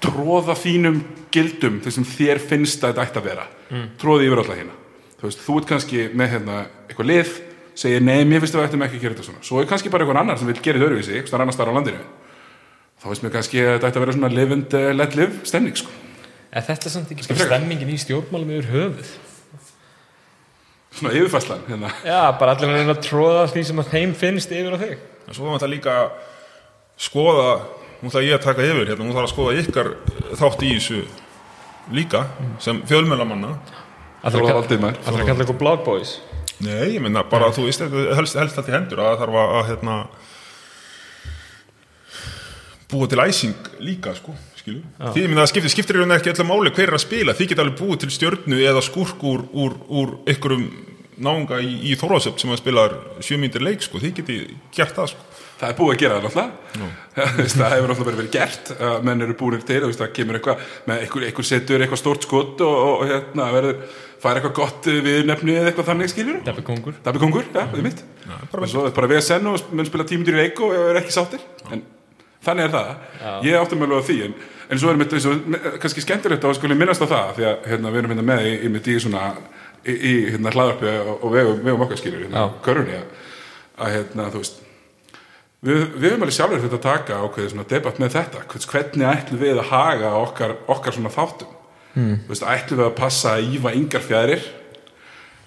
[SPEAKER 2] tróða þínum gildum þessum þér finnst að þetta ætti að vera mm. tróði yfir alltaf hérna þú veist, þú ert kannski með hérna eitthvað lið segir nei, mér finnst að við ættum ekki að gera þetta svona. Svo er kannski bara einhvern annar sem vil gera þetta öruvísi eitthvað annar starf á landinu. Þá veist mér kannski að þetta ætti að vera svona livend uh, let live stemning sko.
[SPEAKER 1] En þetta er samt ekki bara stemmingin í stjórnmálum yfir höfuð?
[SPEAKER 2] Svona yfirfæslan hérna.
[SPEAKER 1] Já, bara allir að reyna að tróða því sem að þeim finnst yfir á þig.
[SPEAKER 3] En svo var þetta líka skoða, nú ætla ég að taka yfir hérna, nú þarf að skoða ykkar þátt í þessu líka sem fjölmjölamanna
[SPEAKER 1] Allir
[SPEAKER 2] Þóra
[SPEAKER 1] að
[SPEAKER 2] Valdimar.
[SPEAKER 1] kalla- allir að kalla eitthvað blog boys
[SPEAKER 3] Nei, ég minna bara þú veist þetta helst, helst allt í hendur að það þarf að, að hérna, búa til æsing líka sko, því að skiptir, skiptir í rauninni ekki öllu máli hver er að spila. Því geta alveg búið til stjörnu eða skúrk úr, úr, úr einhverjum náunga í, í Þorlásöp sem að spilar sjömyndir leik sko, því geti gert það sko.
[SPEAKER 2] Það er búið að gera það veist, það hefur náttúrulega verið gert að menn eru búinir til það kemur eitthvað með einhver, setur eitthvað stórt skott og, og hérna verður fær eitthvað gott við nefni eða eitthvað þannig skiljur
[SPEAKER 1] Dabbi kongur.
[SPEAKER 2] Dabbi kongur, já, það er mitt og svo er bara VSN og menn spila tímundir í leik og er ekki sáttir. En þannig er það. Ég áttum alveg á því en, en svo er mitt eins og kannski skemmtilegt að skulle minnast á það því að hérna, við erum hérna með í, í mitt í svona í, í hérna hlaðarpi og, og vegum, vegum okkar skiljur hérna,
[SPEAKER 1] Já.
[SPEAKER 2] körunni að, að hérna, þú veist við, við höfum alveg sjálfur þetta að taka ákveðið svona debatt með þetta. Hvernig ætlum við að haga okkar, okkar svona þáttum mm. veist, ætlum við að passa að ífa yngar fjæðrir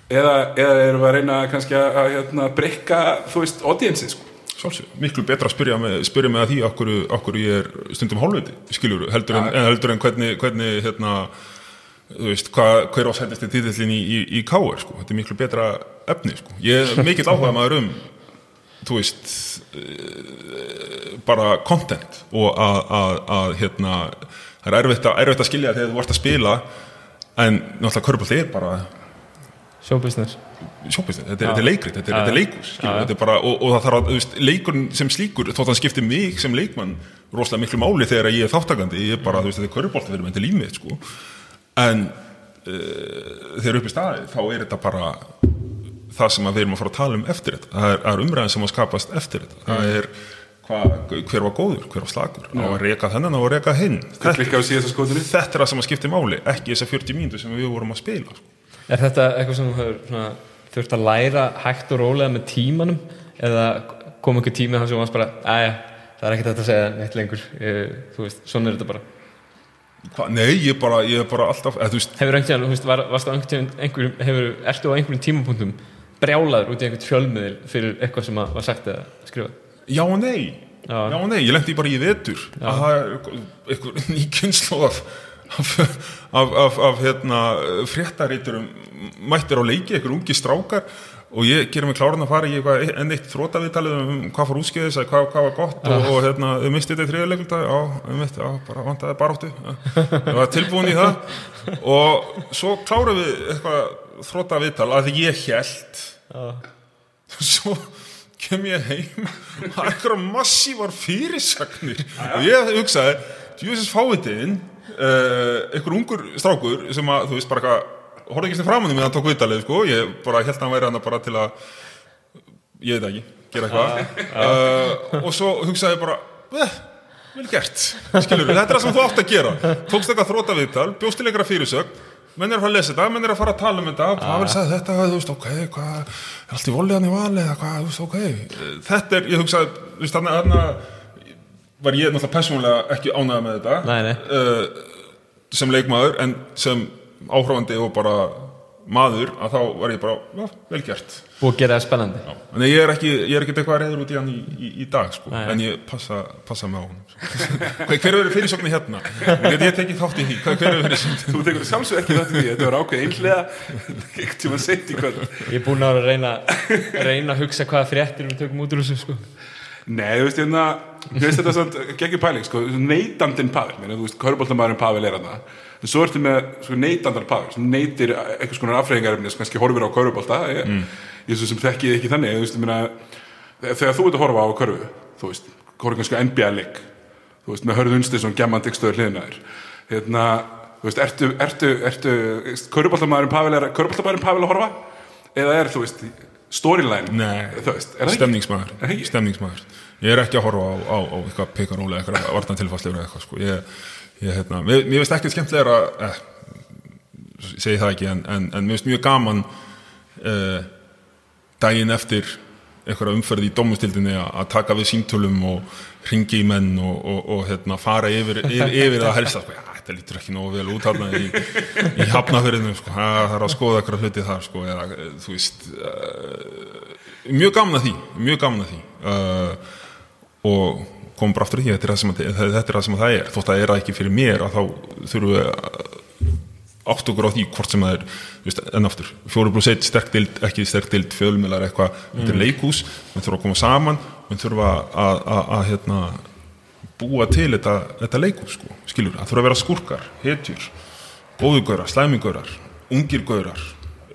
[SPEAKER 2] eða, eða erum við að reyna kannski að, að hérna, breyka þú veist, audiensið sko.
[SPEAKER 3] Sjálfsög, miklu betra að spyrja með, spyrja með að því okkur, okkur ég er stundum hálfviti skilur, heldur en, en heldur en hvernig, hvernig hérna, þú veist, hva, hver ásættist er titillin í, í, í K.R. Sko. þetta er miklu betra efni sko. ég er mikill áhuga maður um þú veist eh, bara content og að, að, að hérna, það er erfitt að, erfitt að skilja þegar þú vart að spila en náttúrulega körbólti er bara
[SPEAKER 1] Showbusiness.
[SPEAKER 3] Sjópist, þetta er, þetta er leikrit, þetta er, þetta er leikus þetta er bara, og, og það þarf að, þú veist, leikurinn sem slíkur, þótt hann skiptir mig sem leikmann rosalega miklu máli þegar ég er þáttakandi ég er bara, þú veist, þetta er körubólta fyrir menn til límið sko. en uh, þegar upp í staði, þá er þetta bara það sem að við erum að fara að tala um eftir þetta, það er, það er umræðin sem að skapast eftir þetta, það er hva, hver var góður, hver var slagur á að reka þennan og að reka hinn. Þetta, þetta er það sem að skiptir máli ekki þessar 40 mínútur sem við vorum að spila.
[SPEAKER 1] Er þetta eitthvað sem þú hefur þurft að læra hægt og rólega með tímanum? Eða kom einhver tími þar sem þú varst bara aðja, það er ekkert að segja neitt lengur. Þú veist, svona er þetta bara.
[SPEAKER 3] Hva, nei, ég er bara, ég er bara alltaf eða, þú veist,
[SPEAKER 1] Hefur einhvern veist, var, varst tíðan einhver, hefur, ertu á einhverjum tímapunktum brjálaður út í einhvern fjölmiðil fyrir eitthvað sem að var sagt eða skrifað
[SPEAKER 3] Já og nei.
[SPEAKER 1] Já.
[SPEAKER 3] Já, og nei, ég lendi bara í vetur. Að það er eitthvað ný kynslu af af, af, af, af hérna, fréttaríturum mættir á leiki, eitthvað ungi strákar. Og ég gerir mig kláran að fara í eitthvað enn eitt þrótaviðtalið um hvað fór útskeiðis hvað, hvað var gott og, og hérna, við misti þetta í þriðarleikulta já, við misti, já, bara vantaði baráttu. Ég var tilbúin í það. Og svo klárum við eitthvað þrótaviðtal að ég held svo kem ég heim og það er eitthvað massívar fyrirsagnir og ég hugsaði djúðsins fáiðin uh, einhver ungur strákur sem að þú veist bara eitthvað horfði ekki sem mig að hann tók viðtalið sko, ég bara held að hann væri hann bara til að ég veit ekki, gera eitthvað. Uh, og svo hugsaði ég bara eh, vel gert, skilur þetta er það sem þú átt að gera, tókst eitthvað þróta viðtal bjóst til einhverja fyrirsögn menn er að fara að lesa þetta, menn er að fara að tala um þetta. Pavel sagði þetta, þú veist, ok, hvað er allt í vollegan í vali eða hvað, þú veist, ok? Þetta er, ég hugsaði, þú veist, þarna, þarna var ég náttúrulega persónulega ekki ánægða með þetta
[SPEAKER 1] Nei, nei.
[SPEAKER 3] Uh, sem leikmaður en sem áhrifandi og bara maður að þá var ég bara, já, vel gert.
[SPEAKER 1] Að gera það spennandi.
[SPEAKER 3] Þannig ég er ekki, ég er ekki eitthvað reyður út í hann í, í, í dag sko,
[SPEAKER 1] Nei.
[SPEAKER 3] en ég passa, passa með á hann Hver verið fyrirsögni hérna? Ég, ég tekið þátt í því?
[SPEAKER 2] Þú tekur sjálfsög ekki þetta því, þetta var ákveð í kvöld.
[SPEAKER 1] Ég er búin að reyna, reyna að hugsa hvaða fréttir við tökum út úr þessu sko.
[SPEAKER 2] Nei, þú veist, hérna, ég veist þetta svona geggjur pæling, sko, neytandinn Pavel, þú veist, köruboltamæðurinn Pavel er hana en svo ertu með sko, neytandar Pavel sem neytir eitthvað skonar afreyingarefni sem kannski horfir á körubolta ég, ég svo sem þekki ekki þannig, veist, meina þegar þú ert að horfa á körfu þú veist, horfir kannski NBA-leik þú veist, með hörðu unstir svona gemman dikstöður hliðinaður. Hérna, þú veist, ertu, ertu, ertu köruboltamæðurinn Pavel er köruboltamæðurinn Pavel að horfa? Eða er, þú veist, storyline?
[SPEAKER 3] Nei,
[SPEAKER 2] er Er ekki?
[SPEAKER 3] stemningsmaður. Ég er ekki að horfa á, á, á eitthvað pekaróli eitthvað vartan tilfæslegur eitthvað sko. ég, ég, hérna, mér, mér finnst ekki skemmtilega eh, segi það ekki en, en, en mér finnst mjög gaman eh, daginn eftir eitthvað umferð í dómustildinni að að taka við símtölum og ringi í menn og, og, og hérna, fara yfir, yfir, yfir að sko, "Ja, þetta lítur ekki nógu vel út þarna í, í hafnafyrinu sko. "Ha, það er að skoða eitthvað hluti þar sko, eða, veist uh, mjög gaman að því mjög gaman að því uh, og komum bara aftur í því þetta er það sem, að, þetta er það, sem að það er. Þótt að það er ekki fyrir mér að þá þurfum við að átt okkur á því hvort sem það er veist, enn aftur, fjóru pluss eitt sterk dild ekki sterk dild, fjölmjölar eitthvað. Þetta er leikhús, við þurfum að koma saman við þurfum að, að, að, að hérna, búa til þetta, þetta leikhús sko, skilur, það þurfa að vera skúrkar hetjur, góðugaurar, slæmingaurar ungir gaurar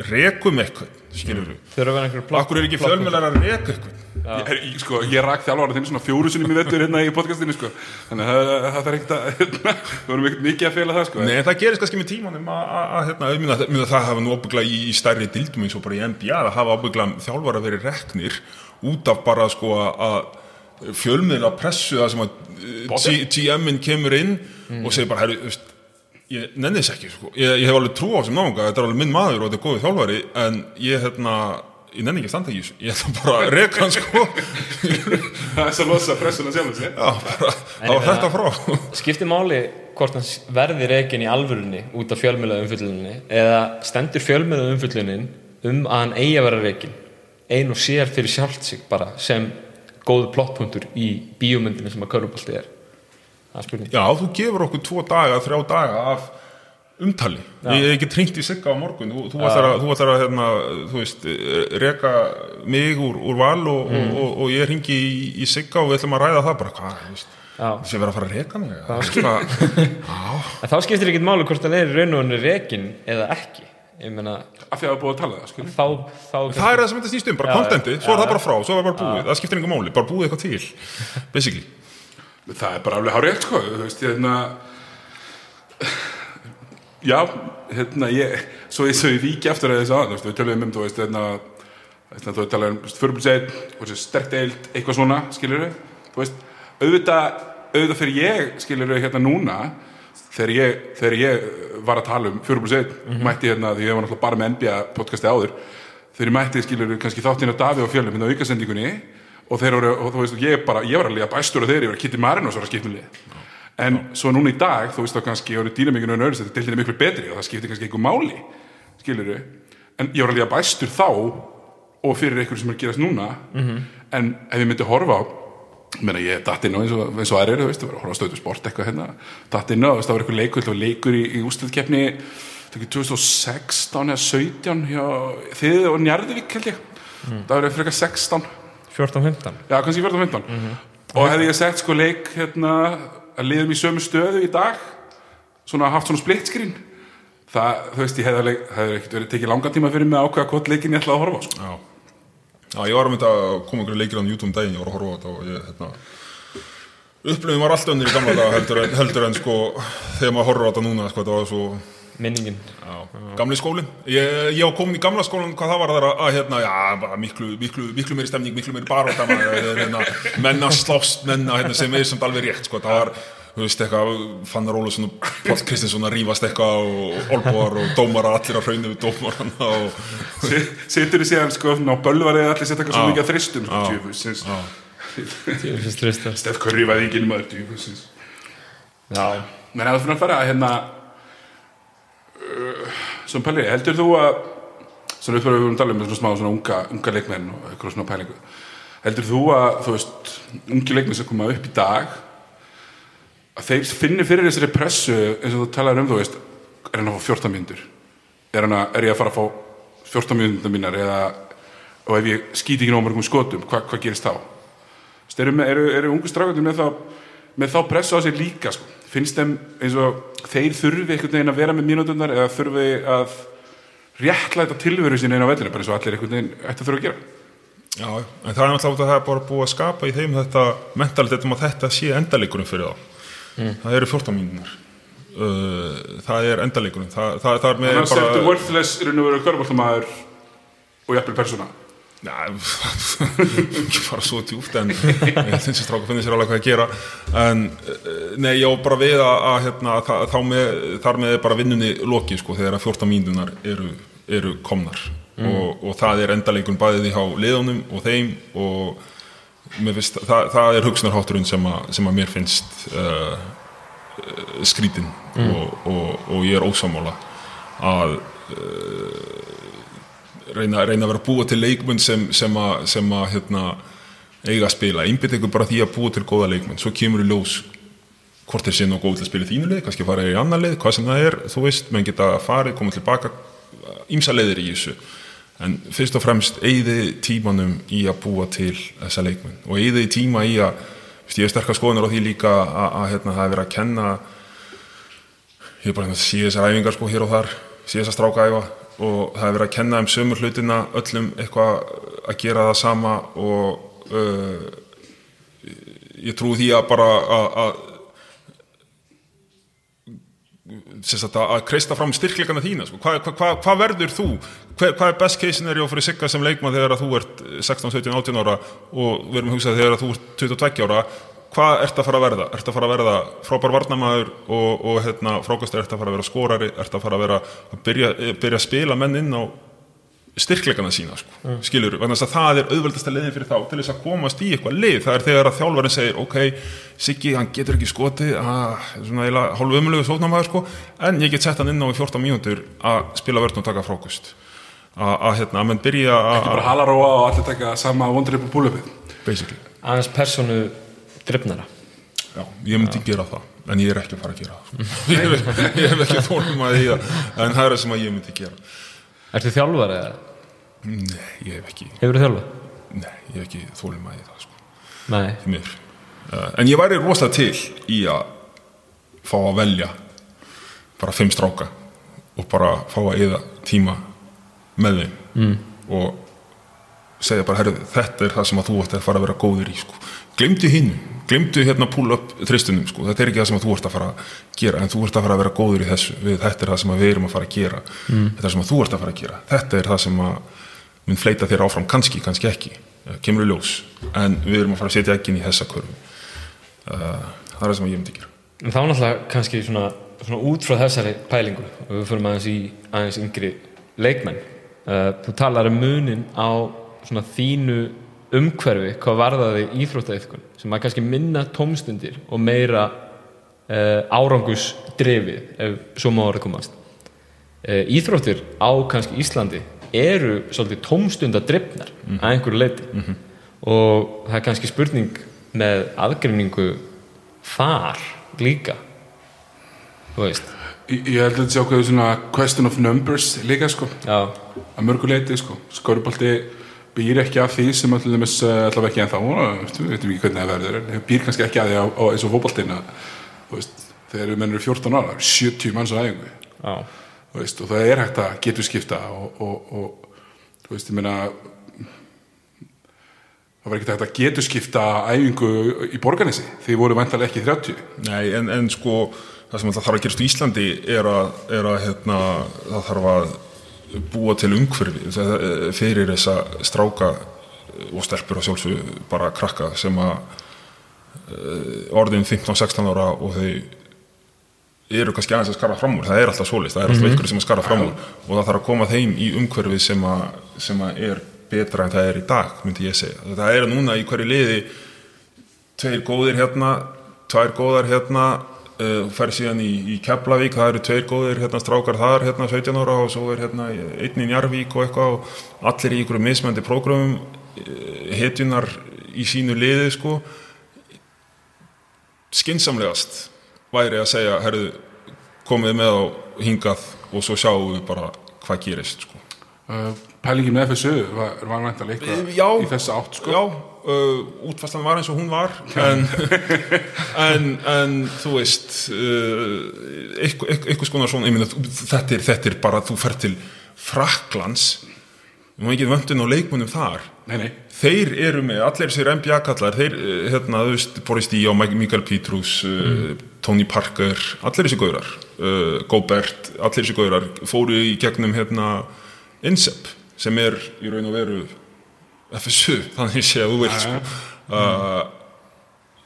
[SPEAKER 3] rekum eitthvað, skilur við
[SPEAKER 1] Þau eru að vera einhverjum plott
[SPEAKER 3] Akkur er ekki fjölmjölar að reka eitthvað
[SPEAKER 2] Ég, sko, ég rak þjálfara þinn svona fjóru sinni í vettur hérna í podcastinu sko. þannig að það, það er ekkert að hérna, við vorum ekkert mikið að fela það sko.
[SPEAKER 3] Nei, það gerist kannski með tímanum að, að, að hérna, það hafa nú ábyggla í, í stærri dildum eins og bara í NBA það hafa ábyggla þjálfara verið reknir út af bara sko að fjölmiðla pressu það sem að? G- GM-in kemur inn og segir bara, herru, þú ég nenni þess ekki, sko. ég, ég hef alveg trú á sem náunga, þetta er alveg minn maður og þetta er góðið þjálfari en ég, hérna, ég nenni ekki að standa í þessu. Ég ætla bara að reka hann, sko.
[SPEAKER 2] Það er svo losa pressuna sjálf sér.
[SPEAKER 3] Já, bara, þá er þetta frá.
[SPEAKER 1] Skiptir máli hvort hann verði reikin í alvörunni út af fjölmjöla umfylluninni eða stendur fjölmjöla umfyllunin um að hann eigi að vera reikin ein og sér fyrir sjálft sig bara sem góðu plottpunktur í bíómyndinu sem að körubolti er
[SPEAKER 3] Já, þú gefur okkur tvo daga, þrjá daga af umtali. Ég hef ekki tringt í sigga á morgun. Þú, þú ætlar að, þú ætlar að hérna, þú veist, eh, reka mig úr, úr val og, og, og, og ég ringi í, í sigga og við ætlum að ræða það bara. Hvað, þú veist,
[SPEAKER 1] Já.
[SPEAKER 3] þessi verið að fara að reka mig? Já,
[SPEAKER 1] en þá skiptir ekkert máli hvort hann er í raun og hann reikin eða ekki meina
[SPEAKER 2] af því að það er búið að tala það
[SPEAKER 1] þá, þá
[SPEAKER 3] það er það sem þetta snýst um, bara
[SPEAKER 1] Já,
[SPEAKER 3] kontenti svo
[SPEAKER 1] já,
[SPEAKER 3] er það
[SPEAKER 1] já.
[SPEAKER 3] bara frá, svo er það bara búið það skiptir engum máli, bara búið eitthvað til basically
[SPEAKER 2] það er bara alveg hárið sko, þú veist, hérna já, hérna ég, svo ég, ég víki eftir að þess að, þú veist, við tölum um, þú veist, hérna hérna, þú tala um fyrirbúrseit og þessi sterkt deild, eitthvað svona, skilur þú veist, auðvitað auðvitað fyrir ég, skilur hérna núna þegar ég, þegar ég var að tala um fyrirbúrseit, mætti hérna því ég var náttúrulega bara með NBA podcasti áður þegar ég mætti, skilur kannski þáttinn á Davíð og og þeir voru, og þú veist, og ég bara, ég var að liða bæstur og þeir, var að Kitty Marinos var að skipta um lið en svo núna í dag, þú veist þá kannski eru dýnamíkinu og nörðist, þetta er miklu betri og það skiptir kannski einhver máli, skilur en ég var að liða bæstur þá og fyrir ykkur sem er að gerast núna. En ef ég myndi horfa á meina ég datt inn á eins og, eins og aðrir þú veist, það var að horfa á stöðu sport eitthvað hérna datt inn á, þú veist, það var eitthvað leikur, það var leikur í, í ústöðkeppni 2016 eða 17 hjá þið og Njarðvík held ég. Það var frekar 16
[SPEAKER 1] 14-15.
[SPEAKER 2] Já, kannski 14-15 Og hefði ég sett sko leik hérna að liðum í sömu stöðu í dag svona haft svona split screen það, þú veist, ég hefði hefði ekkert verið tekið langa tíma fyrir mig að ákveða hvort leikin ég ætlaði að horfa á, sko.
[SPEAKER 3] Já, Já ég var um þetta að koma einhverju leikir á YouTube um daginn, ég var að horfa á þetta og ég, hérna, upplifin var alltaf önnur í gamla dag heldur en, heldur en sko, þegar maður horfa á þetta núna, sko, þetta var svo,
[SPEAKER 1] minningin
[SPEAKER 3] gamli skólinn. Ég, ég var komin í gamla skólan, hvað það var þar að, að hérna, já, bara miklu, miklu, miklu meiri stemning, miklu meiri baróta, hérna, menna slást, menna, hérna, sem er samt alveg rétt, sko, það var, þú veist, eitthvað, Fannar Ólusson og Páll Kristinsson að rífast eitthvað og Olbúar og dómarar, allir að hraunum við dómarana og
[SPEAKER 2] Sittur þið síðan sko á bölvarið allir setja eitthvað svo mikið að þristum sko,
[SPEAKER 3] Já.
[SPEAKER 2] djöfusins.
[SPEAKER 1] Djöfisins trista
[SPEAKER 2] Stef Curry væði ekki maður djöfusins.
[SPEAKER 1] Já
[SPEAKER 2] Men ef þú fyrir að fara að hérna uh, Svona pæli, heldur þú að að við vorum að tala um svona smá unga, unga leikmenn og eitthvað svona pælingu Heldur þú að, þú veist, ungi leikmenn sem koma upp í dag að þeir finnir fyrir þessari pressu eins og þú talar um, þú veist er hann að fá 14 mínútur er, er ég að fara að fá 14 mínútur mínar eða, og ef ég skýti ekki nóg mörgum skotum, hva, hvað gerist þá? Eru, eru, eru ungu strákundir með með þá pressu á sig líka sko. Finnst þeim eins og þeir þurfi einhvern veginn að vera með mínúturnar eða þurfi að réttlæta tilveru sín einn á vellinu bara eins og allir einhvern veginn ætti að þurfa að gera.
[SPEAKER 3] Já, en það er náttúrulega út af það er bara búið að skapa í þeim þetta mentalitet um að þetta sé endaleikurum fyrir þá. Það eru 14 mínunar uh, það er endaleikurum það, það, það er með
[SPEAKER 2] Þannig að settu worthless í raun og veru körbóltamæður og jafnvel persóna
[SPEAKER 3] ekki fara svo djúpt en þessi stráku finnir sér alveg hvað að gera. En eh, nei, já, bara við að, að hérna, það, þá með, þar með bara vinnunni lokið sko, þegar að 14 mínunar eru, eru komnar. Og, og það er endaleikun bæðið hjá liðunum og þeim og mér finnst, það, það er hugsunarhátturinn sem, að- sem að mér finnst uh, skrítin og, og, og ég er ósamála að reyna, reyna að vera að búa til leikmenn sem, sem að, sem að hérna, eiga að spila, einbytt ykkur bara því að búa til góða leikmenn, svo kemur í ljós hvort þeir sé nú góð til að spila þínu leið kannski fara í annar leið, hvað sem það er þú veist, menn geta farið, komið tilbaka ímsa leiðir í þessu. En fyrst og fremst eigði tímanum í að búa til þessa leikmenn. Og eigði tíma í að ég hef sterkar skoðunar á því líka að hérna, það er verið að kenna ég er bara hérna að sé þessar æfingar sko hér og þar, sé þessar strákaæfa og það er verið að kenna um sömur hlutina öllum eitthvað að gera það sama og uh, ég trú því að bara að, að kreista fram styrkleikana þína sko. hvað hva, hva, hva verður þú hver, hvað er best case scenario fyrir Sigga sem leikmann þegar þú ert 16, 17, 18 ára og við erum að hugsa þegar þú ert 22 ára hvað ert að fara að verða? ert að fara að verða frábær varnamæður og, og hérna, frákastur? Ert að fara að vera skórari ert að fara að vera að byrja, byrja að spila menn inn á styrkleikana sína sko. mm. skilur, þess að það er auðveldasta leiðin fyrir þá til þess að komast í eitthvað lið. Það er þegar að þjálfarinn segir ok, Siggi, hann getur ekki skotið ah, svona eiginlega hálfu umlögu sótnamaður sko, en ég get sett hann inn á í 14 mínútur að spila vörn og taka frákust. Að að, hérna, að menn byrja að
[SPEAKER 2] bara halaróa og allir taka sama vondur upp á búlöfið
[SPEAKER 3] basically,
[SPEAKER 1] aðeins personu drifnara
[SPEAKER 3] já, ég myndi gera það en ég er ekki að fara að gera það ég, hef- ég hef ekki þólum að að en það er það sem ég myndi gera
[SPEAKER 1] Ertu þjálfar eða?
[SPEAKER 3] nei, ég hef ekki,
[SPEAKER 1] Hefur þú þjálfar?
[SPEAKER 3] nei, ég hef ekki þólum að því það sko
[SPEAKER 1] Nei.
[SPEAKER 3] Uh, en ég væri rosalega til í að fá að velja bara fimm stráka og bara fá að eða tíma með þeim mm. og segja bara, herru, þetta er það sem að þú ætti að fara að vera góður í sko. Glemdu hinn, glemdu hérna pull-up þristunum, sko. þetta er ekki það sem að þú ert að fara að gera, en þú ert að fara að vera góður í þessu. Við, þetta er það sem við erum að fara að gera. Mm. þetta er sem að þú ert að fara að gera. Þetta er það sem að mun fleita þér áfram kannski, kannski ekki, kemur í ljós. En við erum að fara að setja ekki í þessa körfu. Uh, það er það sem ég myndi gera.
[SPEAKER 1] En þá náttúrulega kannski svona, svona út frá þessari pælingu og við fyrir aðeins í aðeins yngri leikmenn. Uh, þú talar um munin á svona þínu umhverfi hvað varðaði íþróttaiðkun sem að kannski minna tómstundir og meira uh, árangus drefið ef svo má orðið komast uh, Íþróttir á kannski Íslandi eru svolítið tómstundadrifnar mm. að einhverju leiti mm -hmm. og það er kannski spurning með aðgrinningu þar líka þú veist
[SPEAKER 2] Ég, held að þetta sé ákveðu svona question of numbers líka sko
[SPEAKER 1] Já.
[SPEAKER 2] að mörguleiti sko skorubolti býr ekki af því sem allir þess allavega ekki en þá við veitum ekki hvernig það verður en býr kannski ekki af því á, á eins og fókbaltina þegar við mennum 14 ára 70 manns á æfingu. Veist, og það er hægt að getur skipta og, og, og þú veist, ég meina það var ekki hægt að getur skipta æfingu í borganessi því voru vantarlega ekki 30
[SPEAKER 3] Nei, en, en sko það sem það þarf að gerast í Íslandi er að, er að hérna, það þarf að búa til umhverfi fyrir þessa stráka og stelpur og sjálfsög bara krakka sem að orðin 15-16 ára og þau eru kannski aðeins að skara fram úr, það er alltaf svolist, það er alltaf ykkur sem að skara fram úr. Og það þarf að koma þeim í umhverfi sem að, sem að er betra en það er í dag, myndi ég segja. Það er núna í hverju liði tveir góðir hérna, tvær góðar hérna, uh, fer síðan í, í Keflavík, það eru tveir góðir hérna strákar þar, hérna 17 ára og svo er hérna einn í Njarvík og eitthvað og allir í ykkur mismöndi prógramum, uh, hetjunar í sínu liði sko. Skinsamlegast væri að segja, herru, komið með á hingað og svo sjáum við bara hvað gerist sko.
[SPEAKER 2] uh, Pælingin með FSU var, var vantarlega eitthvað í þessa átt sko
[SPEAKER 3] Já, uh, útfæslan var eins og hún var en, en, en þú veist uh, eitthvað, eitthvað, eitthvað skona svona þú- þetta, er, þetta er bara, þú fer til Fraklands við má ekki vöndun á leikmunum þar?
[SPEAKER 2] Nei, nei,
[SPEAKER 3] þeir eru með, allir þessir NBA-kallar þeir, eh, hérna, þú veist, Boris Díá Mikael Pítrús, uh, Tony Parker allir þessi gaurar uh, Gobert, allir þessi gaurar fóru í gegnum, hérna INSEP, sem er í raun og veru FSU, þannig sé að þú vilt sko. uh,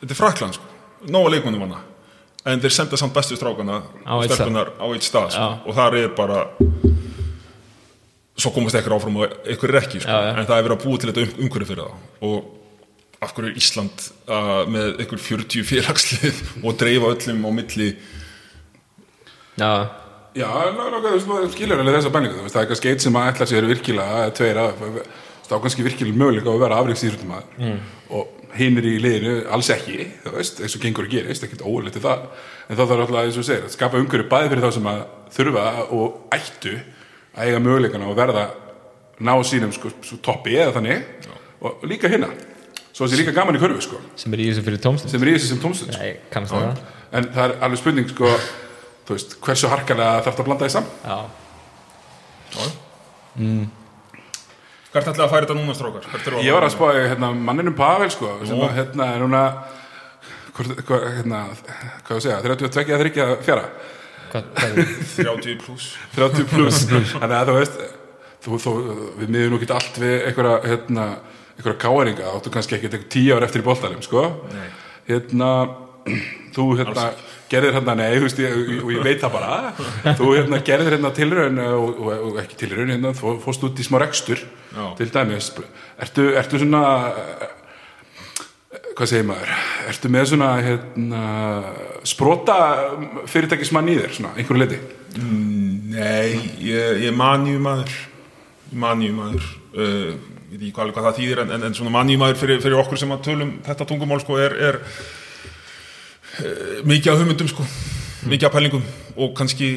[SPEAKER 3] þetta er Frakland sko, nóga leikmannum hana en þeir senda samt bestu strákana
[SPEAKER 1] Á
[SPEAKER 3] eitt stað sko. Og þar er bara svo komast ekkur áfram og ekkur er ekki sko.
[SPEAKER 1] Já, já.
[SPEAKER 3] en það er verið að búa til þetta um, umhverju fyrir það og af hverju er Ísland uh, með ekkur 40 félagslið og dreifa öllum á milli
[SPEAKER 1] Já,
[SPEAKER 2] Já, þú veist, maður skilur alveg þessa veist, það er kannski eitt sem að ætla sér virkilega, að, veist, þá er kannski virkilega möguleika að vera afriksýrtum maður mm. og hinn er í liðinu alls ekki, þú veist, eins og gengur að gerist, ekkert ólega til það, en þá þarf alltaf, eins og þú segir, að skapa umhverju bæði fyrir þá sem að þurfa og ættu að eiga möguleikana og verða ná sínum sko, toppi eða þannig. Og líka hinna, svo þessi líka gaman í körfu, sko,
[SPEAKER 1] sem er í þessu fyrir tómstund.
[SPEAKER 2] Sem er í þessi sem tómstund, sko.
[SPEAKER 1] Það.
[SPEAKER 2] En það er alveg spurning, sko, veist, hversu harkalega þarf að blanda því saman?
[SPEAKER 3] Hvert ætlaði að færa þetta núna eru
[SPEAKER 2] Ég var að spáði hérna, manninum Pavel sko, sem að hérna er núna hvort, hvað, hérna, hvað ég segja 32 eða 30 fjara.
[SPEAKER 1] Hvað, hvað er
[SPEAKER 3] 30 pluss
[SPEAKER 2] 30 pluss þannig að þú veist þú, þú, við miðum nú ekki allt við einhverja hérna, einhverja káeringa áttu kannski ekki 10 ár eftir í boltanum sko. hérna þú hérna gerðir hérna, nei, þú veist, ég, og ég veit það bara. Þú hérna gerðir hérna tilraun og, og, og ekki tilraun, hérna, þú fórst út í smá rekstur
[SPEAKER 3] Já.
[SPEAKER 2] til dæmis. Ertu, ertu svona hvað segir maður? Ertu með svona hérna, sprota fyrirtækismann í þér svona, einhverju leiti
[SPEAKER 3] Nei, ég, ég manju maður manju maður uh, ég veit ekki hvað, það þýðir en, en, en svona manju maður fyrir, fyrir okkur sem að tölum þetta tungumál sko er, er mikið af hugmyndum sko. Mikið af pælingum. Og kannski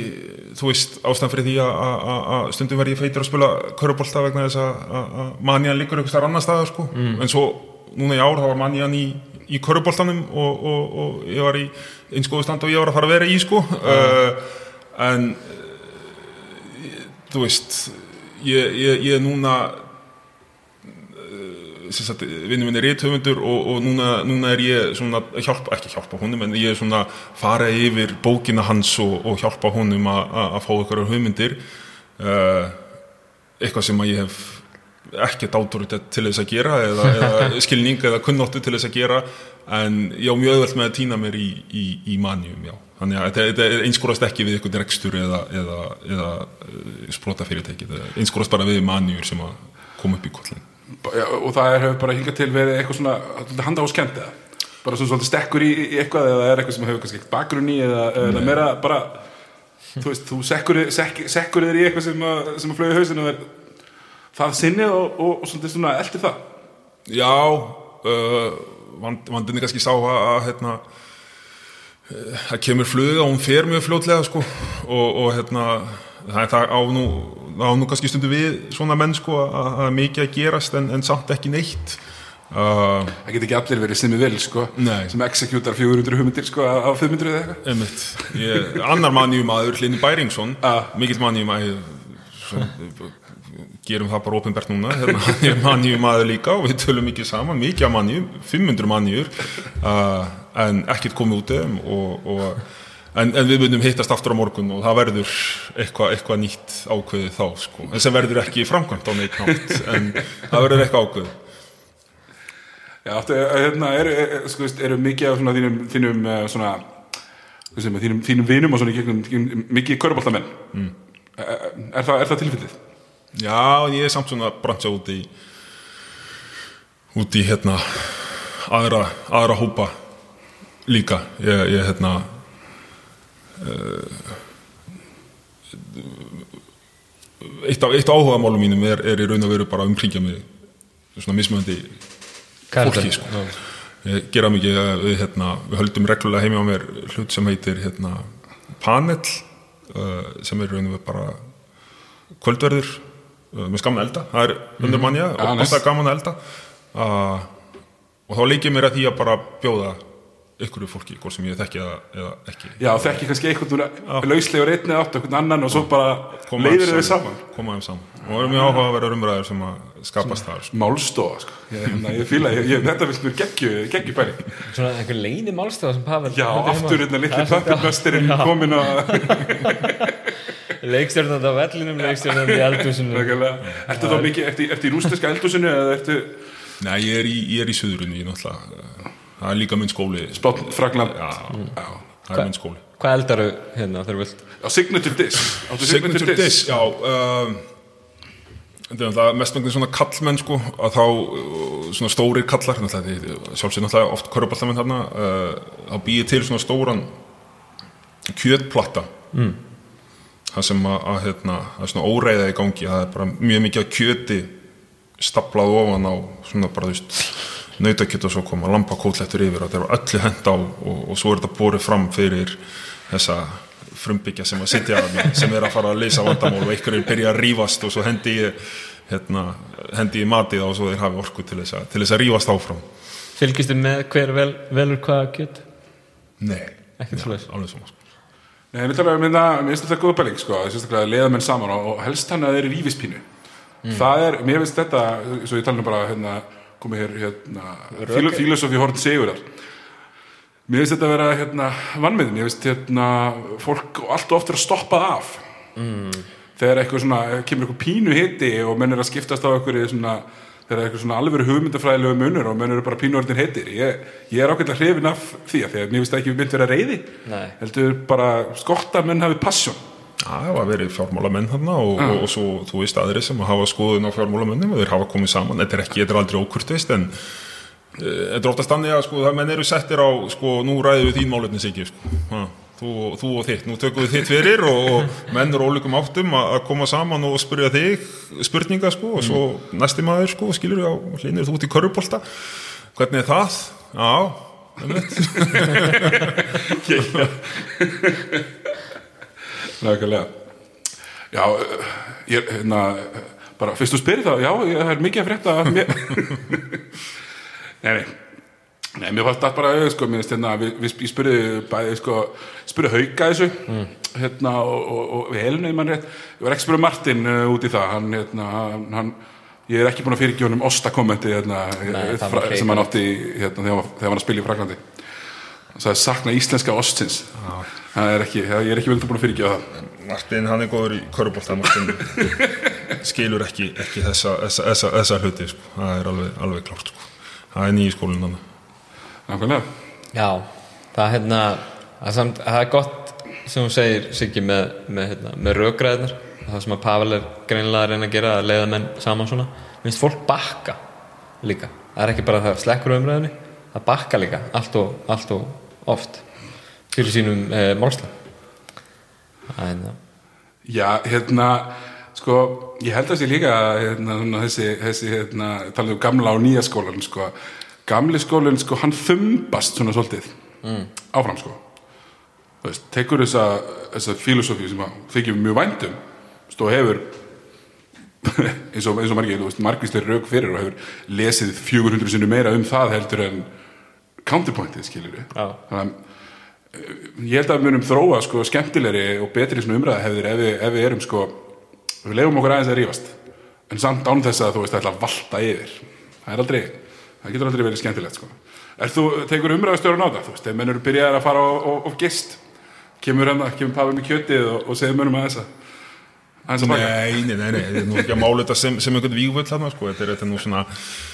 [SPEAKER 3] þú veist ástæðan fyrir því að- stundum verð ég feitur að spila körubólta vegna þess að- manjan liggur eitthvað annar staðar sko. En svo núna í ár þá var manjan í, í körubóltanum og, og, og ég var í eins góðu stand og ég var að fara að vera í sko. Uh, en þú veist ég, er núna eh, vinnum minni rithöfundur og, og núna, núna er ég svona að hjálpa, ekki hjálpa honum en ég er svona að fara yfir bókina hans og, og hjálpa honum að fá ykkur hugmyndir uh, eitthvað sem að ég hef ekkert autoritet til þess að gera eða, eða skilning eða kunnáttu til þess að gera en ég á mjög öðvöld með að týna mér í, í, í manjum já. þannig að þetta, einskorast ekki við eitthvað rekstur eða, eða, eða uh, sprota fyrirtæki einskorast bara við manjur sem að koma upp í kollin
[SPEAKER 2] Já, og það er, hefur bara hingað til verið eitthvað svona handa áskend eða bara svona svolítið stekkur í, í eitthvað eða er eitthvað sem hefur kannski ekkert bakgrunn í eða, eða meira bara þú veist, þú sekkur, sekk, sekkur þér í eitthvað sem að, sem að flögu hausinu og er það sinni og, og, og svolítið svona eldir það.
[SPEAKER 3] Já uh, vand, vandinni kannski sá að, að hérna það kemur fluga og hún fer mjög fljótlega sko og, og hérna það, það á nú það á nú kannski stundu við svona menn sko að að það er mikið að gerast en, en samt ekki neitt uh,
[SPEAKER 2] það get ekki allir verið sem er vel sko
[SPEAKER 3] Nei.
[SPEAKER 2] sem executar 400 hugmyndir sko á 500 eða eitthvað
[SPEAKER 3] annar mannjúmaður Linni Bæringsson,
[SPEAKER 2] Ah.
[SPEAKER 3] mikill mannjúmaður gerum það bara ofinbært núna hérna, ég er mannjúmaður líka og við tölum mikið saman, mikið af mannjum 500 mannjur uh, en ekkert komið út um og, og En, en við myndum hittast aftur á morgun og það verður eitthvað eitthva nýtt ákveðið þá sko. en sem verður ekki framkvæmt á neitt nátt en það verður eitthvað ákveðið
[SPEAKER 2] Já, áttu, eh, hérna, er, sko, veist, eru mikið af svona þínum, þínum eh, svona, hvað sem er, þínum, þínum vinum og svona í gegnum, mikið köruboltamenn mm. er, það, er það tilfellið?
[SPEAKER 3] Já, ég er samt svona að bransja út í út í hérna aðra, aðra hópa líka ég, ég hérna eitt eitt af áhugamálum mínum er, er í raun og veru bara að umkringja mig svona mismöndi fólki sko. ég gera mikið að við, hérna, við höldum reglulega heimi á mér hlut sem heitir hérna, panel uh, sem er raun og veru bara kvöldverður uh, með skamna elda, það er undur manja og það er gaman að elda. Uh, og þá leikir mér að því að bara bjóða ykkur fólki, hvort sem ég þekki eða, eða ekki.
[SPEAKER 2] Já, þekki kannski eitthvað núna lauslegur einni átt, eitthvað annan og svo bara
[SPEAKER 3] þeim
[SPEAKER 2] þau saman.
[SPEAKER 3] koma þeim saman. Og það er mjög áhuga að vera umræður sem að skapast þar sko.
[SPEAKER 2] Málstofa, sko. Ég, hérna, ég fíla, ég, ég, þetta finnst mér geggju, geggju pæling
[SPEAKER 1] Svona einhver leini málstofa sem Pavel
[SPEAKER 2] Já, aftur hérna litli
[SPEAKER 1] Það er Já.
[SPEAKER 2] komin á
[SPEAKER 1] Leikstjórnandi á vellinum, leikstjórnandi í eldhúsinu.
[SPEAKER 2] Ertu þá mikið, ertu, í rústeska eldhúsinu eða ertu
[SPEAKER 3] Nei, ég er í, ég er í suðurinu, ég náttúrulega það er líka minn skóli
[SPEAKER 2] spátt Fragland
[SPEAKER 3] Já,
[SPEAKER 2] Já.
[SPEAKER 3] það er minn skóli
[SPEAKER 1] Hvað eldaru hérna þegar þú vilt?
[SPEAKER 2] á Signature Dish Áttu
[SPEAKER 3] Signature Dish, já um, Þetta er náttúrulega mestmengni svona kallmenn sko, að þá uh, svona stórir kallar sjálfsveit náttúrulega oft köruballamenn þarna uh, þá býði til svona stóran kjötplatta mm. það sem að, að hérna, það er svona óreiða í gangi það er bara mjög mikið af kjöti staplað ofan á svona bara þú veist nautakjöt og svo koma lambakótlettur yfir og þetta er öllu hend á og, og svo er þetta borið fram fyrir þessa frumbyggja sem að sitja að mér sem er að fara að leysa vandamál og einhverjir byrja að rífast og svo hendi ég hérna, hendi ég matið á og svo þeir hafi orku til þess að, til þess að rífast áfram
[SPEAKER 1] Fylgistu með hver vel, velur hvaða kjöt?
[SPEAKER 3] Nei,
[SPEAKER 1] Ekkert svoleiðis.
[SPEAKER 3] alveg svona sko.
[SPEAKER 2] Nei, við talaðum um það, mér finnst þetta góð pæling sko, sérstaklega að leiða menn saman og, og helst hann að þeir eru rífispínu það er, mér finnst þetta svo ég tala nú bara hérna, komið hér hérna, fílo, fílosofi hort segurar mér finnst þetta að vera hérna, vannmiðin, mér finnst hérna fólk allt og oft er að stoppa af. Mm. þegar eitthvað svona kemur eitthvað pínu hiti og menn er að skiptast á eitthvað svona þegar eitthvað svona alveg hugmyndafræðilegu munur og menn eru bara pínu orðin heitir. Ég, ég er ákveðlega hrifin af því að að mér finnst það ekki mynd vera reyði heldur bara skotta menn hafi passion.
[SPEAKER 3] Já, það var verið fjármálamenn þarna og, og, og svo, þú veist, aðri sem hafa skoðun á fjármálamennum og þeir hafa komið saman. Þetta er ekki, þetta er aldrei ókurtist en uh, þetta er ofta stannið að sko, það menn eru settir á, sko, nú ræðum við þín málefni sig sko, ha, þú, þú og þitt nú tökum við þitt fyrir og, og menn eru ólíkum áttum að koma saman og spyrja þig spurninga, sko, og svo næsti maður, sko, skilur á, hlinir þú út í körubólta hvernig er það? Já, einmitt.
[SPEAKER 2] Nákvæmlega. Já, eh, ég hérna eh, bara fyrst þú spyrir það, já, ég- það er mikið að frétta af mér. Nei, nei. Nei, mér fannst það bara auðvitað, sko, mér finnst hérna, við, við, ég spurði bæði, sko, spurði Hauka þessu, hérna, og, og, og við helinu, mann rétt, ég var ekki að spurði Martin uh, út í það, hann, hérna, hann, hann ég er ekki búin að fyrirgjóða honum osta-kommenti, hérna,
[SPEAKER 1] Nei, það
[SPEAKER 2] fra, sem hann átti, hérna, þegar, hann var- hann að spila í Fraklandi. Hann sagði, sakna íslenska ostsins. Það er ekki, ég er ekki vel búin að fyrirgjóða það.
[SPEAKER 3] Martin, hann er góður í körubólta Martin skilur ekki, ekki þessa, þessa, þessa, þessa hluti sko. það er alveg, alveg klárt sko. það er hann
[SPEAKER 2] Nákvæmlega.
[SPEAKER 1] Já, það er hérna það samt, það er gott sem hún segir Siggi með, með, hérna, með rökgræðnar það sem að Pavel er greinilega að reyna að gera að leiða menn saman svona minnst fólk bakka líka það er ekki bara það slekkur umræðinni það bakka líka allt og, allt og oft fyrir sínum eh, málsla
[SPEAKER 2] Já, hérna, sko, ég held að sé líka hérna, svona, þessi, þessi hérna, talað um gamla og nýja skólan, sko, gamli skólan, sko, hann þumbast svona svolítið mm. áfram, sko. Veist, tekur þessa, þessa filosófíu sem að þykir mjög væntum, stó hefur, eins og, eins og margir, þú veist, margvíslega rauk fyrir og hefur lesið 400 sinni meira um það heldur en counterpointið, skilur við.
[SPEAKER 1] Já.
[SPEAKER 2] Þannig að ég held að við munum þróa sko skemmtilegri og betri svona umræða hefðir ef ef við erum sko við leifum okkur aðeins að rífast. En samt án þess að þú veist ætla að valta yfir. Það er aldrei, það getur aldrei verið skemmtilegt sko. Er þú, tekur umræðastjórun á það þú veist, ef menn eru byrjaðir að fara og, gist? Kemur hann kemur Pavel með kjötið og, og segir aðeins að að baka
[SPEAKER 3] nei, nei, nei, nei, þetta er nú ekki að mála þetta sem, sem einhvern vígvöld þarna sko. þetta, er, þetta er nú svona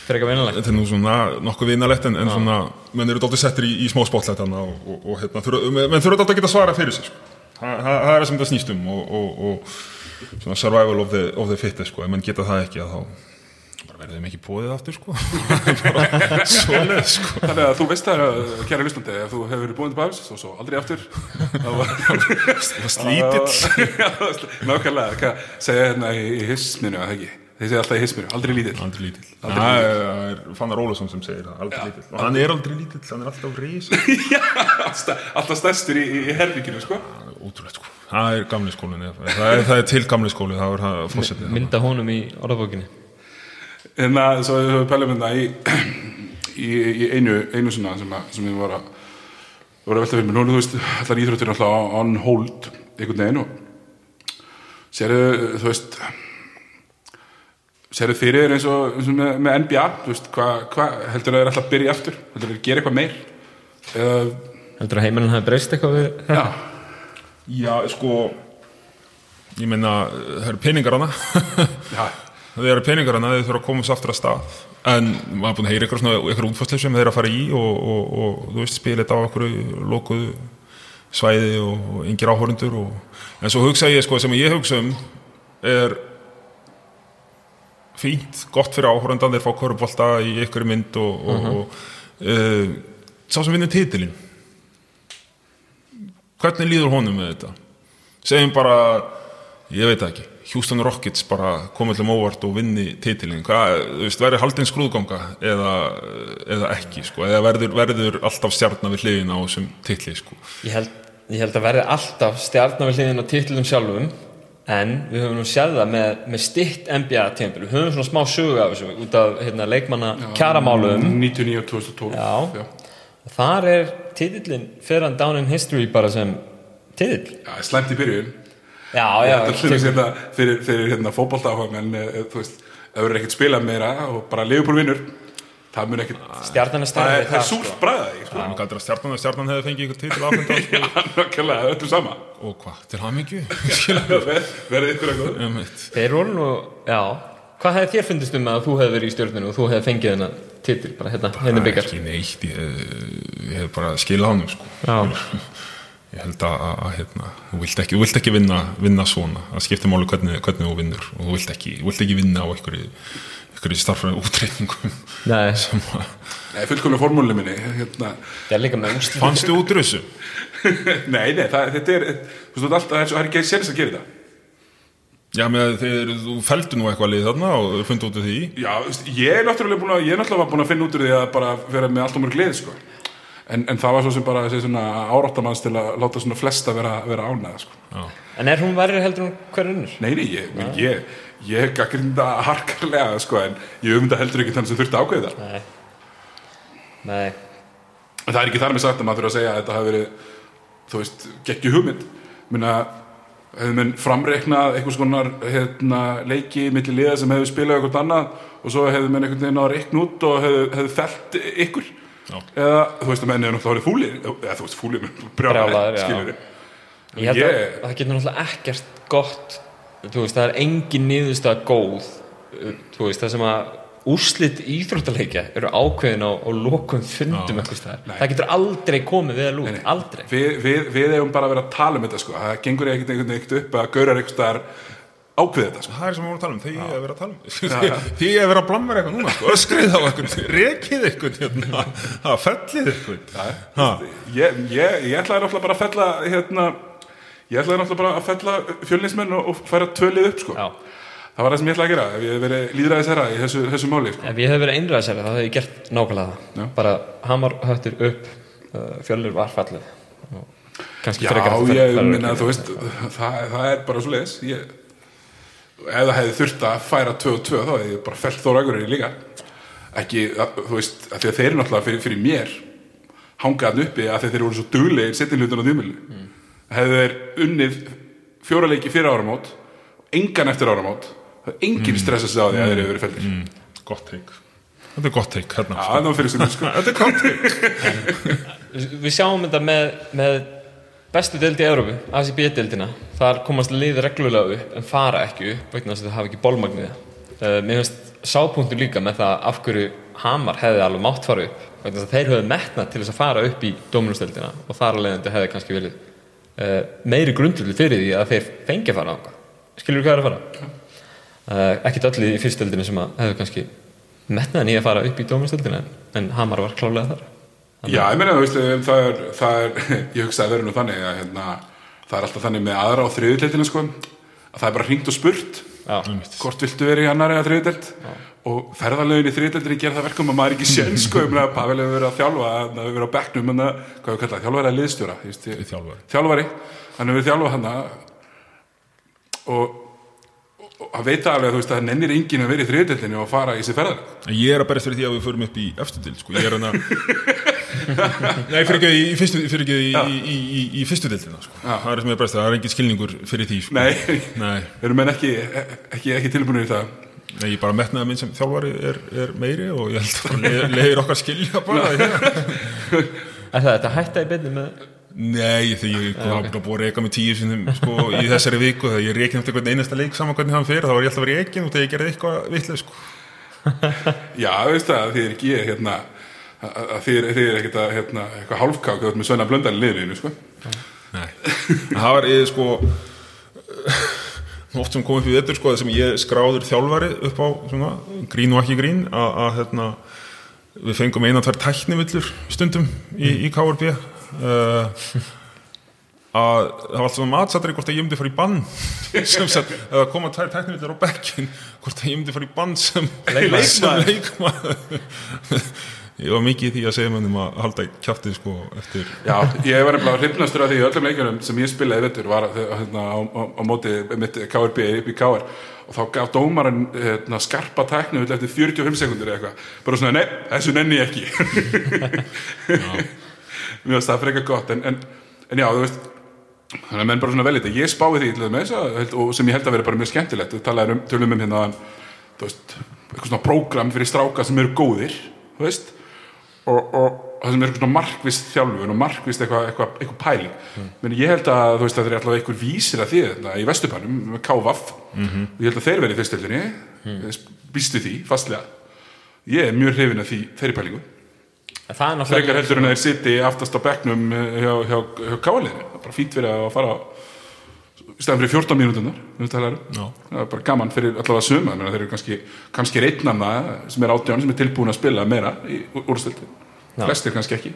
[SPEAKER 3] þetta er nú svona nokkuð vinalegt en, en svona, menn eru dálítið settir í, í smá spotlight þarna og, og, og hérna, þurfa, menn þurfa dálítið að geta svara fyrir sig sko. það, það er það sem þetta snýst um og, og, og svona survival of the, of the fittest sko. ef menn geta það ekki að þá verður þeim ekki bóðið aftur sko. svoleið sko.
[SPEAKER 2] þannig að þú veist það, uh, kæra hlustandi ef þú hefur verið til Pavels og svo aldrei aftur. Þá var
[SPEAKER 3] slítill.
[SPEAKER 2] Nákvæmlega, hvað segja hérna í, í hissminu að það ekki? Þeir segja alltaf í hissminu, aldrei lítill.
[SPEAKER 3] Aldrei lítill. Það er- er Fannar Ólafsson sem segir það, aldrei lítill. Og hann er aldrei lítill, hann er alltaf reis
[SPEAKER 2] Já, alltaf, stærstur í, í, í herbygginu sko.
[SPEAKER 3] ótrúlegt sko, það er gamli skólin það er, það er til gamli skóli, það er fórsetið
[SPEAKER 1] mynda honum í orðabókinni
[SPEAKER 2] en að svo við pælum hérna í, í, í einu, einu svona sem, að, sem við voru að voru að velta fyrir mér, nú þú veist allar íþróttir alltaf on hold einhvern veginn og sérðu, þú veist sérðu fyrir eins og, eins og með, með NBA, þú veist, hvað hva, heldur það er alltaf að byrja aftur, heldur það að gera eitthvað meir? Eða,
[SPEAKER 1] heldur að heimilin hafi breyst eitthvað við
[SPEAKER 2] já,
[SPEAKER 3] já, sko ég meina, það eru peningar hana
[SPEAKER 2] já
[SPEAKER 3] það eru peningar hana, þeir þurfa að komast aftur að stað. En maður er búin að heyra svona eitthvað útfæslu sem þeir að fara í og, og, og þú veist, spila þetta á okkur lokuðu svæði og, og yngir áhórundur og, en svo hugsa ég, sko, sem ég hugsa um er fínt, gott fyrir áhórundan þeir fá körubólta í ykkur mynd og, og, og uh, sá sem vinnur titilin hvernig líður honum með þetta? Segjum bara ég veit það ekki, Houston Rockets bara komið til óvart og vinni titilin hvað, þú veist, verður haldin skrúðganga eða, eða ekki, sko? Eða verður, verður alltaf stjarnar við hliðin á þessum titli, sko?
[SPEAKER 1] Ég held, ég held að verði alltaf stjarnar við hliðin á titlum sjálfum en við höfum nú séð það með, með stitt NBA tímpil, við höfum svona smá sögu af þessu út af hérna, leikmanna kjaramálum.
[SPEAKER 2] 99 og 2012
[SPEAKER 1] Já. og þar er titillin fyrir hann down in history bara sem titill.
[SPEAKER 2] Já, slæmt í byrjun
[SPEAKER 1] já, já,
[SPEAKER 2] Það er hérna, fyrir, fyrir hérna, fótbolta en eh, þú veist, ef þú er ekkert spilað meira og bara Liverpool vinnur það mun ekkert
[SPEAKER 1] stjarnan er
[SPEAKER 2] er, það er súrt sko.
[SPEAKER 3] Er kallir að stjarnan, stjarnan hefði fengið sko.
[SPEAKER 2] Nákvæmlega, öllu sama.
[SPEAKER 3] Og hvað, til hamingju?
[SPEAKER 2] Ver- verði ykkur
[SPEAKER 3] eitt
[SPEAKER 1] þeir voru nú, já. Hvað hefði þér fundist um að þú hefði verið í stjórninu og þú hefði fengið hennar titil bara hérna, hérna byggar
[SPEAKER 3] ekki neitt, ég, ég hef bara skilað honum, sko.
[SPEAKER 1] Já,
[SPEAKER 3] ég held að, að, að hérna, þú vilt ekki, þú vilt ekki vinna, vinna svona. Það skiptir máli hvernig, hvernig þú vinnur og þú vilt ekki, þú vilt ekki vinna á einhverju, einhverju starfræði útreikningum
[SPEAKER 1] nei,
[SPEAKER 2] Nei, fullkomlega formúli minni hérna.
[SPEAKER 1] það er líka með úrslit
[SPEAKER 3] fannstu út úr þessu?
[SPEAKER 2] Nei, nei, það, þetta er þú veist, alltaf, það er ekki sérs að gera þetta.
[SPEAKER 3] Já, með þegar þú feldu nú eitthvað lið þarna og fundu út úr því.
[SPEAKER 2] Já, ég er náttúrulega búin að ég er náttúrulega búin að finna út úr því að bara vera með allt og mörg lið, sko En, en það var svo sem bara þessi svona áráttamanns til að láta svona flesta vera, vera ánæða, sko
[SPEAKER 1] en er hún verður heldur hún hver unnur?
[SPEAKER 2] Nei, nei, ég, ja. ég, ég gaggrinda harkarlega, sko, en ég um þetta heldur ekki þannig sem þurfti ákveða
[SPEAKER 1] nei nei,
[SPEAKER 2] en það er ekki þar með sagt að maður þurfa að segja að þetta hafi verið þú veist, geggju hugmynd minna, hefðu menn framreiknað einhvers konar hérna, leiki milli liða sem hefðu spilað eitthvað annað og svo hefðu menn einhvern veginn á að reikna út og hefðu, hefðu felt ykkur. Eða þú veist að menn hefur náttúrulega fúlir eða þú veist fúlir,
[SPEAKER 1] brjálaðir já.
[SPEAKER 2] skilur
[SPEAKER 1] Ég held að,
[SPEAKER 2] Ég-
[SPEAKER 1] að það getur náttúrulega ekkert gott þú veist, það er engin niðurstað góð uh, þú veist, það sem að úrslit íþróttaleikja eru ákveðin á, á lokum fundum eitthvað staðar.
[SPEAKER 2] Nei.
[SPEAKER 1] það getur aldrei komið vel út, aldrei
[SPEAKER 2] við, við, við hefum bara verið að tala um þetta sko. það gengur ekkert einhvern veginn upp að gaurar einhvers staðar ákveða þetta sko.
[SPEAKER 3] það er sem við vorum að tala um, þegar ég er að vera að tala um. Því ég er að vera að blamma eitthvað núna sko, öskrið á eitthvað, rekið eitthvað hérna, það fellið eitthvað
[SPEAKER 2] ég, ég, ég ætlaði náttúrulega bara að fella hérna, ég ætlaði náttúrulega bara að fella fjölnismenn og, og færa tvölið upp sko.
[SPEAKER 1] Já.
[SPEAKER 2] það var það sem ég ætlaði að gera ef ég hef verið líðræðis herra í þessu, þessu máli sko.
[SPEAKER 1] ef ég hef verið einræðsæri þá hef ég gert nákvæmlega bara hamar höttir upp uh, fjölnir var kannski
[SPEAKER 2] Já, ég minna, þú veist það, það er bara svo leiðis ég, ef það hefði þurft að færa 2 og 2 þá hefði ég bara fellt Þóra Akureyri líka. Ekki, að, þú veist, að því að þeir eru náttúrulega fyrir, fyrir mér hangaðan uppi að þeir voru svo duglegir setjum hlutin á þjómilu mm. hefði þeir unnið fjóra leiki fyrir áramót engan eftir áramót það er engin stressa sig á því að þeir eru verið fellir mm.
[SPEAKER 3] mm, gott teik þetta er gott teik hérna,
[SPEAKER 2] fyrir sem sko.
[SPEAKER 3] þetta er gott teik
[SPEAKER 1] við sjáum þetta með, með bestu deildi í Európu, ACB-deildina þar komast lið reglulega upp en fara ekki upp vegna þess að þau hafa ekki bólmagnið uh, mér finnst sápunktur líka með það af hverju Hamar hefði alveg mátt fara upp vegna þess að þeir höfðu metnað til þess að fara upp í Dominusdeildina og þar að leiðandi hefði kannski verið uh, meiri grundvöldu fyrir því að þeir fengi að fara ánga skilur hvað er að fara? Uh, ekkit öll í fyrstdeildinu sem að hefðu kannski metnaðan í að fara upp í Dominusdeildina en, en Hamar var klálega þar
[SPEAKER 2] Já, ég meina, þú veist, það er, það er ég hugsa að það er nú þannig að hérna, það er alltaf þannig með aðra á þriðutleitina sko, að það er bara hringt og spurt
[SPEAKER 1] Já.
[SPEAKER 2] hvort viltu verið í annari að þriðutleitt og ferðalögin í þriðutleitinni gera það verkum að maður ekki sén sko, ég meina, Pavel hefur verið að þjálfa hann hefur verið á bekknum, hann að, hvað við kallað, þjálfari að liðstjóra,
[SPEAKER 3] þjálfari.
[SPEAKER 2] þjálfari hann hefur verið þjálfa hann og að veita alveg að þú veist að nennir enginn að vera í þriðutleitinni og fara í sér ferðaleg
[SPEAKER 3] ég er að berist fyrir því að við förum upp í eftir til sko. ég er að nei, fyrir ekki í fyrstu, fyrir ekki í, í, í, í, í fyrstu dildina sko.
[SPEAKER 2] Já.
[SPEAKER 3] það er sem ég er berist, það er engin skilningur fyrir því sko.
[SPEAKER 2] Nei,
[SPEAKER 3] nei,
[SPEAKER 2] erum menn ekki, ekki, ekki tilbúinir í það
[SPEAKER 3] nei, ég bara metnaði minn sem þjálfari er, er meiri og ég held að le, leiðir okkar skilja bara.
[SPEAKER 1] Er það þetta hætta í beinni með
[SPEAKER 3] Nei, því ég kom okay. búið að reyka mig tíu sinum sko, í þessari viku þegar ég eftir hvern einasta leik saman hvernig hann fyrir þá var ég alltaf að vera í ekin og þegar ég gerði eitthvað vitlega sko.
[SPEAKER 2] Já, veist það, er ekki ég, hérna, að þið er, er ekkert að hérna, eitthvað hálfkák ert með svona blöndan liðinu, sko.
[SPEAKER 3] Nei, það var ég sko oft sem kom upp í vettur sko sem ég skráður þjálfari upp á svona, grín og ekki grín að, að hérna, við fengum eina tvær tæknivillur stundum í, í KRB uh, að það var alltaf svona matsatri hvort að ég myndi fara í bann sem sagt, eða koma tvær tæknivillur á bekkin hvort að ég myndi fara í bann sem
[SPEAKER 1] Leikmaður.
[SPEAKER 3] Ég var mikið í því að segja mönnum að halda kjáttið sko eftir
[SPEAKER 2] Já, ég var nefnilega hrifnastur af því öllum leikjunum sem ég spilaði vettur var hérna, á, á, á móti mitt KRB upp í KR og þá gaf dómaran hérna, skarpa tæknu eftir 45 sekundur eða eitthvað. Bara svona, nei, þessu nenni ég ekki. Mér finnst það frekar gott. En, en, en já, þú veist þannig að menn bara svona vel þetta. Ég spái því til þess að og sem ég held að vera bara mjög skemmtilegt. Við talaðum um, tölum um hérna þú veist, eitthvað svona prógram fyrir stráka sem eru góðir þú veist og, og það sem er eitthvað markvist þjálfun og markvist eitthvað, eitthvað, eitthvað pæling mm. Meni, ég held að þú veist að þeir er alltaf einhver vísir að því þetta í Vesturbænum með KVAF -hmm. og ég held að þeir verið í fyrstöldinni mm. býstu því fastlega ég er mjög hrifin af því þeirri pælingu
[SPEAKER 1] Það
[SPEAKER 2] frekar heldur en að þeir sitti aftast á bekknum eh, hjá, hjá, hjá það er bara fínt fyrir að fara í stæðan fyrir 14 mínútunar
[SPEAKER 3] Já.
[SPEAKER 2] það er bara gaman fyrir allavega suma þeir eru kannski, kannski reitnanna sem er átján sem er tilbúin að spila meira í úrstildi,
[SPEAKER 1] Já.
[SPEAKER 2] flestir kannski ekki.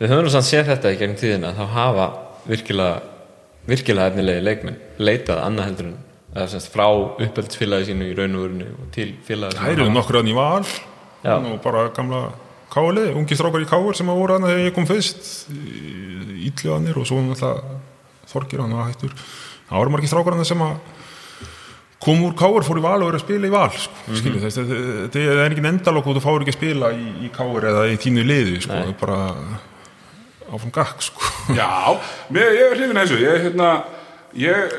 [SPEAKER 1] Við höfum samt séð þetta í gegnum tíðina þá hafa virkilega virkilega efnilegi leikmenn leitað annað heldur en eða semst frá uppeldsfélagi sínu í raun og verinu og til félagi
[SPEAKER 3] Það eru nokkur aðn í val. Og bara gamla káli, ungi strákar í káur sem að voru aðna þegar ég kom fyrst. Ítljóðanir og svo náttúrulega Þorgir hann var hættur það voru margir strákar aðna sem að kom úr káur, fór í val og verið að spila í val sko, mm -hmm. það, það er ekki endalokk og þú fáir ekki að spila í, í káur eða í þínu liði sko,
[SPEAKER 1] Nei.
[SPEAKER 3] bara, áfram gakk sko
[SPEAKER 2] Já, mér, ég er hrifin að þessu ég, hérna, ég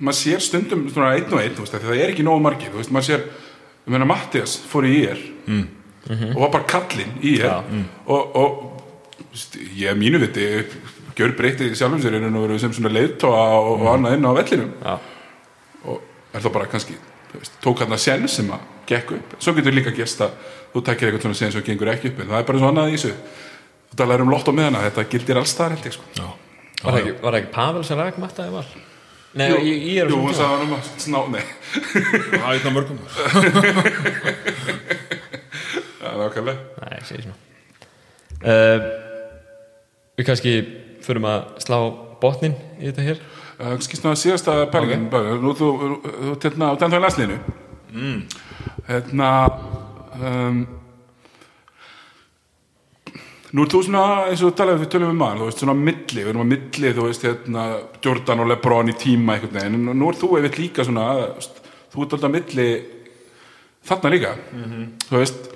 [SPEAKER 2] maður sér stundum svona einn og einn þú veist, það er ekki nógu margir, þú veist, maður sér ég meina Mattias fór í IR mm. og var bara kallinn í IR
[SPEAKER 1] Já.
[SPEAKER 2] og, og þú veist, ég mínu viti gjör breytti sjálfum sér og verið sem svona leiðtóa og, og annað inn á vellinum.
[SPEAKER 1] Já,
[SPEAKER 2] og er þá bara kannski þú veist, tók hann að sen sem að gekk upp. Svo getur líka gerst að þú takkir eitthvað svona sen sem gengur ekki upp en það er bara svo annað í þessu. Þú talar um lott á miðana, þetta gildir alls þar held ég sko.
[SPEAKER 3] Já,
[SPEAKER 1] var það ekki, var það ekki Pavel sem ræk mattaði var? Nei, ég, ég er
[SPEAKER 2] Jú,
[SPEAKER 1] að
[SPEAKER 2] sagði hann um að sná, nei.
[SPEAKER 3] Það er einna mörgum.
[SPEAKER 2] Það er ákveðlega
[SPEAKER 1] Nei, ég segi svona uh, Við kannski förum að slá botnin í þetta hér.
[SPEAKER 2] Uh, skýst ná að síðasta pælingin okay. nú þú, þú, þú hérna á den þá í næstlinu mm. hérna um, nú er þú svona eins og talaði við tölum um maður, þú veist svona milli, við erum á milli þú veist hérna Jordan og Lebron í tíma veginn, en nú er þú einmitt líka svona, þú þú ert alltaf milli þarna líka. Þú veist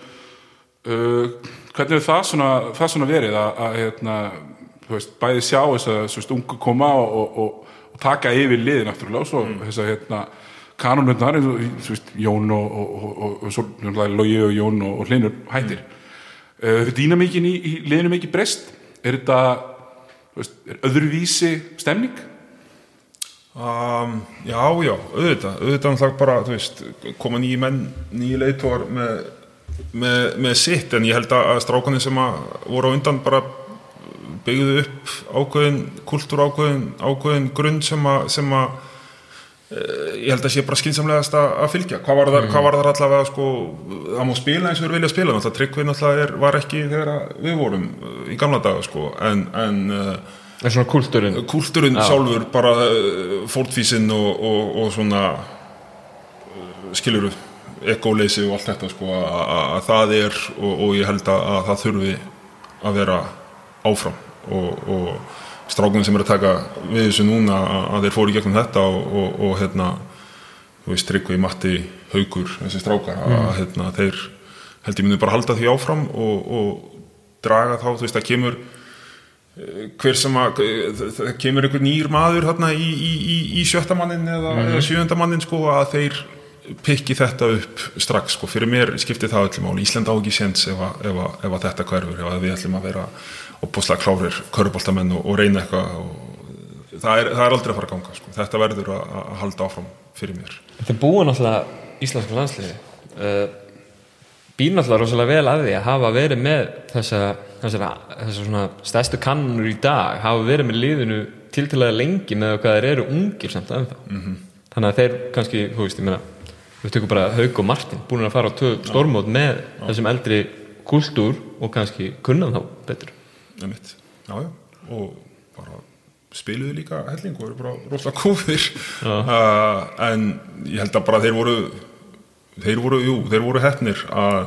[SPEAKER 2] uh, hvernig er það svona, það svona verið að, að hérna, þú veist, bæði sjá þess að ungu koma og, og, og, taka yfir liðin náttúrulega og svo þess að hérna veist, Jón og, og, og, Jón og, Hlinur hættir mm. uh, dýnamíkin í, í liðinu mikið breyst er þetta veist, er öðruvísi stemning?
[SPEAKER 3] Um, já, já, auðvitað auðvitað bara, þú veist koma nýji menn, nýji leitóar með, með, með sitt en ég held að strákanir sem að voru á undan bara byggðu upp ákveðin kultúr ákveðin, ákveðin grunn sem að, sem að eh, ég held að sé bara skinsamlegast að að fylgja. Hvað var það, hvað var það allavega sko, það má spila eins og við vilja spila náttúrulega tryggvið náttúrulega er, var ekki þegar að við vorum eh, í gamla daga sko, en, en
[SPEAKER 1] Það er svona kultúrin
[SPEAKER 3] kultúrin sjálfur bara fórtvísinn og, og, og svona skiluru ekóleysi og allt þetta sko að, að, að það er og, og ég held að, að það þurfi að vera áfram og, og strákunum sem er að taka við þessu núna að, þeir fóru í gegnum þetta og, og hérna þú veist Tryggvi, Matti, Haugur þessi strákar að hérna, þeir held ég myndi bara halda því áfram og, og draga þá, þú veist, það kemur hver sem að það kemur einhver nýr maður hérna í, í, í, í sjötta mannin eða, eða sjönda mannin sko að þeir pikki þetta upp strax sko. Fyrir mér skiptir það öllum áli Ísland á ekki séns ef að þetta hverfur ef að við ætlum að vera opbúslega klárir köruboltamenn og, og reyna eitthvað og það er, það er aldrei að fara að ganga sko. þetta verður að, að halda áfram fyrir mér.
[SPEAKER 1] Þetta er búið náttúrulega íslensku landsliði uh, býr náttúrulega rosalega vel að því að hafa verið með þessa, þessa, þessa svona stærstu kannur í dag hafa verið með liðinu tiltalega lengi með hvað þeir eru ungir samt ennþá. -hmm. þannig að þeir kannski, þú veist, ég meina við tökum bara Haug og Martin búin að fara á stórmót með þessum eldri kultúr og kannski kunnan þá betur
[SPEAKER 3] og bara spiluðu líka helling og eru bara rosalega kúfir uh, en ég held að bara þeir voru þeir voru, jú, þeir voru hefnir að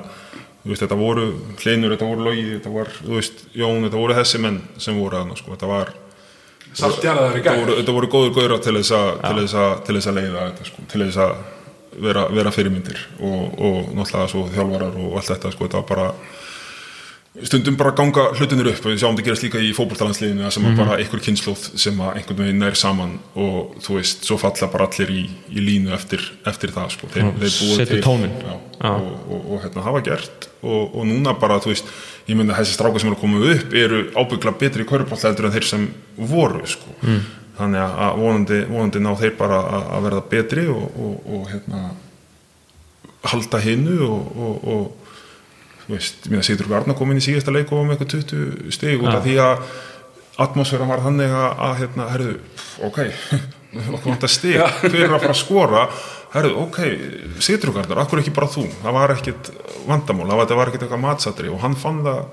[SPEAKER 3] þú veist, þetta voru hlinur, þetta voru logi, þetta var, þú veist, Jón þetta voru þessi menn sem voru aðna, sko, þetta var þetta voru, þetta voru góður gauðra til þess að til þess að, til þess að leiða þetta, sko, til þess að vera, vera fyrirmyndir og, og náttúrulega svo þjálfarar og allt þetta, sko, þetta var bara stundum bara ganga hlutinir upp og við sjáum þetta gerast líka í fótboltalandsliðinu sem mm bara einhver kynnslóð sem einhvern veginn nær saman og þú veist, svo falla bara allir í, í línu eftir, eftir það sko. þeir,
[SPEAKER 1] Já,
[SPEAKER 3] þeir
[SPEAKER 1] setur
[SPEAKER 3] til
[SPEAKER 1] tóninn.
[SPEAKER 3] já,
[SPEAKER 1] Já.
[SPEAKER 3] og, og, og hérna, hafa gert og, og núna bara, þú veist ég myndi að þessi strákar sem eru koma upp eru ábyggla betri í körubolta heldur en þeir sem voru sko. mm. þannig að- vonandi, vonandi ná þeir bara að, verða betri og, og, og hérna halda hinnu og, og, og þú veist, meina Sigurður Arna kom inn í síðasta leik og var með eitthvað 20 stig út af því að atmosfæra var þannig að, að hérna, herðu, ok okkur vant að stig, hver er að fara að skora? Herðu, ok, Sigurður Arna akkur ekki bara þú, það var ekkit vandamál, það var, ekkit eitthvað matsatri og hann fann það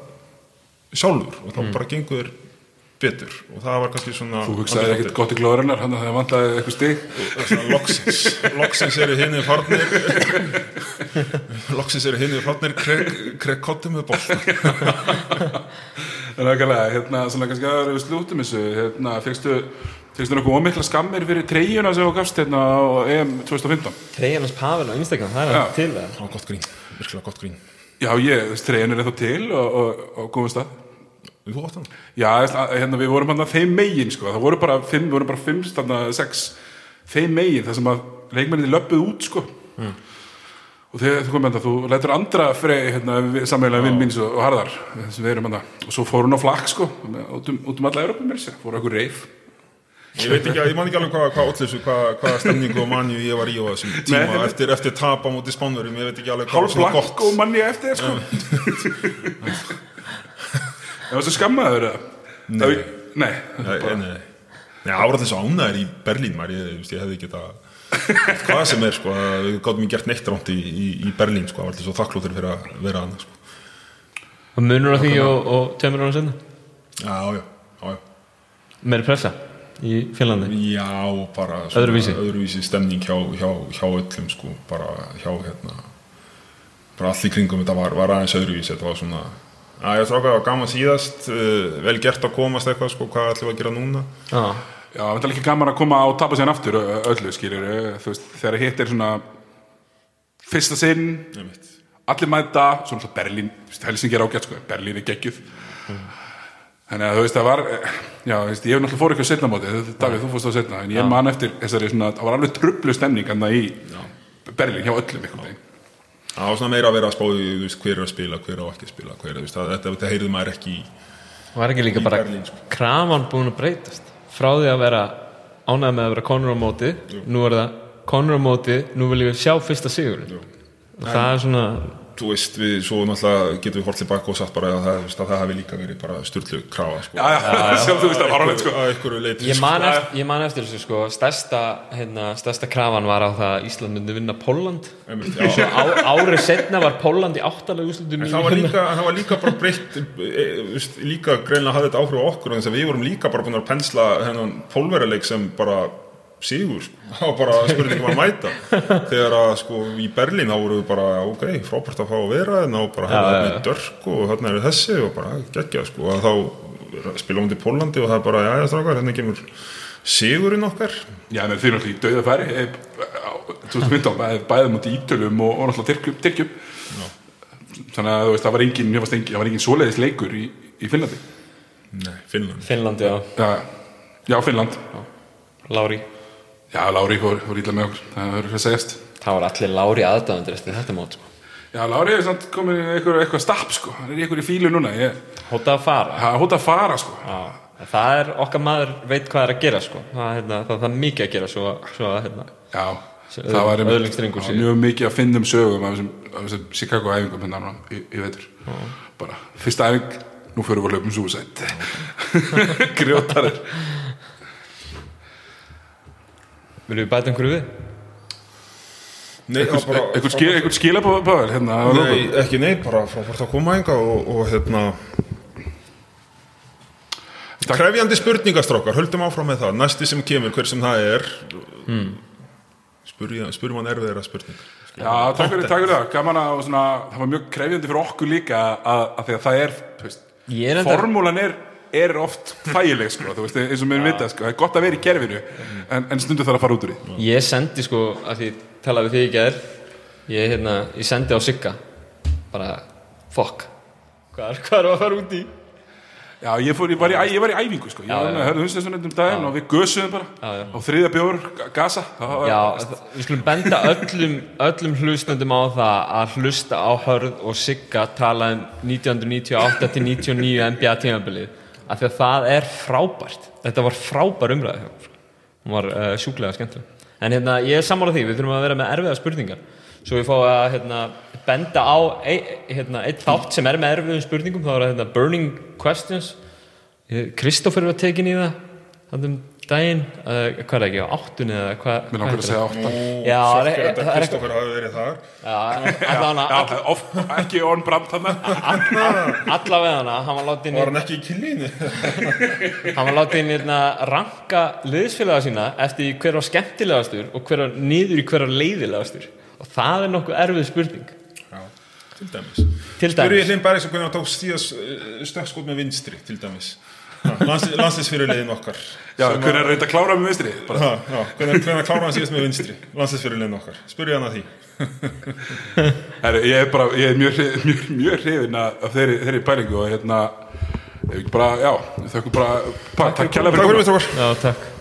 [SPEAKER 3] sjálfur og þá bara gengur betur. Og það var kannski svona
[SPEAKER 2] Þú hugsaði ekkert gott í glóðurinnar hann að það vantaði eitthvað stig.
[SPEAKER 3] Loksins, loksins eru hinni farnir loksins eru hinni farnir krek kottum með boll
[SPEAKER 2] En nákvæmlega, hérna, svona kannski aðra við slútum þessu, hérna, fegstu fegstu nokkuð ómikla skammir fyrir treyjuna sem þú gafst hérna á EM 2015
[SPEAKER 1] Treyjarnas Pavel á Instagram, það er alveg til það
[SPEAKER 3] á gott grín, virkilega gott grín.
[SPEAKER 2] Já, ég, þessi treyjan er eitthvað til og, og, og góðum stað
[SPEAKER 3] Þú átt hann?
[SPEAKER 2] Já, þess að- hérna, við vorum hann þeim megin sko. það voru bara fimm, við vorum bara fimm standa, sex, þeim megin þar sem að leikmenninni löppuð út sko. og þegar þú komið hann þú lætur andra frey hérna, sammeðlega vinn míns og, harðar sem við erum hann og svo fór hún á flakk sko, út, um, út um alla Európa mér sér, fór okkur reif.
[SPEAKER 3] Ég veit ekki, ég man ekki alveg hvað hva hvað hva stemningu og manju ég var í á þessum tíma
[SPEAKER 2] Nei,
[SPEAKER 3] eftir, eftir tap á móti spánverjum, ég veit ekki alveg hvað
[SPEAKER 2] hálf flakk og manni eftir sko. það var svo skammaður?
[SPEAKER 3] Nei.
[SPEAKER 2] Það var- Nei,
[SPEAKER 3] Nei, nei, nei. Nei, ára þessu ánæður í Berlín maður, ég, þú veist, ég hefði ekki það hvað sem er, sko, að við gátum ekki gert neitt ránt í, í, í Berlín, sko, það var alltaf svo þakklóttir fyrir að vera annað, sko
[SPEAKER 1] Og munur á því og, og tveimur ára senna
[SPEAKER 3] Já, já, já, já
[SPEAKER 1] Meiri pressa í Finnlandi
[SPEAKER 3] Já, bara
[SPEAKER 1] Öðruvísi.
[SPEAKER 3] öðruvísi stemning hjá, hjá, hjá öllum sko, bara hjá hérna bara allt í kringum þetta var, var aðeins öðruvísi þetta var svona, að ég þráka að gaman síðast uh, vel gert að komast eitthvað sko, hvað ætlum við að gera núna?
[SPEAKER 1] Já,
[SPEAKER 2] Já, það er ekki gaman að koma og tapa sér aftur öllu, skilur þú veist, þegar hitt er svona fyrsta sinn, allir mæta svo náttúrulega Berlín, Helsingi er ágætt sko, Berlín er geggjuð. Þannig að þú veist, það var eh, já, þú veist, ég hef náttúrulega fór eitthvað setna móti Davíð, þú fórst á setna, en ég man eftir þessari svona, það var alveg trublu stemning en það í Berlín hjá öllum einhvern veginn
[SPEAKER 3] það var svona meira að vera að spáði veist, hver er að spila, hver ekki að spila hver, er, veist, að, þetta, þetta heyrði maður ekki í
[SPEAKER 1] var ekki líka bara
[SPEAKER 3] Berlín, sko.
[SPEAKER 1] krafan búin að breytast? Frá því að vera ánægð með að vera konur á móti nú er það konur á móti nú viljum við sjá fyrsta sigur og það er svona
[SPEAKER 3] þú veist, við svo náttúrulega getum við hort tilbaka og satt bara að það, það hafi líka verið bara styrlu krafa sko.
[SPEAKER 2] Já, já, sjálf þú veist, sko.
[SPEAKER 3] Að ykkur leiti
[SPEAKER 1] ég man, eftir, ég man eftir þessu sko stærsta, hérna, stærsta krafan var á það að Ísland myndi vinna Póland árið setna var Póland í áttalega úrslutum
[SPEAKER 3] En það var líka, en það var líka bara breytt e, e, líka greinlega hafði þetta áhrif á okkur en þess að við vorum líka bara búin að pensla hennan pólverjuleik sem bara sigur, sko. það var bara spurningum að mæta. Þegar að sko í Berlín þá voru við bara, ok, frábært að fá að vera en þá bara hefði
[SPEAKER 1] Já,
[SPEAKER 3] það
[SPEAKER 1] já,
[SPEAKER 3] með dörk og þarna er þessi og bara geggja sko, að þá spila um til Pólandi og það er bara, já, já, strákar, hérna kemur sigurinn okkar.
[SPEAKER 2] Já, en þeir náttúrulega í dauða færi. 2015, bæði- bæði múti ítölum og, og náttúrulega Tyrkjum, tyrkjum. þannig að þú veist, það var engin, engin, það var engin svoleiðis leikur í, í Finnlandi.
[SPEAKER 3] Nei, Finnland
[SPEAKER 1] Finnlandi á
[SPEAKER 2] Já, já Finnland
[SPEAKER 1] Lári
[SPEAKER 2] Já, Lári fór, fór ítla með okkur, það verður að segjast.
[SPEAKER 1] Það var allir Lári aðdáðandur eftir þetta mót sko.
[SPEAKER 2] Já, Lári er samt komin í eitthvað, eitthvað stapp sko, hann er í eitthvað í fílu núna ég,
[SPEAKER 1] hóta að fara.
[SPEAKER 2] Það er hóta að fara sko.
[SPEAKER 1] Já, það er okkar maður veit hvað er að gera sko. það, hérna, það er mikið að gera svo, svo hérna,
[SPEAKER 2] Já,
[SPEAKER 1] Sem
[SPEAKER 2] það var einmitt- það
[SPEAKER 1] sé.
[SPEAKER 2] mjög mikið að finna um sögum af þessum, af þessum Chicago æfingum hérna í, í veitur bara, fyrsta æfing nú fyrir við að hlaupum suicide. Grjótarir
[SPEAKER 1] viljum við bæta einhverju við?
[SPEAKER 3] Nei,
[SPEAKER 2] eitthvað skil, eitthvað skilabáður hérna, að
[SPEAKER 3] Nei, ekki nei, bara frábært að koma enga og, og hérna
[SPEAKER 2] Takk.
[SPEAKER 3] Krefjandi spurningastrákar, höldum áfram með það Næsti sem kemur, hver sem það er hmm. spurja, spurjum hann erfiðra spurning
[SPEAKER 2] Já, takk fyrir, takk fyrir það, gaman að svona, það var mjög krefjandi fyrir okkur líka að, að því að það er, þú veist, formúlan er, er oft þægileg, sko, þú veist, eins og mér vita, sko, það er gott að vera í kerfinu, en, en stundu þarf að fara út úr því.
[SPEAKER 1] ég sendi sko að því við þig í gæðir ég, hérna, ég sendi á Sigga bara fuck hvað er, að fara út í?
[SPEAKER 2] Já, ég, fór, ég, var, í, ég var í æfingu, sko, ég
[SPEAKER 1] Já,
[SPEAKER 2] var
[SPEAKER 1] já.
[SPEAKER 2] með hörðu hundsnessun um daginn og við gösuðum bara
[SPEAKER 1] Já, já.
[SPEAKER 2] á þriðja bjór, ga- gasa,
[SPEAKER 1] Já, við skulum benda öllum, öllum hlustendum á það að hlusta á Hörð og Sigga tala um 1998 til 99 NBA tímabilið af því að það er frábært. Þetta var frábær sko. hún var uh, sjúklega skemmtileg. En hérna, ég er sammála því, við þurfum að vera með erfiða spurningar. Svo við fáum að hérna, benda á ein, hérna, eitt þátt sem er með erfiðum spurningum, það var hérna, Burning Questions. Kristoffer var tekin í það þannig um daginn uh, hvað er ekki, á áttunni eða hvað
[SPEAKER 2] mér langar að segja átta.
[SPEAKER 1] Já, það er- er
[SPEAKER 3] Kristoffer hafi verið þar.
[SPEAKER 1] Já,
[SPEAKER 2] ekki on brand þarna.
[SPEAKER 1] allavega hann var látið
[SPEAKER 3] Var hann ekki í killínu?
[SPEAKER 1] hann var látið hérna ranka liðsfélaga sína eftir hver var skemmtilegastur og hver var niður í hver var leiðilegastur. Og það er nokkuð erfið spurning.
[SPEAKER 3] Já, til dæmis.
[SPEAKER 1] Til dæmis.
[SPEAKER 3] Hlinn Bergs og hvernig hann tók stíðas stökkskot með vinstri, til dæmis Landslisfyrirliðin okkar
[SPEAKER 2] Já, hvernig er að reynda að klára með vinstri? Bara,
[SPEAKER 3] Ha, já, hvernig, hvernig klára hann síðast með vinstri? Landslisfyrirliðin okkar, spurði hann að því.
[SPEAKER 2] Herri, ég er bara, ég er mjög, mjög, mjög hrifin af þeirri, þeirri pælingu og hérna, bara, já, þökkum bara, bara takk kjærlega
[SPEAKER 3] Takk fyrir
[SPEAKER 2] komuna.